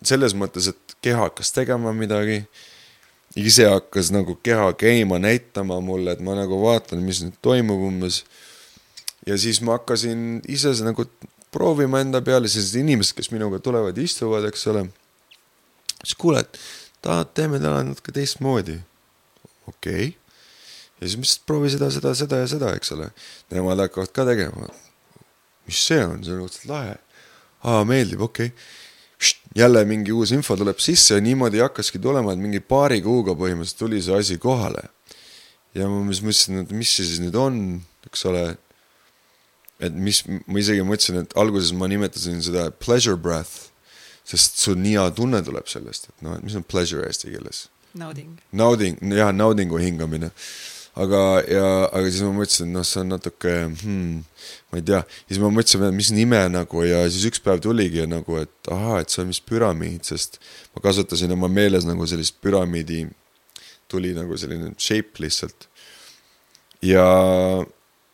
selles mõttes, et keha hakkas tegema midagi, ise hakkas nagu keha käima, näitama mulle, et ma nagu vaatan, mis nüüd toimub umbes. ja siis ma hakkasin ise nagu proovima enda peale, sellised inimesed, kes minuga tulevad, istuvad, eks ole. siis kuule, et tahad, teeme täna natuke teistmoodi. okei okay.. ja siis ma lihtsalt proovi seda, seda, seda ja seda, eks ole. Nemad hakkavad ka tegema. mis see on, see on õudselt lahe. aa, meeldib, okei okay. jälle mingi uus info tuleb sisse ja niimoodi hakkaski tulema, et mingi paari kuuga põhimõtteliselt tuli see asi kohale. ja ma siis mõtlesin, et mis see siis nüüd on, eks ole et mis, ma isegi mõtlesin, et alguses ma nimetasin seda pleasure breath, sest sul nii hea tunne tuleb sellest, et noh, et mis on pleasure eesti keeles? nauding. nauding, jah, naudingu hingamine. aga, ja, aga siis ma mõtlesin, noh, see on natuke hmm,, ma ei tea, siis ma mõtlesin, mis nime nagu ja siis üks päev tuligi nagu, et ahaa, et see on vist püramiid, sest ma kasutasin oma meeles nagu sellist püramiidi, tuli nagu selline shape lihtsalt. ja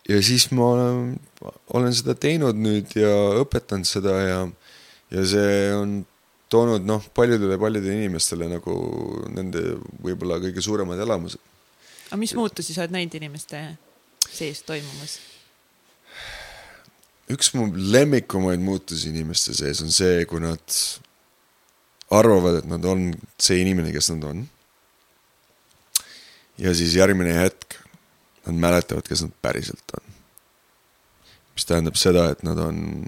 ja siis ma olen, olen seda teinud nüüd ja õpetanud seda ja, ja see on toonud noh, paljudele, paljudele inimestele nagu nende võib-olla kõige suuremad elamused. aga mis muutusi sa oled näinud inimeste sees toimumas? üks mu lemmikumaid muutusi inimeste sees on see, kui nad arvavad, et nad on see inimene, kes nad on. ja siis järgmine hetk nad mäletavad, kes nad päriselt on. mis tähendab seda, et nad on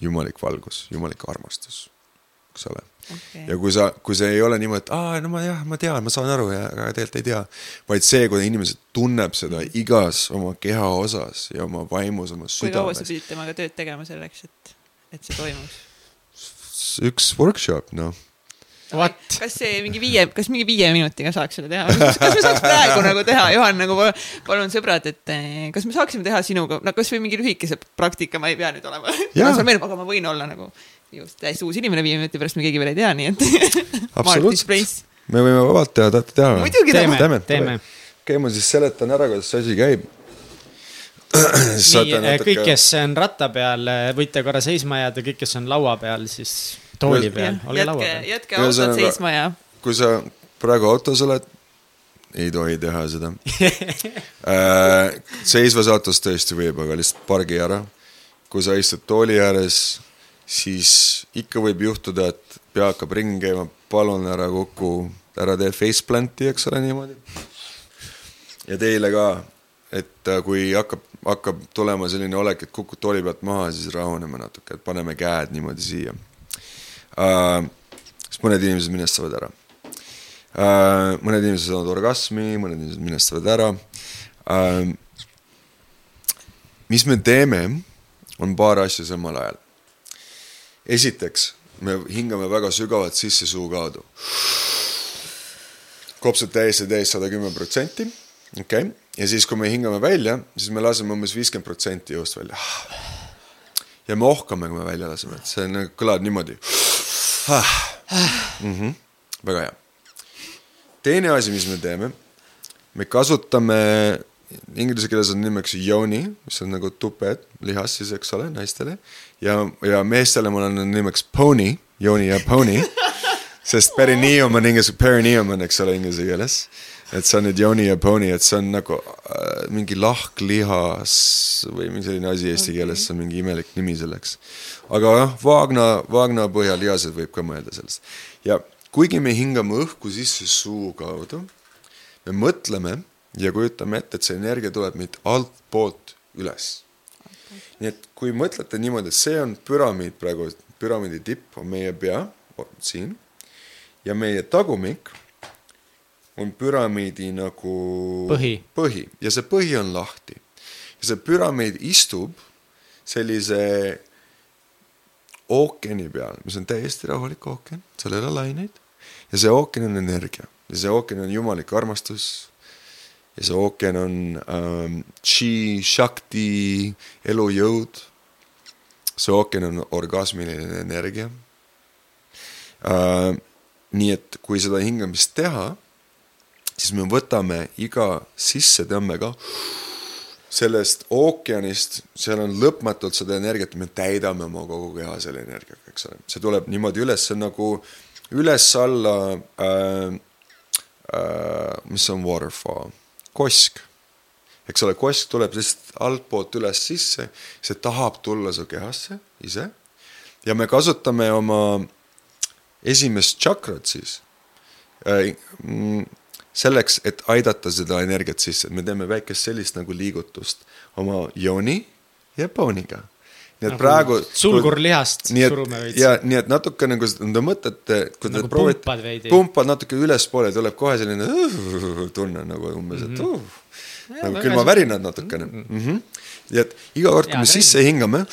jumalik valgus, jumalik armastus, eks ole okay.. ja kui sa, kui see ei ole niimoodi, et aa, no ma jah, ma tean, ma saan aru ja, aga tegelikult ei tea. vaid see, kui inimesed tunneb seda igas oma keha osas ja oma vaimus, oma südames. kui kaua sa pidid temaga tööd tegema selleks, et, et see toimuks? üks workshop, noh What? kas see mingi viie, kas mingi viie minutiga saaks seda teha? kas me saaks praegu nagu teha, Juhan, nagu palun sõbrad, et eh, kas me saaksime teha sinuga, no kasvõi mingi lühikese praktika, ma ei pea nüüd olema. aga ma võin olla nagu just täiesti uus inimene viie minuti pärast, me keegi veel ei tea, nii et. absoluutselt, me võime vabalt teha, tahate teha? muidugi teeme, teeme, teeme. okei, ma siis seletan ära, kuidas see asi käib nii, kõik, kes on ratta peal, võite korra seisma jääda, kõik, kes on laua peal, siis tooli peal, ole laua peal. jätke autod seisma ja. kui sa praegu autos oled, ei tohi teha seda äh, seisvas autos tõesti võib, aga lihtsalt pargi ära. kui sa istud tooli ääres, siis ikka võib juhtuda, et pea hakkab ringi käima, palun ära kuku, ära tee faceplanti, eks ole, niimoodi. ja teile ka, et äh, kui hakkab, hakkab tulema selline olek, et kukud tooli pealt maha, siis rahuneme natuke, et paneme käed niimoodi siia äh,. sest mõned inimesed minestavad ära äh,. mõned inimesed saavad orgasmi, mõned inimesed minestavad ära äh,. mis me teeme, on paar asja samal ajal. esiteks, me hingame väga sügavalt sisse suu kaudu. kopsud täiesti täis sada kümme protsenti, okei okay., ja siis, kui me hingame välja, siis me laseme umbes viiskümmend protsenti jõust välja. ja me ohkame, kui me välja laseme, et see nagu kõlab niimoodi mm. -hmm. väga hea. teine asi, mis me teeme, me kasutame, inglise keeles on nimeks yoni, mis on nagu tuped, lihas siis, eks ole, naistele. ja, ja meestele mul on nimeks pony, yoni ja pony sest perineum on inglise, perineum on, eks ole, inglise keeles et see on nüüd Yoni ja Pony, et see on nagu äh, mingi lahklihas või mingi selline asi eesti okay. keeles, see on mingi imelik nimi selleks aga jah, Vaagna, Vaagna põhjalihased võib ka mõelda sellest. ja kuigi me hingame õhku sisse suu kaudu, me mõtleme ja kujutame ette, et see energia tuleb meid altpoolt üles. nii et kui mõtlete niimoodi, et see on püramiid praegu, püramiidi tipp on meie pea siin ja meie tagumik on püramiidi nagu põhi, põhi ja see põhi on lahti. ja see püramiid istub sellise ookeani peal, mis on täiesti rahulik ookean, seal ei ole laineid. ja see ookean on energia ja see ookean on jumalik armastus. ja see ookean on ähm, chi, shakti, elujõud. see ookean on orgasmiline energia äh,. nii et kui seda hingamist teha, siis me võtame iga sissetõmbega sellest ookeanist, seal on lõpmatult seda energiat, me täidame oma kogu keha selle energiaga, eks ole, see tuleb niimoodi üles, see on nagu üles-alla äh,, äh, mis on waterfall, kosk. eks ole, kosk tuleb lihtsalt altpoolt üles sisse, see tahab tulla su kehasse ise. Ja me kasutame oma esimest tšakrat siis. Äh, selleks, et aidata seda energiat sisse, me teeme väikest sellist nagu liigutust oma jooni ja pooniga. nii et nagu praegu. sulgurlihast surume veits. ja nii et natuke nagu te mõtlete, kui nagu te proovite, pumpad natuke ülespoole, tuleb kohe selline uh, tunne nagu umbes, et uh, ja, nagu külmavärinad natukene mm. -hmm. nii et iga kord, kui me sisse hingame,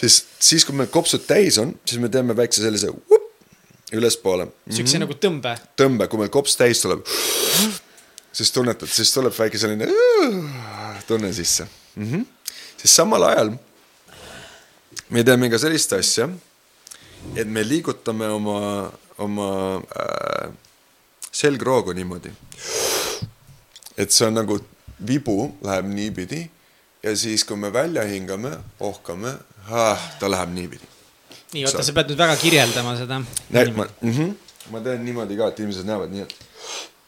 siis, siis kui meil kopsud täis on, siis me teeme väikse sellise up, ülespoole. siukse mm -hmm. nagu tõmbe. tõmbe, kui meil kops täis tuleb, siis tunnetad, siis tuleb väike selline tunne sisse mm. -hmm. siis samal ajal me teeme ka sellist asja, et me liigutame oma, oma äh, selgroogu niimoodi. et see on nagu vibu läheb niipidi ja siis, kui me välja hingame, ohkame, ta läheb niipidi nii, oota, sa pead nüüd väga kirjeldama seda. näed, ma mm, -hmm. ma teen niimoodi ka, et inimesed näevad nii, et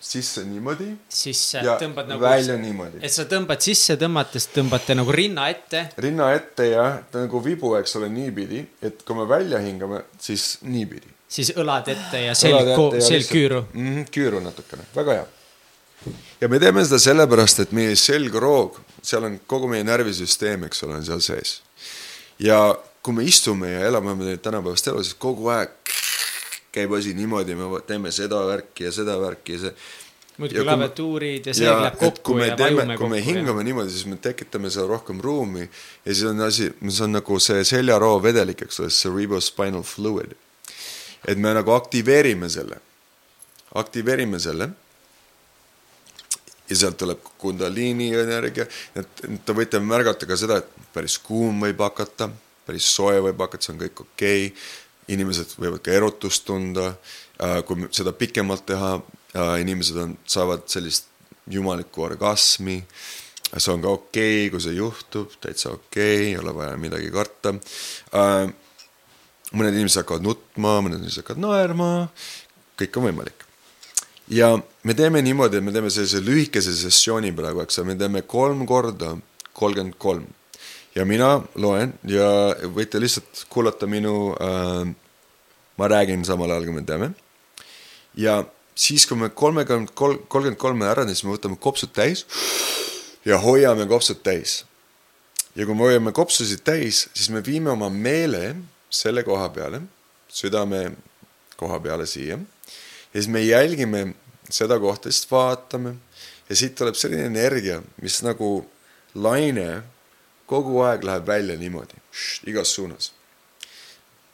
sisse niimoodi. sisse, tõmbad nagu. välja niimoodi. et sa tõmbad sisse tõmmates, tõmbate nagu rinna ette. rinna ette jah, nagu vibu, eks ole, niipidi, et kui me välja hingame, siis niipidi siis õlad ette ja selg, selg küüru mm. -hmm, küüru natukene, väga hea. ja me teeme seda sellepärast, et meie selgroog, seal on kogu meie närvisüsteem, eks ole, on seal sees. ja kui me istume ja elame tänapäevast elu, siis kogu aeg käib asi niimoodi, me teeme seda värki ja seda värki ja see muidugi klaviatuurid ja see ja, läheb kokku ja teeme, vajume kokku. kui me hingame ja... niimoodi, siis me tekitame seal rohkem ruumi ja siis on asi, see on nagu see seljaroo vedelik, eks ole, cerebrospinal fluid. et me nagu aktiveerime selle, aktiveerime selle. ja sealt tuleb kundaliini energia, et te võite märgata ka seda, et päris kuum võib hakata, päris soe võib hakata, see on kõik okei okay. inimesed võivad ka erutust tunda, äh, kui seda pikemalt teha inimesed on, saavad sellist jumalikku orgasmi. see on ka okei okay,, kui see juhtub, täitsa okei okay,, ei ole vaja midagi karta. mõned inimesed hakkavad nutma, mõned inimesed hakkavad naerma, kõik on võimalik. ja me teeme niimoodi, et me teeme sellise lühikese sessiooni praegu, eks ole, me teeme kolm korda kolmkümmend kolm ja mina loen ja võite lihtsalt kuulata minu äh,, ma räägin samal ajal, kui me teeme. ja siis, kui me kolmekümmend kolm, kolmkümmend kolme ära teeme, siis me võtame kopsud täis ja hoiame kopsud täis. ja kui me hoiame kopsusid täis, siis me viime oma meele selle koha peale, südame koha peale siia ja siis me jälgime seda kohta, siis vaatame ja siit tuleb selline energia, mis nagu laine kogu aeg läheb välja niimoodi, igas suunas.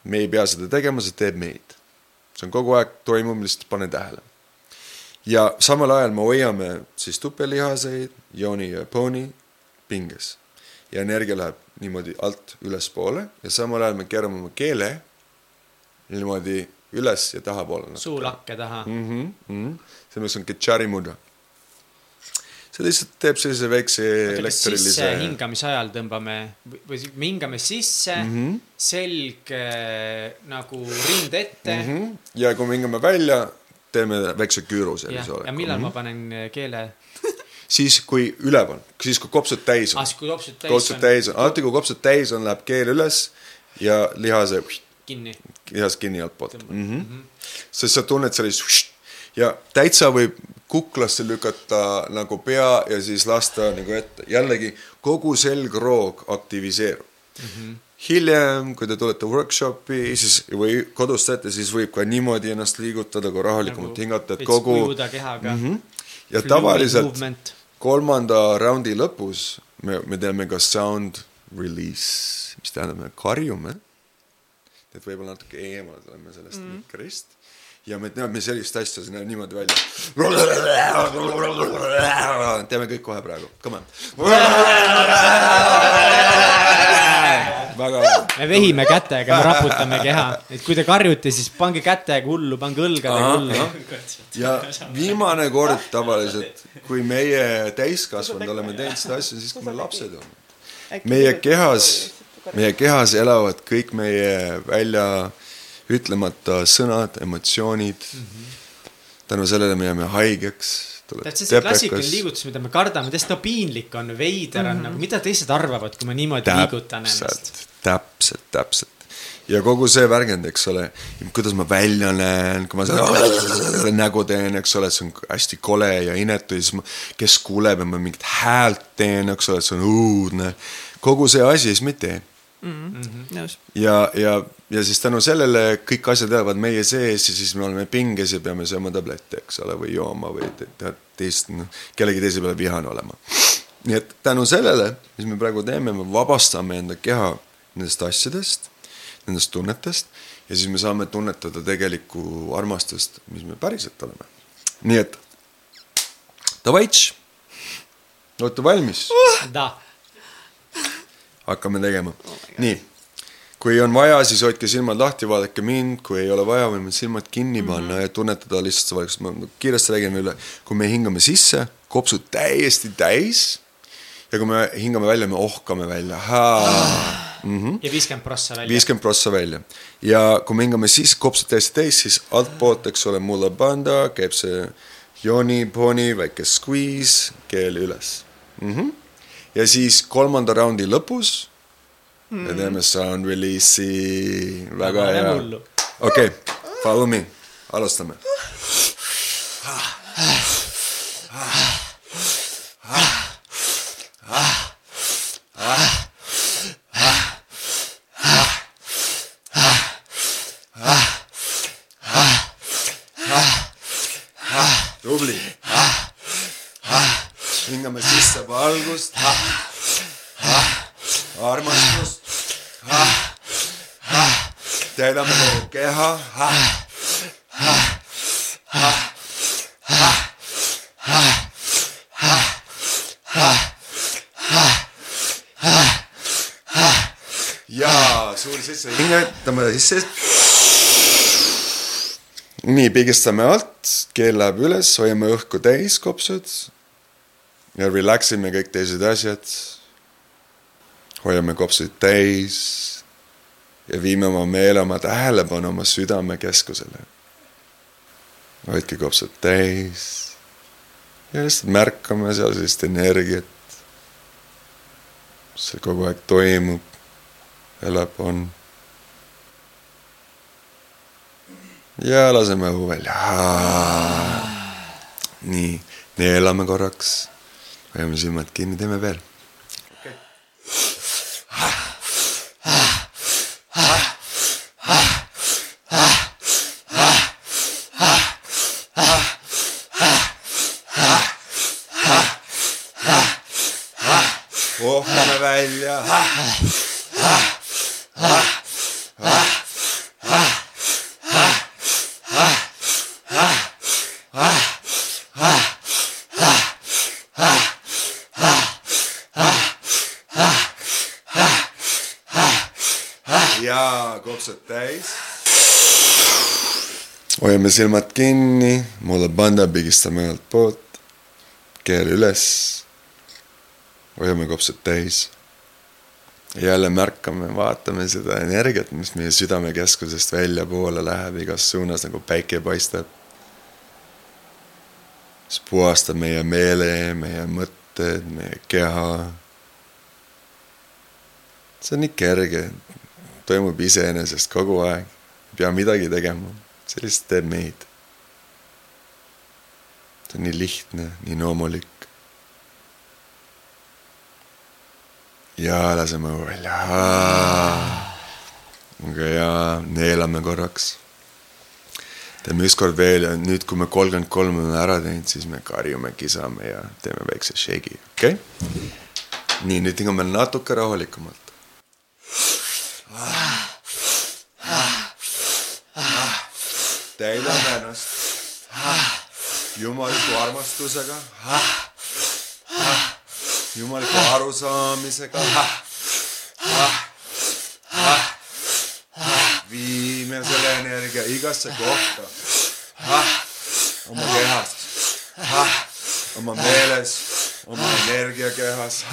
me ei pea seda tegema, see teeb meid. see on kogu aeg toimub, lihtsalt pane tähele ja samal ajal me hoiame siis tupelihaseid, jooni ja pooni pinges. ja energia läheb niimoodi alt ülespoole ja samal ajal me keerame oma keele niimoodi üles ja tahapoole. suulakke taha mm. -hmm, mm -hmm. mõttes on ketšari muda. See lihtsalt teeb sellise väikse elektrilise. hingamise ajal tõmbame või me hingame sisse mm, -hmm. selg äh, nagu rind ette mm. -hmm. ja kui me hingame välja teeme väikse küüru sellise oleku. ja millal mm -hmm. ma panen äh, keele siis, kui üleval, siis kui kopsud täis on. ah, siis kui kopsud täis kopsud on. täis on, alati kui kopsud täis on, läheb keel üles ja lihase. kinni. lihas kinni altpoolt. Mm -hmm. sest sa tunned sellist ja täitsa võib kuklasse lükata nagu pea ja siis lasta nagu ette, jällegi kogu selgroog aktiviseerub mm. -hmm hiljem, kui te tulete workshopi, siis või kodus teete, siis võib ka niimoodi ennast liigutada, kui rahulikumalt nagu hingata, et kogu. kehaga mm. -hmm. ja tavaliselt movement. kolmanda raundi lõpus me, me teeme ka sound release, mis tähendab, me karjume. et võib-olla natuke eemal oleme sellest mm -hmm. mikrist ja me teame sellist asja, see näeb niimoodi välja. teeme kõik kohe praegu, come on väga hea. me vehime kätega, me raputame keha, et kui te karjute, siis pange kätega hullu, pange õlgadega hullu. ja viimane kord tavaliselt, kui meie täiskasvanud oleme teinud seda asja, siis kui me lapsed oleme. meie kehas, meie kehas elavad kõik meie välja ütlemata sõnad, emotsioonid mm. -hmm. tänu sellele me jääme haigeks täpselt see klassikaline liigutus, mida me kardame, teist no piinlik on, veider on mm, -hmm. nagu mida teised arvavad, kui ma niimoodi täpselt, liigutan ennast. täpselt, täpselt ja kogu see värgend, eks ole, kuidas ma välja näen, kui ma seda nägu teen, eks ole, see on hästi kole ja inetu ja siis ma, kes kuuleb ja ma mingit häält teen, eks ole, see on õudne. kogu see asi, siis ma ei tee mm. -hmm. nõus. ja, ja, ja siis tänu sellele kõik asjad jäävad meie sees ja siis me oleme pinges ja peame sööma tablette, eks ole, või jooma või tead teist, noh, kellegi teise peale vihane olema. nii et tänu sellele, mis me praegu teeme, me vabastame enda keha nendest asjadest, nendest tunnetest ja siis me saame tunnetada tegelikku armastust, mis me päriselt oleme. nii et davai, olete valmis uh!? Hakkame tegema oh. nii, kui on vaja, siis hoidke silmad lahti, vaadake mind, kui ei ole vaja, võime silmad kinni mhm. panna mm -hmm. ja tunnetada lihtsalt vaikust, ma kiiresti räägin üle, kui me hingame sisse, kopsud täiesti täis ja kui me hingame välja, me ohkame välja. Mm -hmm. ja viiskümmend prossa välja. viiskümmend prossa välja ja kui me hingame siis kopsud täiesti täis, siis altpoolt, eks ole, mulla banda käib see jooni, poni, väike squeeze, keel üles mm. -hmm ja siis kolmanda raundi lõpus mm. me teeme sound release'i, väga hea. okei okay., Follow me, alustame. tubli. hingame sisse valgust. armastust. täidame kogu keha. ja suur sisse hingetame sisse nii, pigistame alt, keel läheb üles, hoiame õhku täis, kopsud. Ja relax ime kõik teised asjad. hoiame kopsud täis ja viime oma meele, oma tähelepanu oma südamekeskusele. hoidke kopsud täis ja lihtsalt märkame seal sellist energiat, seal kogu aeg toimub, elab, on ja laseme õhu välja. nii, neelame korraks, hoiame silmad kinni, teeme veel okay.. vohkame välja. ja kopsud täis. hoiame silmad kinni, mulle panda, pigistame ühelt poolt, keel üles. hoiame kopsud täis. jälle märkame, vaatame seda energiat, mis meie südamekeskusest väljapoole läheb igas suunas nagu päike paistab. mis puhastab meie meele, meie mõtted, meie keha see on nii kerge, toimub iseenesest kogu aeg, ei pea midagi tegema, see lihtsalt teeb meid. see on nii lihtne, nii loomulik. ja laseme õhu välja. väga hea, neelame korraks. teeme ükskord veel ja nüüd, kui me kolmkümmend kolm oleme ära teinud, siis me karjume, kisame ja teeme väikse shake'i, okei okay?? nii, nüüd hingame natuke rahulikumalt. Täidame ennast. Jumaliku armastusega, jumaliku arusaamisega. viime selle energia igasse kohta. Oma kehas, oma meeles, oma energiakehas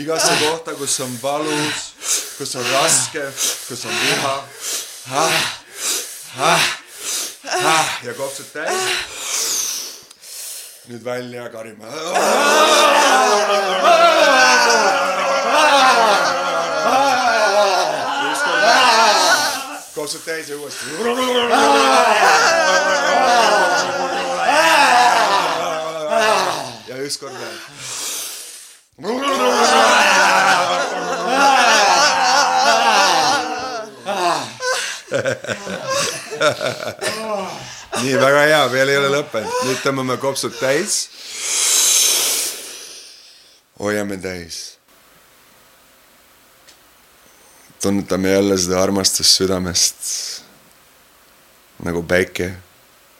igasse kohta, kus on valus, kus on raske, kus on viha. ja kopsud täis. nüüd välja karime. kopsud täis ja uuesti. ja ükskord veel nii, väga hea, veel ei ole lõppenud, nüüd tõmbame kopsud täis. hoiame täis. tunnetame jälle seda armastust südamest. nagu päike,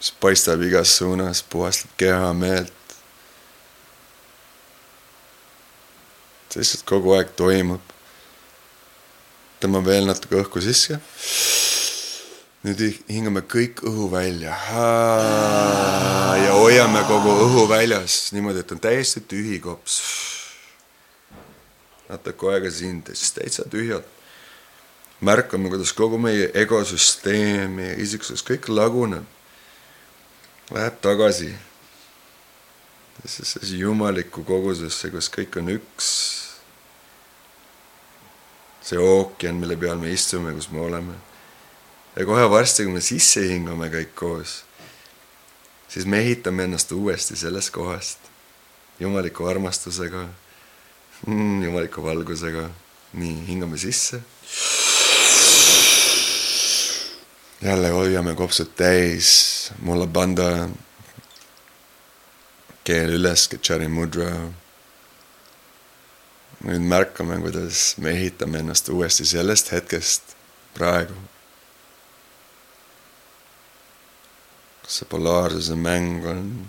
mis paistab igas suunas, puhastab keha, meelt. See lihtsalt kogu aeg toimub. tõmbame veel natuke õhku sisse nüüd hingame kõik õhu välja ja hoiame kogu õhu väljas niimoodi, et on täiesti tühi kops. natuke aega siin, siis täitsa tühjad. märkame, kuidas kogu meie egosüsteem, meie isiksus, kõik laguneb. Läheb tagasi. sellesse jumalikku kogusesse, kus kõik on üks. See ookean, mille peal me istume, kus me oleme. ja kohe varsti, kui me sisse hingame kõik koos, siis me ehitame ennast uuesti sellest kohast jumaliku armastusega mm,, jumaliku valgusega. nii, hingame sisse. jälle hoiame kopsud täis, mulla banda keel üles, mudra. Nüüd märkame, kuidas me ehitame ennast uuesti sellest hetkest praegu. kas see polaarsuse mäng on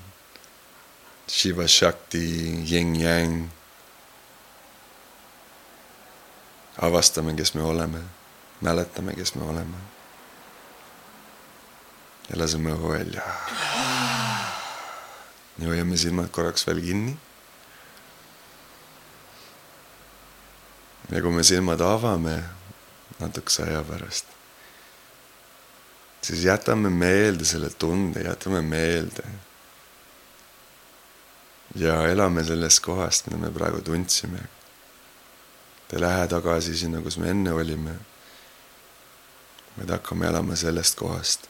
Shiva Shakti, yin-yang. avastame, kes me oleme, mäletame, kes me oleme. ja laseme õhu välja ja hoiame silmad korraks veel kinni. Ja kui me silmad avame natukese aja pärast, siis jätame meelde selle tunde, jätame meelde. ja elame sellest kohast, mida me praegu tundsime. Te lähe tagasi sinna, kus me enne olime. vaid hakkame elama sellest kohast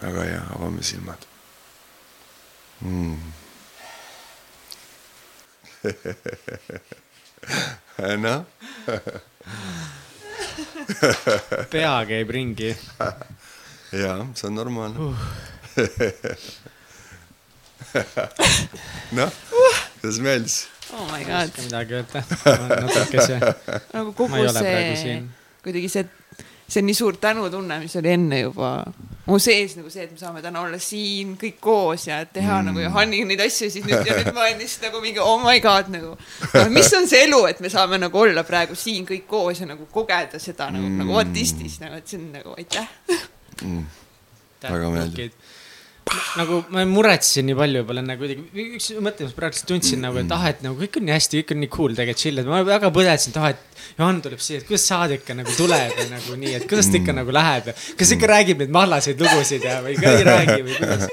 väga hea, avame silmad mm. noh pea käib ringi. jaa, see on normaalne uh. noh, kuidas meeldis? oh my god. midagi öelda, natukese. nagu kogu see, kuidagi see see on nii suur tänutunne, mis oli enne juba mu sees nagu see, et me saame täna olla siin kõik koos ja teha mm. nagu Johaniga neid asju, siis nüüd ja nüüd ma olen lihtsalt nagu mingi oh my god nagu no,. mis on see elu, et me saame nagu olla praegu siin kõik koos ja nagu kogeda seda nagu mm., nagu what is this nagu, et see on nagu aitäh mm.. väga meeldib nagu ma muretsesin nii palju juba enne kuidagi, üks mõte, mis praegu tundsin nagu, et ah, et nagu kõik on nii hästi, kõik on nii cool tegelikult chill, et ma väga põdetasin, et ah, et Johan tuleb siia, et kuidas saadik ikka nagu tuleb ja nagu nii, et kuidas ta ikka nagu läheb ja kas ikka räägib neid mahlaseid lugusid ja, või ka ei räägi või kuidas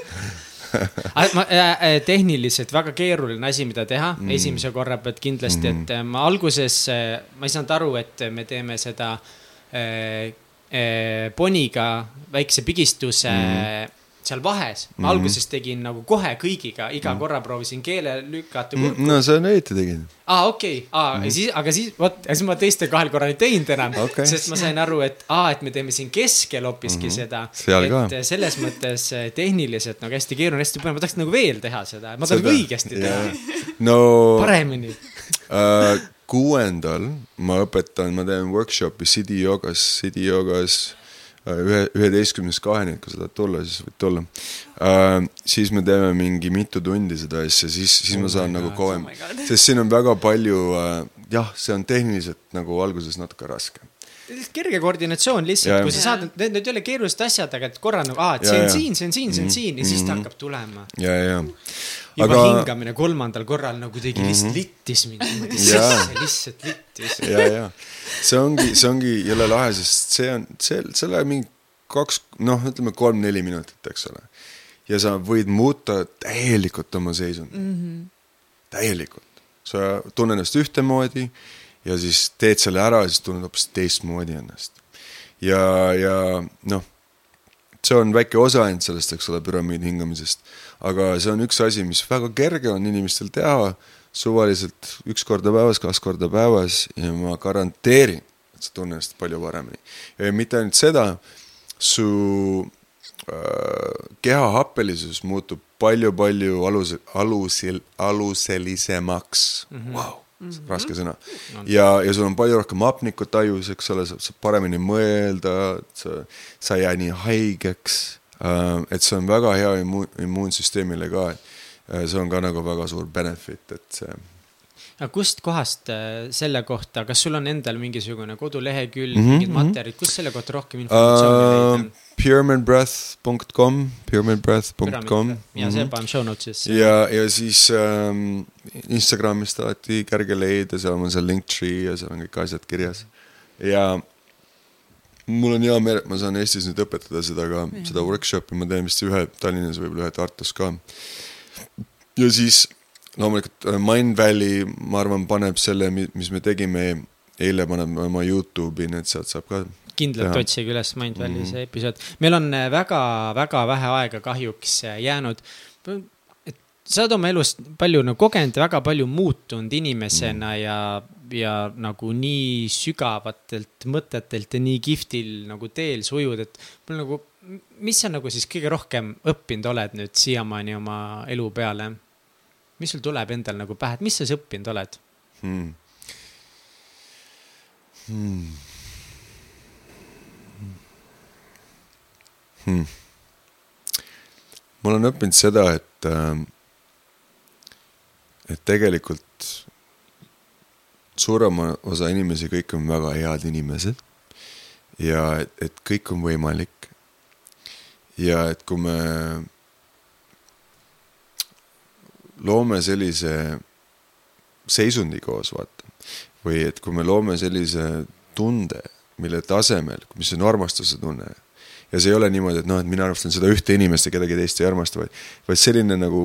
ma äh, äh, tehniliselt väga keeruline asi, mida teha mm. esimese korra pealt kindlasti, et mm. ma alguses, äh, ma ei saanud aru, et me teeme seda äh, äh, poniga väikse pigistuse mm seal vahes, ma mm -hmm. alguses tegin nagu kohe kõigiga, iga mm -hmm. korra proovisin keele lükata mm. -hmm. no sa õieti tegid. aa, okei okay., aa mm, -hmm. siis, aga siis vot, siis ma teistel kahel korral ei teinud enam okay., sest ma sain aru, et aa, et me teeme siin keskel hoopiski mm -hmm. seda. et ka. selles mõttes eh, tehniliselt nagu hästi keeruline, hästi põnev, ma tahaks nagu veel teha seda, ma tahaks õigesti teha. no. paremini uh, kuuendal ma õpetan, ma teen workshopi City Yogas, City Yogas ühe, üheteistkümnest kaheni, et kui sa tahad tulla, siis võid tulla uh,. siis me teeme mingi mitu tundi seda asja, siis, siis oh ma saan nagu God, nagu kauem oh, sest siin on väga palju uh,, jah, see on tehniliselt nagu alguses natuke raske kerge koordinatsioon lihtsalt, kui sa saad, need, need ei ole keerulised asjad, aga et korra nagu, aa, et see on siin, see on siin, see on mhm. siin ja siis ta mhm. hakkab tulema. ja, ja. Juba aga... hingamine kolmandal korral nagu kuidagi mm -hmm. lihtsalt littis mind niimoodi sisse, lihtsalt littis. ja, ja see ongi, see ongi jälle lahe, sest see on, see, see läheb mingi kaks, noh, ütleme kolm-neli minutit, eks ole. ja sa võid muuta täielikult oma seisundit mm. -hmm. täielikult, sa tunned ennast ühtemoodi ja siis teed selle ära ja siis tunned hoopis teistmoodi ennast. ja, ja noh, see on väike osa ainult sellest, eks ole, püramiidi hingamisest. aga see on üks asi, mis väga kerge on inimestel teha suvaliselt üks korda päevas, kaks korda päevas ja ma garanteerin, et sa tunned ennast palju paremini. ja mitte ainult seda, su äh, keha happelisus muutub palju-palju alus, alusil, aluselisemaks mm. -hmm. Wow Mm -hmm. raske sõna. ja, ja sul on palju rohkem hapnikut ajus, eks ole, sa saad paremini mõelda, sa, sa ei jää nii haigeks. Äh, et see on väga hea immuun, immuunsüsteemile ka, et Äh, see on ka nagu väga suur benefit, et see. aga kustkohast äh, selle kohta, kas sul on endal mingisugune kodulehekülg mm, -hmm, mingid mhm. materjalid, kust selle kohta rohkem informatsiooni uh, leida? puremanbreath.com, puremanbreath.com. ja see mhm. panen show notes'isse. ja, ja siis ähm, Instagramist alati kerge leida, seal on see Linktree ja seal on kõik asjad kirjas. ja mul on hea meel, et ma saan Eestis nüüd õpetada seda ka, seda workshop'i ma teen vist ühe Tallinnas, võib-olla ühe Tartus ka. ja siis loomulikult äh, Mindvalley, ma arvan, paneb selle, mis me tegime eile, paneb oma Youtube'i, nii et sealt saab ka kindlalt otsige üles Mindvalley mm -hmm. see episood. meil on väga-väga äh, vähe aega kahjuks äh, jäänud. sa oled oma elus palju nagu kogenud väga palju muutunud inimesena mm ja, ja nagu nii sügavatelt mõtetelt ja nii kihvtil nagu teel sa ujud, et mul nagu, mis sa nagu siis kõige rohkem õppinud oled nüüd siiamaani oma elu peale? mis sul tuleb endal nagu pähe, et mis sa siis õppinud oled hmm.? Hmm hmm.? ma olen õppinud seda, et, ähm, et tegelikult suurema osa inimesi, kõik on väga head inimesed. ja et, et kõik on võimalik. ja et kui me loome sellise seisundi koos, vaata, või et kui me loome sellise tunde, mille tasemel, mis on armastuse tunne ja see ei ole niimoodi, et noh, et mina armastan seda ühte inimest ja kedagi teist ei armasta, vaid, vaid selline nagu,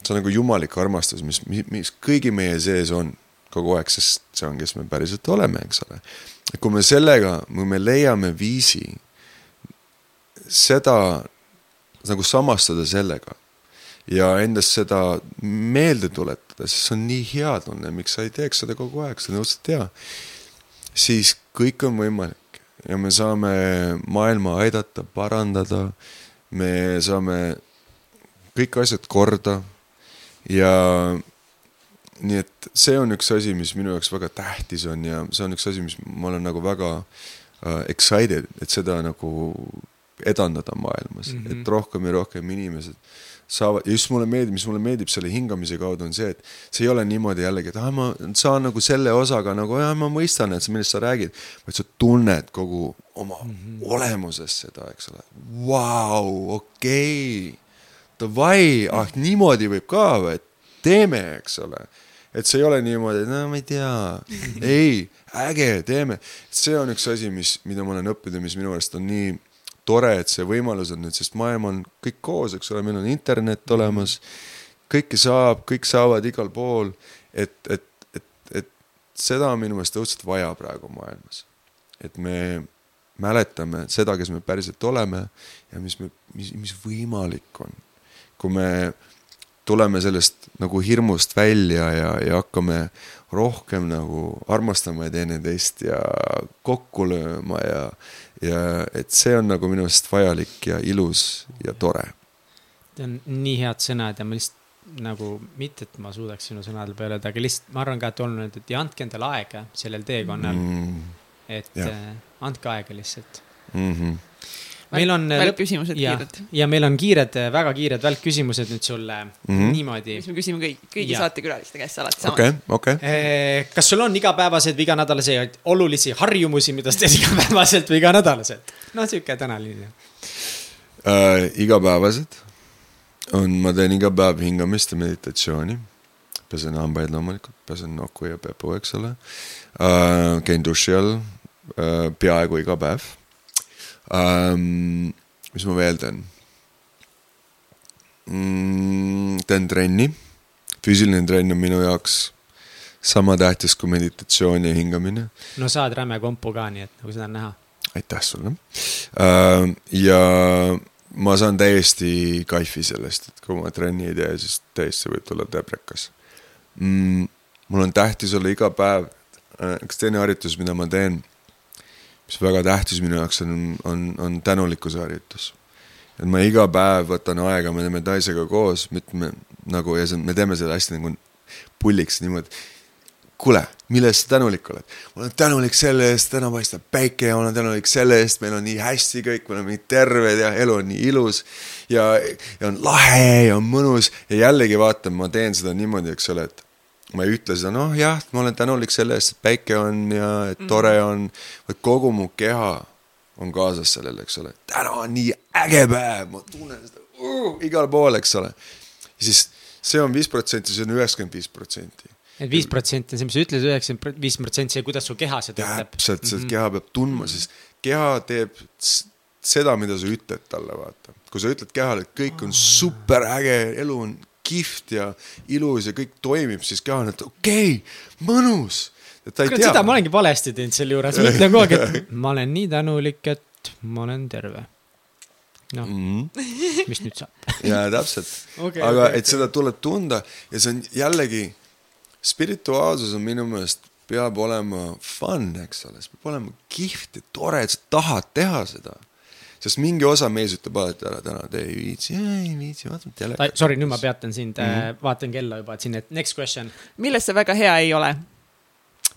see on nagu jumalik armastus, mis, mis kõigi meie sees on kogu aeg, sest see on, kes me päriselt oleme, eks ole. kui me sellega, kui me leiame viisi seda nagu samastada sellega ja endast seda meelde tuletada, sest see on nii hea tunne, miks sa ei teeks seda kogu aeg, see on õudselt hea. siis kõik on võimalik ja me saame maailma aidata, parandada, me saame kõik asjad korda. Ja nii et see on üks asi, mis minu jaoks väga tähtis on ja see on üks asi, mis ma olen nagu väga uh, excited, et seda nagu edendada maailmas. Mm, -hmm. et rohkem ja rohkem inimesed saavad just mulle meeldib, mis mulle meeldib selle hingamise kaudu on see, et see ei ole niimoodi jällegi, et ah, ma saan nagu selle osaga nagu, jah, ma mõistan, et millest sa räägid, vaid sa tunned kogu oma mm -hmm. olemuses seda, eks ole. Vau, okei, davai, ah niimoodi võib ka või, teeme, eks ole et see ei ole niimoodi, et no ma ei tea, ei, äge, teeme. see on üks asi, mis, mida ma olen õppinud ja mis minu meelest on nii tore, et see võimalus on nüüd, sest maailm on kõik koos, eks ole, meil on internet olemas. kõike saab, kõik saavad igal pool, et, et, et, et seda on minu meelest õudselt vaja praegu maailmas. et me mäletame seda, kes me päriselt oleme ja mis me, mis, mis võimalik on. kui me tuleme sellest nagu hirmust välja ja, ja hakkame rohkem nagu armastama teineteist ja kokku lööma ja ja et see on nagu minu arust vajalik ja ilus ja tore. Need on nii head sõnad ja ma lihtsalt nagu, mitte et ma suudaks sinu sõnade peale öelda, aga lihtsalt ma arvan ka, et oluline, et ja andke endale aega sellel teekonnal mm,. et ja. äh, andke aega lihtsalt mm. -hmm meil on. välkküsimused kiired. ja meil on kiired, väga kiired välkküsimused nüüd sulle mm -hmm. niimoodi. mis me küsime kõik, kõigi saatekülaliste käest alati sama. okei okay,, okei okay.. kas sul on igapäevaseid või iganädalaseid olulisi harjumusi, mida sa teed igapäevaselt või iganädalaselt? noh, sihuke tänaline äh,. igapäevased on, ma teen iga päev hingamist ja meditatsiooni. pesen hambaid loomulikult, pesen noku ja pepu, eks ole äh,. käin duši all äh, peaaegu iga päev ähm,. mis ma veel teen mm,? teen trenni, füüsiline trenn on minu jaoks sama tähtis kui meditatsioon ja hingamine. no saad räme kompu ka, nii et nagu seda on näha. aitäh sulle äh,. ja ma saan täiesti kaifi sellest, et kui ma trenni ei tee, siis täiesti võib tulla täbrekas mm,. mul on tähtis olla iga päev, üks teine harjutus, mida ma teen mis väga tähtis minu jaoks on, on, on tänulikkuse harjutus. et ma iga päev võtan aega, me teeme Taisega koos, mitme nagu ja see, me teeme seda hästi nagu pulliks niimoodi. kuule, mille eest sa tänulik oled? ma olen tänulik selle eest, täna paistab päike ja ma olen tänulik selle eest, meil on nii hästi kõik, me oleme nii terved ja elu on nii ilus. ja, ja on lahe ja on mõnus ja jällegi vaata, ma teen seda niimoodi, eks ole, et ma ei ütle seda, noh jah, ma olen tänulik selle eest, et päike on ja et mm. tore on, vaid kogu mu keha on kaasas sellele, eks ole. täna on nii äge päev, ma tunnen seda uh, igal pool, eks ole. siis see on viis protsenti, see on üheksakümmend viis protsenti. et viis protsenti on see, mis sa ütled, üheksakümmend viis protsenti see, kuidas su keha seda ütleb. täpselt, sest mm -hmm. keha peab tundma, siis keha teeb seda, mida sa ütled talle, vaata. kui sa ütled kehale, et kõik on super äge, elu on kihvt ja ilus ja kõik toimib, siis keha on, et okei okay,, mõnus. kurat, seda ma olengi valesti teinud selle juures, ma ütlen kogu aeg, et ma olen nii tänulik, et ma olen terve noh mm -hmm., mis nüüd saab jaa, täpselt okay,. aga okay, et okay. seda tuleb tunda ja see on jällegi, spirituaalsus on minu meelest, peab olema fun, eks ole, see peab olema kihvt ja tore, et sa tahad teha seda sest mingi osa mees ütleb alati ära, täna te ei viitsi, ei viitsi, vaatame telekat. Sorry, nüüd ma peatan sind mm, -hmm. vaatan kella juba, et siin, et next question. milles sa väga hea ei ole?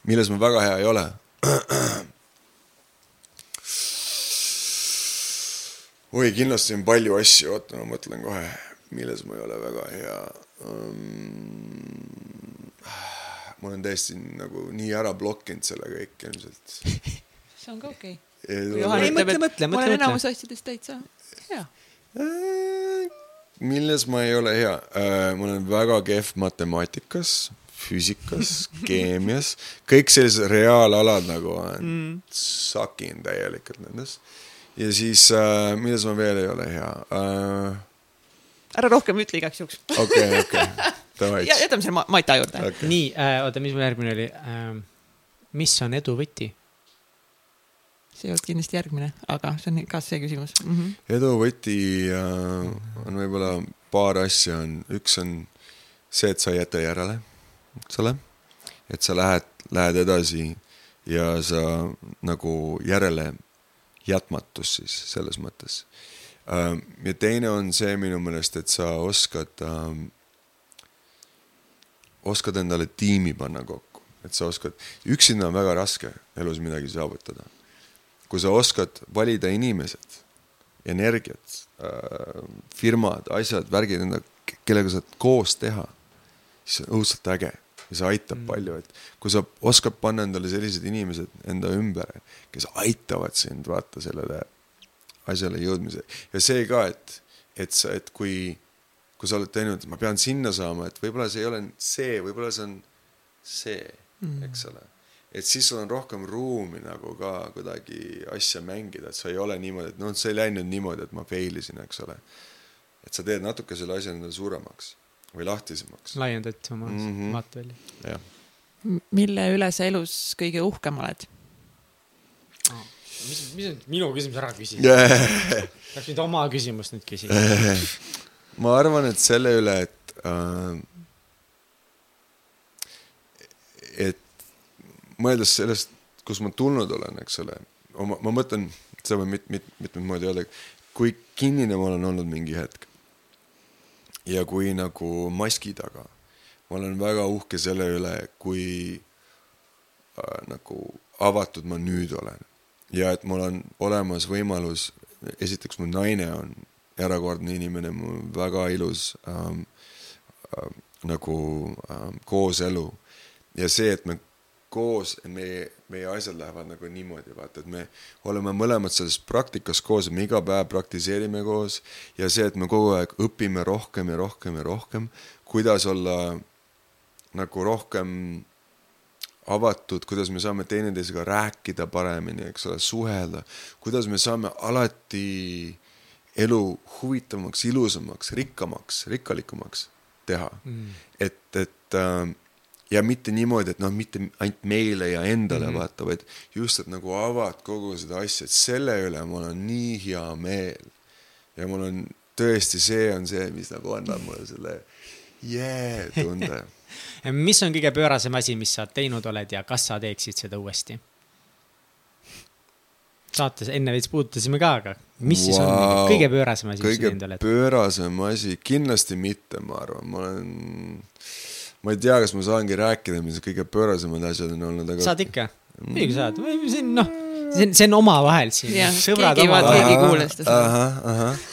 milles ma väga hea ei ole oi, kindlasti on palju asju, oota, ma mõtlen kohe, milles ma ei ole väga hea um,. ma olen täiesti nagu nii ära blokkinud selle kõik ilmselt see on ka okei okay.. Ei mõtle, mõtle, mõtle. ma olen enamus asjadest täitsa hea äh,. milles ma ei ole hea äh,, ma olen väga kehv matemaatikas füüsikas keemias, kõik sellised reaalalad nagu on mm., sakin täielikult nendes ja siis äh,, milles ma veel ei ole hea äh.... ära rohkem ütle igaks juhuks. okei, okei, davai. jätame selle Maita juurde okay.. nii äh,, oota, mis mul järgmine oli äh,? mis on edu võti? See ei olnud kindlasti järgmine, aga see on ka see küsimus mm. -hmm. edu võti äh, on võib-olla paar asja on, üks on see, et sa ei jäta järele, eks ole. et sa lähed, lähed edasi ja sa nagu järele jätmatus siis selles mõttes. Ähm, ja teine on see minu meelest, et sa oskad ähm,, oskad endale tiimi panna kokku, et sa oskad, üksinda on väga raske elus midagi saavutada. Kui sa oskad valida inimesed, energiat äh,, firmad, asjad, värgid, kellega saad koos teha, siis on õudselt äge ja see aitab mm. palju, et kui sa oskad panna endale sellised inimesed enda ümber, kes aitavad sind vaata sellele asjale jõudmise ja see ka, et, et sa, et kui, kui sa oled teinud, ma pean sinna saama, et võib-olla see ei ole see, võib-olla see on see mm., eks ole. Et siis sul on rohkem ruumi nagu ka kuidagi asja mängida, et sa ei ole niimoodi, et noh, see ei läinud niimoodi, et ma fail isin, eks ole. et sa teed natuke selle asja endale suuremaks või lahtisemaks. laiendad oma mm -hmm. vaatevälja. jah. mille üle sa elus kõige uhkem oled oh.? mis, mis nüüd minu küsimus ära küsis yeah.? Läks nüüd oma küsimust nüüd küsima ma arvan, et selle üle, et äh,, et mõeldes sellest, kus ma tulnud olen, eks ole, oma, ma mõtlen, seda võib mit-, mit-, mitmed moodi öelda, kui kinnine ma olen olnud mingi hetk. Ja kui nagu maski taga. ma olen väga uhke selle üle, kui äh, nagu avatud ma nüüd olen. Ja et mul on olemas võimalus, esiteks mu naine on erakordne inimene, mul väga ilus ähm, äh, nagu ähm, kooselu ja see, et me koos, meie, meie asjad lähevad nagu niimoodi, vaata, et me oleme mõlemad selles praktikas koos, me iga päev praktiseerime koos ja see, et me kogu aeg õpime rohkem ja rohkem ja rohkem, kuidas olla nagu rohkem avatud, kuidas me saame teineteisega rääkida paremini, eks ole, suhelda, kuidas me saame alati elu huvitavamaks, ilusamaks, rikkamaks, rikkalikumaks teha. Mm.. et, et äh, ja mitte niimoodi, et noh, mitte ainult meile ja endale mm -hmm. vaata, vaid just, et nagu avad kogu seda asja, et selle üle mul on nii hea meel. ja mul on tõesti, see on see, mis nagu annab mulle selle jee yeah, tunde mis on kõige pöörasem asi, mis sa teinud oled ja kas sa teeksid seda uuesti? saates enne veits puudutasime ka, aga mis wow. siis on kõige pöörasem asi, mis sa teinud oled? pöörasem asi, kindlasti mitte, ma arvan, ma olen ma ei tea, kas ma saangi rääkida, mis kõige pöörasemad asjad on olnud, aga. saad ikka, muidugi saad, see on noh, see on, see on omavahel siin. sõbrad omavahel. keegi ei kuule seda. ahah, ahah.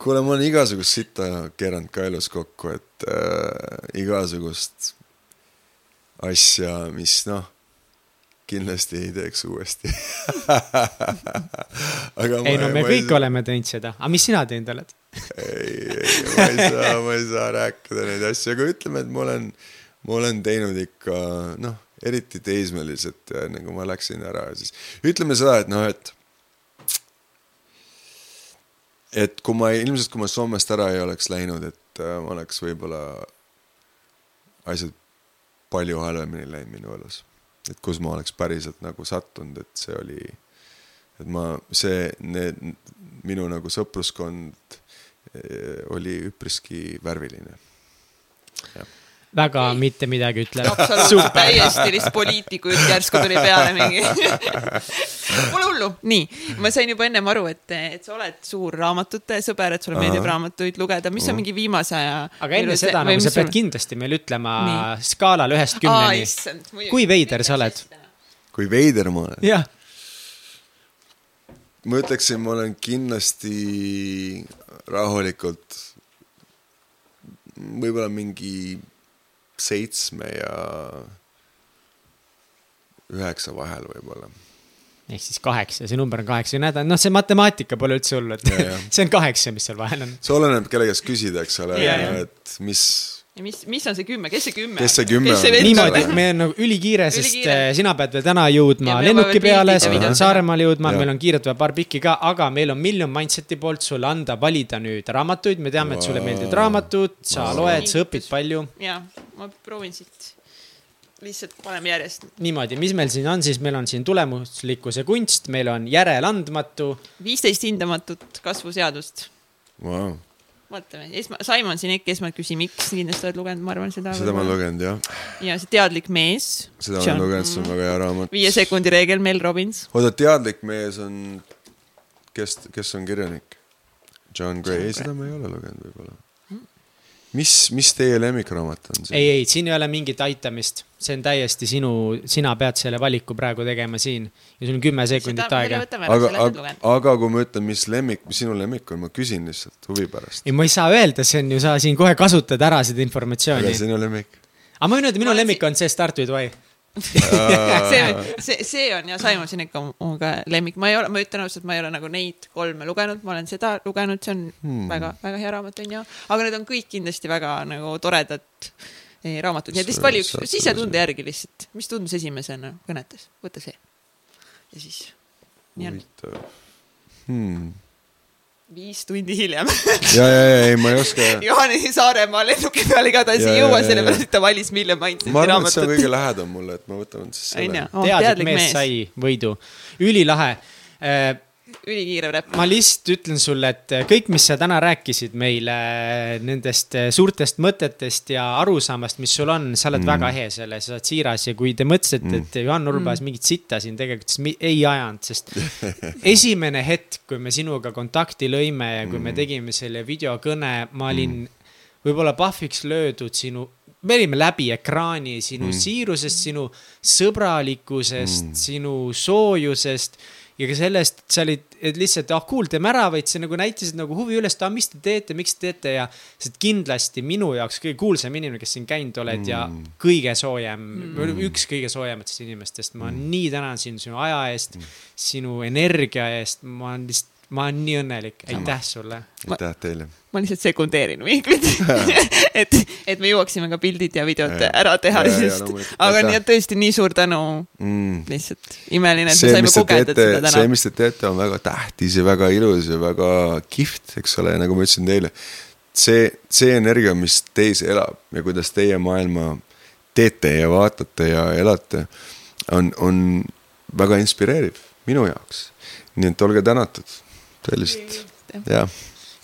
kuule, ma olen igasugust sitta keeranud ka elus kokku, et äh, igasugust asja, mis noh kindlasti ei teeks uuesti ei no me kõik ei... oleme teinud seda, aga mis sina teinud oled ei, ei, ma ei saa, ma ei saa rääkida neid asju, aga ütleme, et ma olen, ma olen teinud ikka noh, eriti teismeliselt enne kui ma läksin ära siis ütleme seda, et noh, et et kui ma ilmselt, kui ma Soomest ära ei oleks läinud, et äh, oleks võib-olla asjad palju halvemini läinud minu elus. et kus ma oleks päriselt nagu sattunud, et see oli, et ma, see, need, minu nagu sõpruskond eh, oli üpriski värviline. väga ei. mitte midagi ütlev. absoluutselt, täiesti lihtsalt poliitiku jutt järsku tuli peale mingi Pole hullu, nii, ma sain juba ennem aru, et, et sa oled suur raamatute sõber, et sulle meeldib raamatuid lugeda, mis on mingi viimase aja. aga enne seda nagu sa pead kindlasti meile ütlema nii. skaalal ühest kümneni. kui veider sa oled? kui veider ma olen? jah ma ütleksin, ma olen kindlasti rahulikult võib-olla mingi seitsme ja üheksa vahel võib-olla. ehk siis kaheksa, see number on kaheksa, näed, noh, see matemaatika pole üldse hull, et see on kaheksa, mis seal vahel on. see oleneb, kelle käest küsida, eks ole, et mis ja mis, mis on see kümme, kes see kümme kes see kümme on? niimoodi, me on nagu ülikiire, sest ülikiire. Eh, sina pead veel täna jõudma lennuki peale, sa pead Saaremaale jõudma, meil on kiirelt vaja paar pikki ka, aga meil on Million Mindset'i poolt sulle anda valida nüüd raamatuid, me teame, et sulle meeldivad raamatud, sa loed, sa õpid palju. ja, ma proovin siit. Lihtsalt paneme järjest. niimoodi, mis meil siin on, siis meil on siin tulemuslikkuse kunst, meil on järeleandmatu. viisteist hindamatut kasvuseadust. Wow vaatame, esma-, Simon Sinek, esmalt küsi, miks, kindlasti oled lugenud, ma arvan, seda. seda ma olen lugenud, jah. ja see Teadlik mees. seda olen lugenud, see on väga hea raamat. viie sekundi reegel, Mel Robbins. oota, Teadlik mees on, kes, kes on kirjanik? John Gray, ei seda ma ei ole lugenud võib-olla mis, mis teie lemmikraamat on see? ei, ei, siin ei ole mingit aitamist, see on täiesti sinu, sina pead selle valiku praegu tegema siin ja sul on kümme sekundit aega. aga, aga, aga kui ma ütlen, mis lemmik, mis sinu lemmik on, ma küsin lihtsalt huvi pärast. ei, ma ei saa öelda, see on ju, sa siin kohe kasutad ära seda informatsiooni. aga sinu lemmik? aga ma võin öelda, minu lemmik on see Start with why see, see, see on ja Simon Sinek on mu ka lemmik, ma ei ole, ma ütlen ausalt, ma ei ole nagu neid kolme lugenud, ma olen seda lugenud, see on hmm. väga, väga hea raamat on ju, aga need on kõik kindlasti väga nagu toredad eh, raamatud, nii et lihtsalt vali üks sisetunde järgi lihtsalt, mis tundus esimesena kõnetas, võta see. ja siis. huvitav. Hmm viis tundi hiljem ja, ja, ja ei, ma ei oska. Juhani Saaremaa lennuki peal igatahes ei jõua, sellepärast et ta valis Million Mindseti raamatut. ma arvan, et see on kõige lähedam mulle, et ma võtan siis selle. Teadlik mees sai võidu, ülilahe äh, ülikiire räpp. ma lihtsalt ütlen sulle, et kõik, mis sa täna rääkisid meile nendest suurtest mõtetest ja arusaamast, mis sul on, sa oled mm. väga ehe selles, sa oled siiras ja kui te mõtlesite mm., et Juhan Urbas mm. mingit sitta siin tegelikult ei ajanud, sest esimene hetk, kui me sinuga kontakti lõime ja kui mm. me tegime selle videokõne, ma olin mm. võib-olla pahviks löödud sinu me olime läbi ekraani sinu mm. siirusest, sinu sõbralikkusest mm., sinu soojusest ja ka sellest, sa olid, et lihtsalt, ah cool, teeme ära, vaid sa nagu näitasid nagu huvi üles, et ah, mis te teete, miks te teete ja. sest kindlasti minu jaoks kõige kuulsam inimene, kes siin käinud oled mm. ja kõige soojem mm., üks kõige soojematest inimestest, ma mm. nii tänan sind sinu aja eest mm., sinu energia eest, ma olen lihtsalt ma olen nii õnnelik, aitäh sulle. aitäh teile. ma lihtsalt sekundeerin Mihklit et, et me jõuaksime ka pildid ja videod ja, ära teha, sest, aga nii, et tõesti nii suur tänu mm.. lihtsalt imeline, et see, me saime kogeda seda täna. see, mis te teete, on väga tähtis ja väga ilus ja väga kihvt, eks ole, nagu ma ütlesin teile. see, see energia, mis teis elab ja kuidas teie maailma teete ja vaatate ja elate, on, on väga inspireeriv minu jaoks. nii et olge tänatud sellist, jah.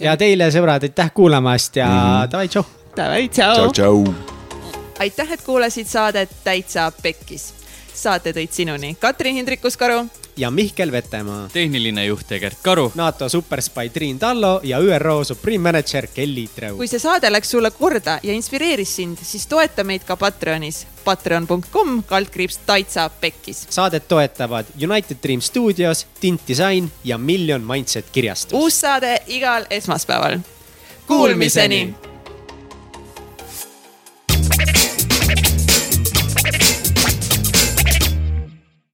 ja teile, sõbrad, aitäh kuulamast ja mm -hmm. davai, tšau. Davai, tšau. tšau. aitäh, et kuulasid saadet Täitsa Pekkis. saate tõid sinuni Katrin Hindrikus-Karu ja Mihkel Vetemaa. tehniline juht Egert Karu. NATO superspai Triin Tallo ja ÜRO Supreme Manager Kelly Treu. kui see saade läks sulle korda ja inspireeris sind, siis toeta meid ka Patreonis patreon.com kaldkriips Taitsa Pekkis. Saadet toetavad United Dream Studios, Tint Design ja Million Mindset kirjastus. uus saade igal esmaspäeval. Kuulmiseni, Kuulmiseni.!